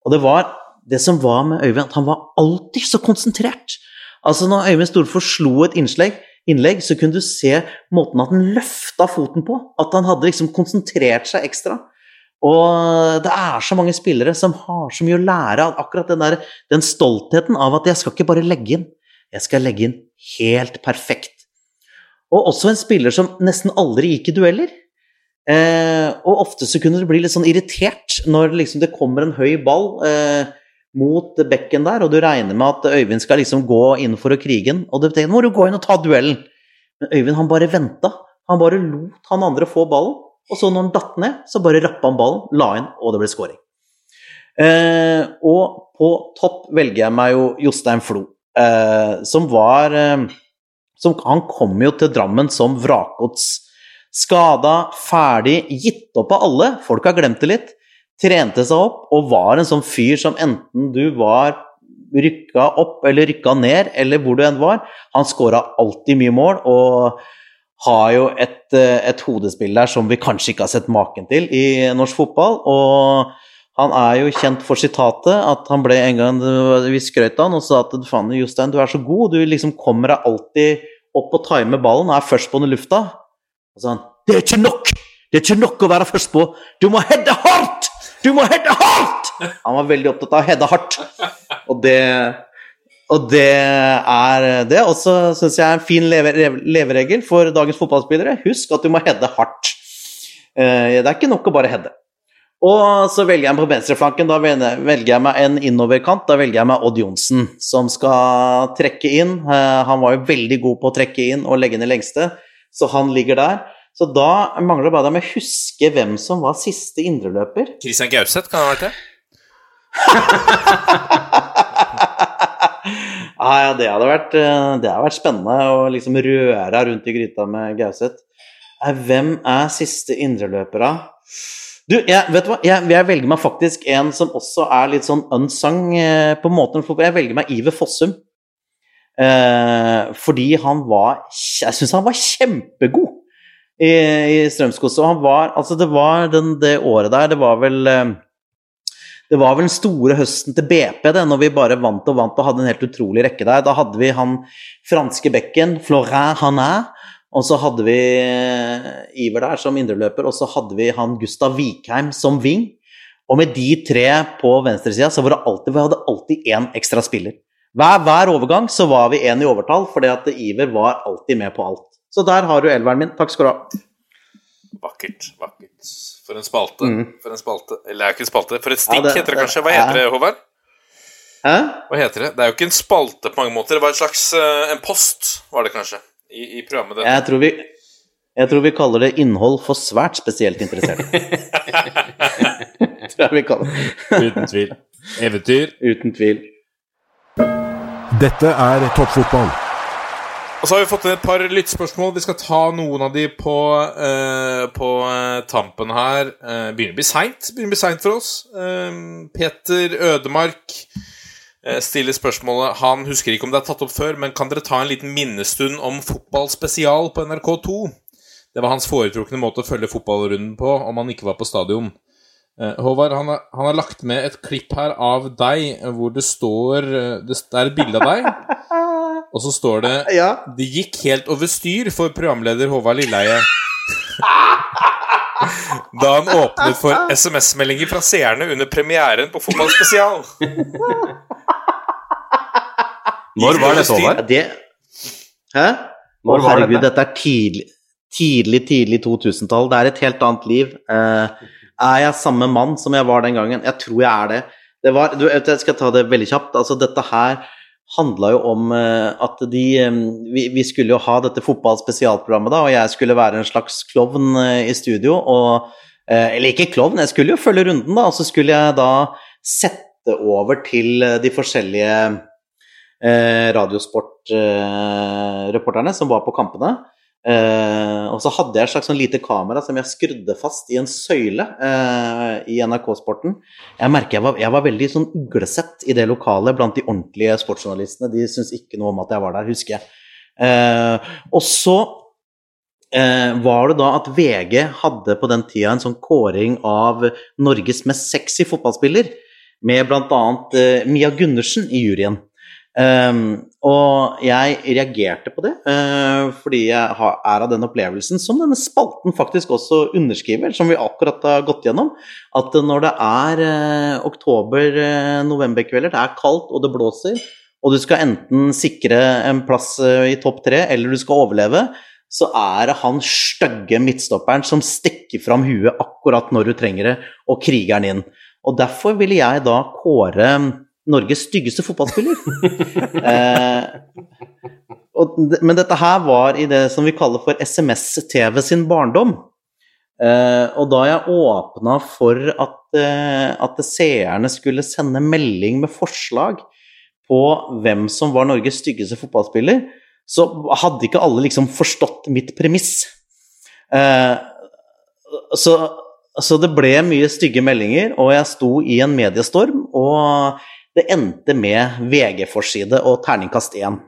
Og det var det som var med Øyvind, at han var alltid så konsentrert. Altså Når Øyvind Storflor slo et innlegg, innlegg, så kunne du se måten at han løfta foten på. At han hadde liksom konsentrert seg ekstra. Og det er så mange spillere som har så mye å lære av akkurat den, der, den stoltheten av at jeg skal ikke bare legge inn, jeg skal legge inn helt perfekt. Og også en spiller som nesten aldri gikk i dueller. Eh, og ofte så kunne du bli litt sånn irritert når liksom det kommer en høy ball eh, mot bekken der, og du regner med at Øyvind skal liksom gå inn for å krige den, og du tenker må du gå inn og ta duellen. Men Øyvind han bare venta. Han bare lot han andre få ballen, og så når han datt ned, så bare rappa han ballen, la inn, og det ble scoring. Eh, og på topp velger jeg meg jo Jostein Flo, eh, som var eh, som, Han kom jo til Drammen som vrakgods. Skada, ferdig, gitt opp av alle. Folk har glemt det litt. Trente seg opp og var en sånn fyr som enten du var rykka opp eller rykka ned, eller hvor du enn var. Han skåra alltid mye mål og har jo et, eh, et hodespill der som vi kanskje ikke har sett maken til i norsk fotball. Og han er jo kjent for sitatet at han ble en gang Vi skrøt av han og sa at faen, Jostein, du er så god, du liksom kommer deg alltid opp og timer ballen og er først på den lufta. Og så han Det er ikke nok! Det er ikke nok å være først på! Du må heade hardt! Du må heade hardt! Han var veldig opptatt av å heade hardt. Og det, og det er det. Og så syns jeg er en fin leve, leveregel for dagens fotballspillere. Husk at du må heade hardt. Eh, Det er ikke nok å bare heade. Og så velger jeg meg på venstreflanken. Da velger jeg meg en innoverkant. Da velger jeg meg Odd Johnsen, som skal trekke inn. Eh, Han var jo veldig god på å trekke inn og legge ned lengste, så han ligger der. Så da mangler det bare om å huske hvem som var siste indreløper. Christian Gauseth, kan det ha vært det? ah, ja, det hadde vært, eh, det hadde vært spennende å liksom røre rundt i gryta med Gauseth. Eh, Hvem er siste indreløper, da? Du, jeg, vet du hva? Jeg, jeg velger meg faktisk en som også er litt sånn unsung eh, på måten Jeg velger meg Iver Fossum. Eh, fordi han var Jeg syns han var kjempegod i, i Strømsgodset. Han var Altså, det var den, det året der Det var vel eh, det var vel den store høsten til BP, det, når vi bare vant og vant og hadde en helt utrolig rekke der. Da hadde vi han franske bekken, Florin Hanin, og så hadde vi eh, Iver der som indreløper, og så hadde vi han Gustav Vikheim som wing. Og med de tre på venstresida så var det alltid, vi hadde alltid én ekstra spiller. Hver, hver overgang så var vi én i overtall, fordi at Iver var alltid med på alt. Så der har du elveren min. Takk skal du ha. Vakkert. Vakkert. For en spalte. Mm. For en spalte. Eller er ikke en spalte. For et stikk Ja, det- heter det kanskje. Hva ja. heter det, Håvard? Hæ? Hva heter det? Det er jo ikke en spalte på mange måter. Det var en slags eh, en post, var det kanskje, i, i programmet. Det. Jeg tror, vi, jeg tror vi kaller det innhold for svært spesielt interesserte. tror jeg vi kaller det. Uten tvil. Eventyr. Uten tvil. Dette er toppfotball. Og så har vi fått et par lyttspørsmål. Vi skal ta noen av de på, uh, på eh, tampen her. Uh, begynner å bli seint. Begynner å bli seint for oss. Uh, Peter Ødemark stiller spørsmålet Han husker ikke om det er tatt opp før, men kan dere ta en liten minnestund om fotballspesial på NRK2? Det var hans foretrukne måte å følge fotballrunden på om han ikke var på stadion. Håvard, han har, han har lagt med et klipp her av deg hvor det står det er et bilde av deg, og så står det Ja. det gikk helt over styr for programleder Håvard Lilleheie. Da han åpnet for SMS-meldinger fra seerne under premieren på Fotballspesial. Når var det Håvard? Ja, det Hæ? Når Å, var herregud, dette? dette er tidlig, tidlig, tidlig 2000-tall. Det er et helt annet liv. Uh, er jeg samme mann som jeg var den gangen? Jeg tror jeg er det. det var, du, jeg skal ta det veldig kjapt. Altså, dette her handla jo om eh, at de eh, vi, skulle jo ha dette fotballspesialprogrammet, da, og jeg skulle være en slags klovn eh, i studio. Og, eller ikke klovn, jeg skulle jo følge runden, da, og så skulle jeg da sette over til de forskjellige radiosportreporterne som var på kampene. Eh, og så hadde jeg et slags sånn lite kamera som jeg skrudde fast i en søyle eh, i NRK-sporten. Jeg merker jeg var, jeg var veldig sånn uglesett i det lokalet blant de ordentlige sportsjournalistene. De syntes ikke noe om at jeg var der, husker jeg. Eh, og så eh, var det da at VG hadde på den tida en sånn kåring av Norges mest sexy fotballspiller, med bl.a. Eh, Mia Gundersen i juryen. Um, og jeg reagerte på det, uh, fordi jeg har, er av den opplevelsen, som denne spalten faktisk også underskriver, som vi akkurat har gått gjennom, at når det er uh, oktober-novemberkvelder, det er kaldt og det blåser, og du skal enten sikre en plass uh, i topp tre, eller du skal overleve, så er det han stygge midtstopperen som stikker fram huet akkurat når du trenger det, og krigeren inn. Og derfor ville jeg da kåre Norges styggeste fotballspiller. eh, og, men dette her var i det som vi kaller for SMS-TV sin barndom. Eh, og da jeg åpna for at, eh, at seerne skulle sende melding med forslag på hvem som var Norges styggeste fotballspiller, så hadde ikke alle liksom forstått mitt premiss. Eh, så, så det ble mye stygge meldinger, og jeg sto i en mediestorm, og det endte med VG-forside og terningkast 1.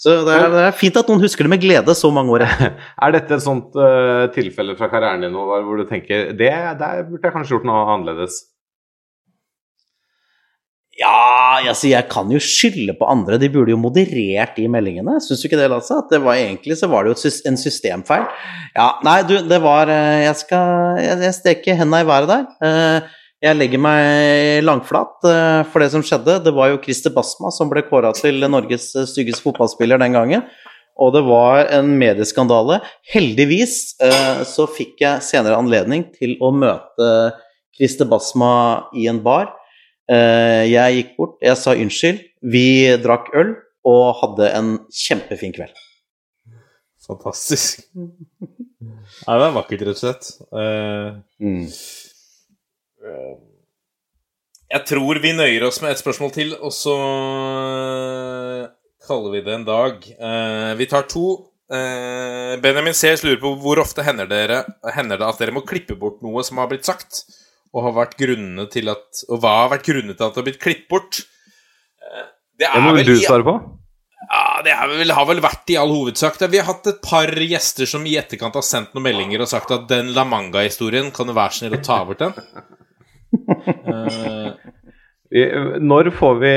Så det er, det er fint at noen husker det med glede så mange år. Er dette et sånt uh, tilfelle fra karrieren din nå, hvor du tenker det, der burde jeg kanskje gjort noe annerledes? Ja, altså jeg kan jo skylde på andre. De burde jo moderert de meldingene. Syns du ikke det, Lasse? At det var egentlig så var det jo en systemfeil. Ja, nei, du, det var eh, Jeg skal Jeg, jeg steker henda i været der. Eh, Jeg legger meg langflat eh, for det som skjedde. Det var jo Christer Basma som ble kåra til Norges styggeste fotballspiller den gangen. Og det var en medieskandale. Heldigvis eh, så fikk jeg senere anledning til å møte Christer Basma i en bar. Eh, Jeg gikk bort, jeg sa unnskyld, vi drakk øl og hadde en kjempefin kveld. Fantastisk. Nei, det er vakkert, rett og slett. Uh... eh, jeg tror vi nøyer oss med et spørsmål til, og så eh, kaller vi det en dag. Eh, vi tar to. Eh, Benjamin Sears lurer på hvor ofte hender, dere, hender det at dere må klippe bort noe som har blitt sagt, og, har vært til at, og hva har vært grunnene til at det har blitt klippet bort? Eh, det Det må vel du svarer svare på? ja, det er vel, har vel vært i all hovedsak det. Vi har hatt et par gjester som i etterkant har sendt noen meldinger og sagt at den La Manga-historien, kan du være snill å ta bort den? Eh, Vi- Når får vi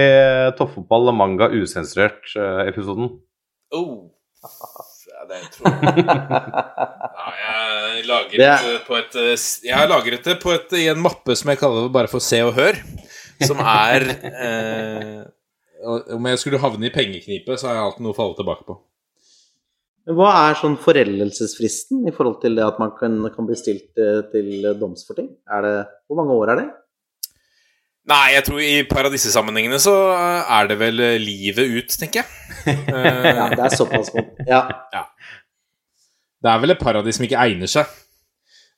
Toppfotball og manga usensurert-episoden? oh. det tror jeg ja, Jeg lagret et eh, har lagret det på et, i en mappe som jeg kaller det bare for Se og Hør, som er eh, Om jeg skulle havne i pengeknipe, så har jeg alltid noe å falle tilbake på. Hva er sånn foreldelsesfristen i forhold til det at man kan, kan bli stilt eh, til domsforting? Er det, hvor mange år er det? Nei, jeg tror i paradisesammenhengene så er det vel eh, livet ut, tenker jeg. Eh, Ja, det er såpass godt. Ja. Det er vel et paradis som ikke egner seg.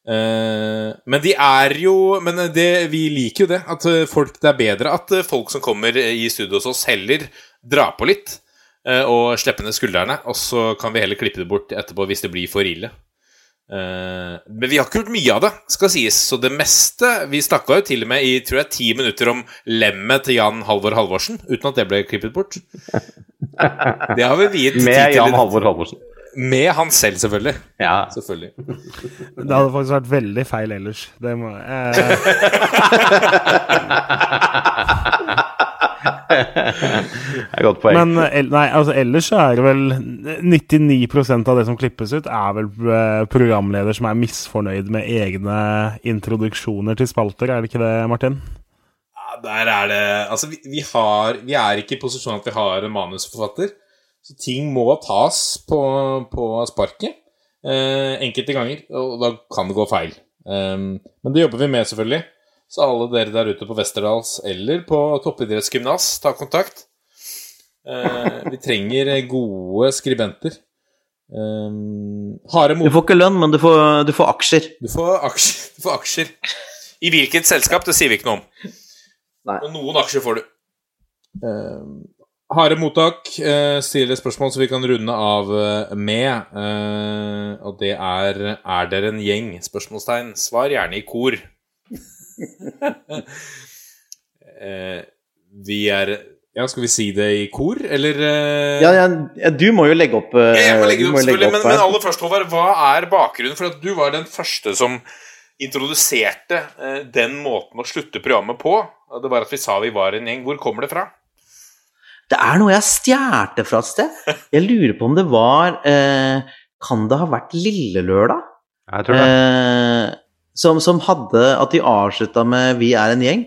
Eh, men de er jo Men det, vi liker jo det. At eh, folk, det er bedre at eh, folk som kommer i studio hos oss, heller drar på litt eh, og slipper ned skuldrene. Og så kan vi heller klippe det bort etterpå hvis det blir for ille. Eh, men vi har ikke gjort mye av det, skal sies. Så det meste Vi snakka jo til og med i tror jeg, ti minutter om lemmet til Jan Halvor Halvorsen, uten at det ble klippet bort. Det har vi viet tid til. Jan Halvor Halvorsen. Med han selv, selvfølgelig. Ja. Selvfølgelig. Det hadde faktisk vært veldig feil ellers. Det må jeg eh, Det er godt poeng. Men eh, nei, altså, ellers så er det vel 99% av det som klippes ut, er vel eh, programleder som er misfornøyd med egne introduksjoner til spalter, er det ikke det, Martin? Ja, der er det Altså, vi, vi har Vi er ikke i posisjon at vi har en manusforfatter. Så ting må tas på, på sparket eh, enkelte ganger, og da kan det gå feil. Um, men det jobber vi med, selvfølgelig. Så alle dere der ute på Westerdals eller på toppidrettsgymnas, ta kontakt. Eh, vi trenger gode skribenter. Eh, harde Du får ikke lønn, men du får, du får aksjer. Du får aksjer. Du får aksjer. I hvilket selskap, det sier vi ikke noe om. Nei. Men noen aksjer får du. Eh, harde mottak. Uh, stiller spørsmål så vi kan runde av eh, med. Eh, og det er Er dere en gjeng? Spørsmålstegn. Svar gjerne i kor. Eh, vi er Ja, skal vi si det i kor, eller eh, Ja, ja, ja, du må jo legge opp eh, jeg må legge det må opp, selvfølgelig. Men, men aller først, Håvard, hva er bakgrunnen for at du var den første som introduserte eh, den måten å slutte programmet på? Det var at vi sa vi var en gjeng. Hvor kommer det fra? Det er noe jeg stjal fra et sted. Jeg lurer på om det var eh, Kan det ha vært Lille Lørdag? Jeg tror det. Som, som hadde At de avslutta med 'Vi er en gjeng'.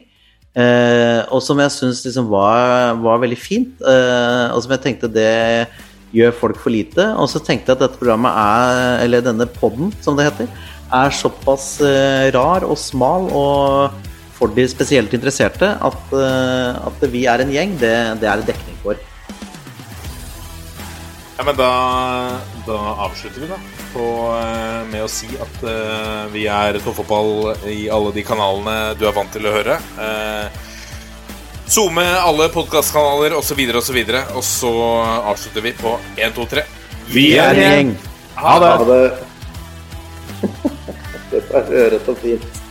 Eh, og som jeg syns liksom var, var veldig fint. Eh, og som jeg tenkte det gjør folk for lite. Og så tenkte jeg at dette programmet er, eller denne poden, som det heter, er såpass eh, rar og smal og for de spesielt interesserte at, eh, at vi er en gjeng, det, det er det dekning for. Ja, men da, da avslutter vi, da. På, eh, med å si at uh, vi er toppfotball i alle de kanalene du er vant til å høre. Eh, Zoome alle podkastkanaler osv., osv. Og, så videre, og så avslutter vi på 1, 2, 3. Vi er en gjeng. Ha det! Ha det. Dette er ørete og fint.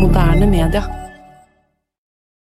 Moderne media.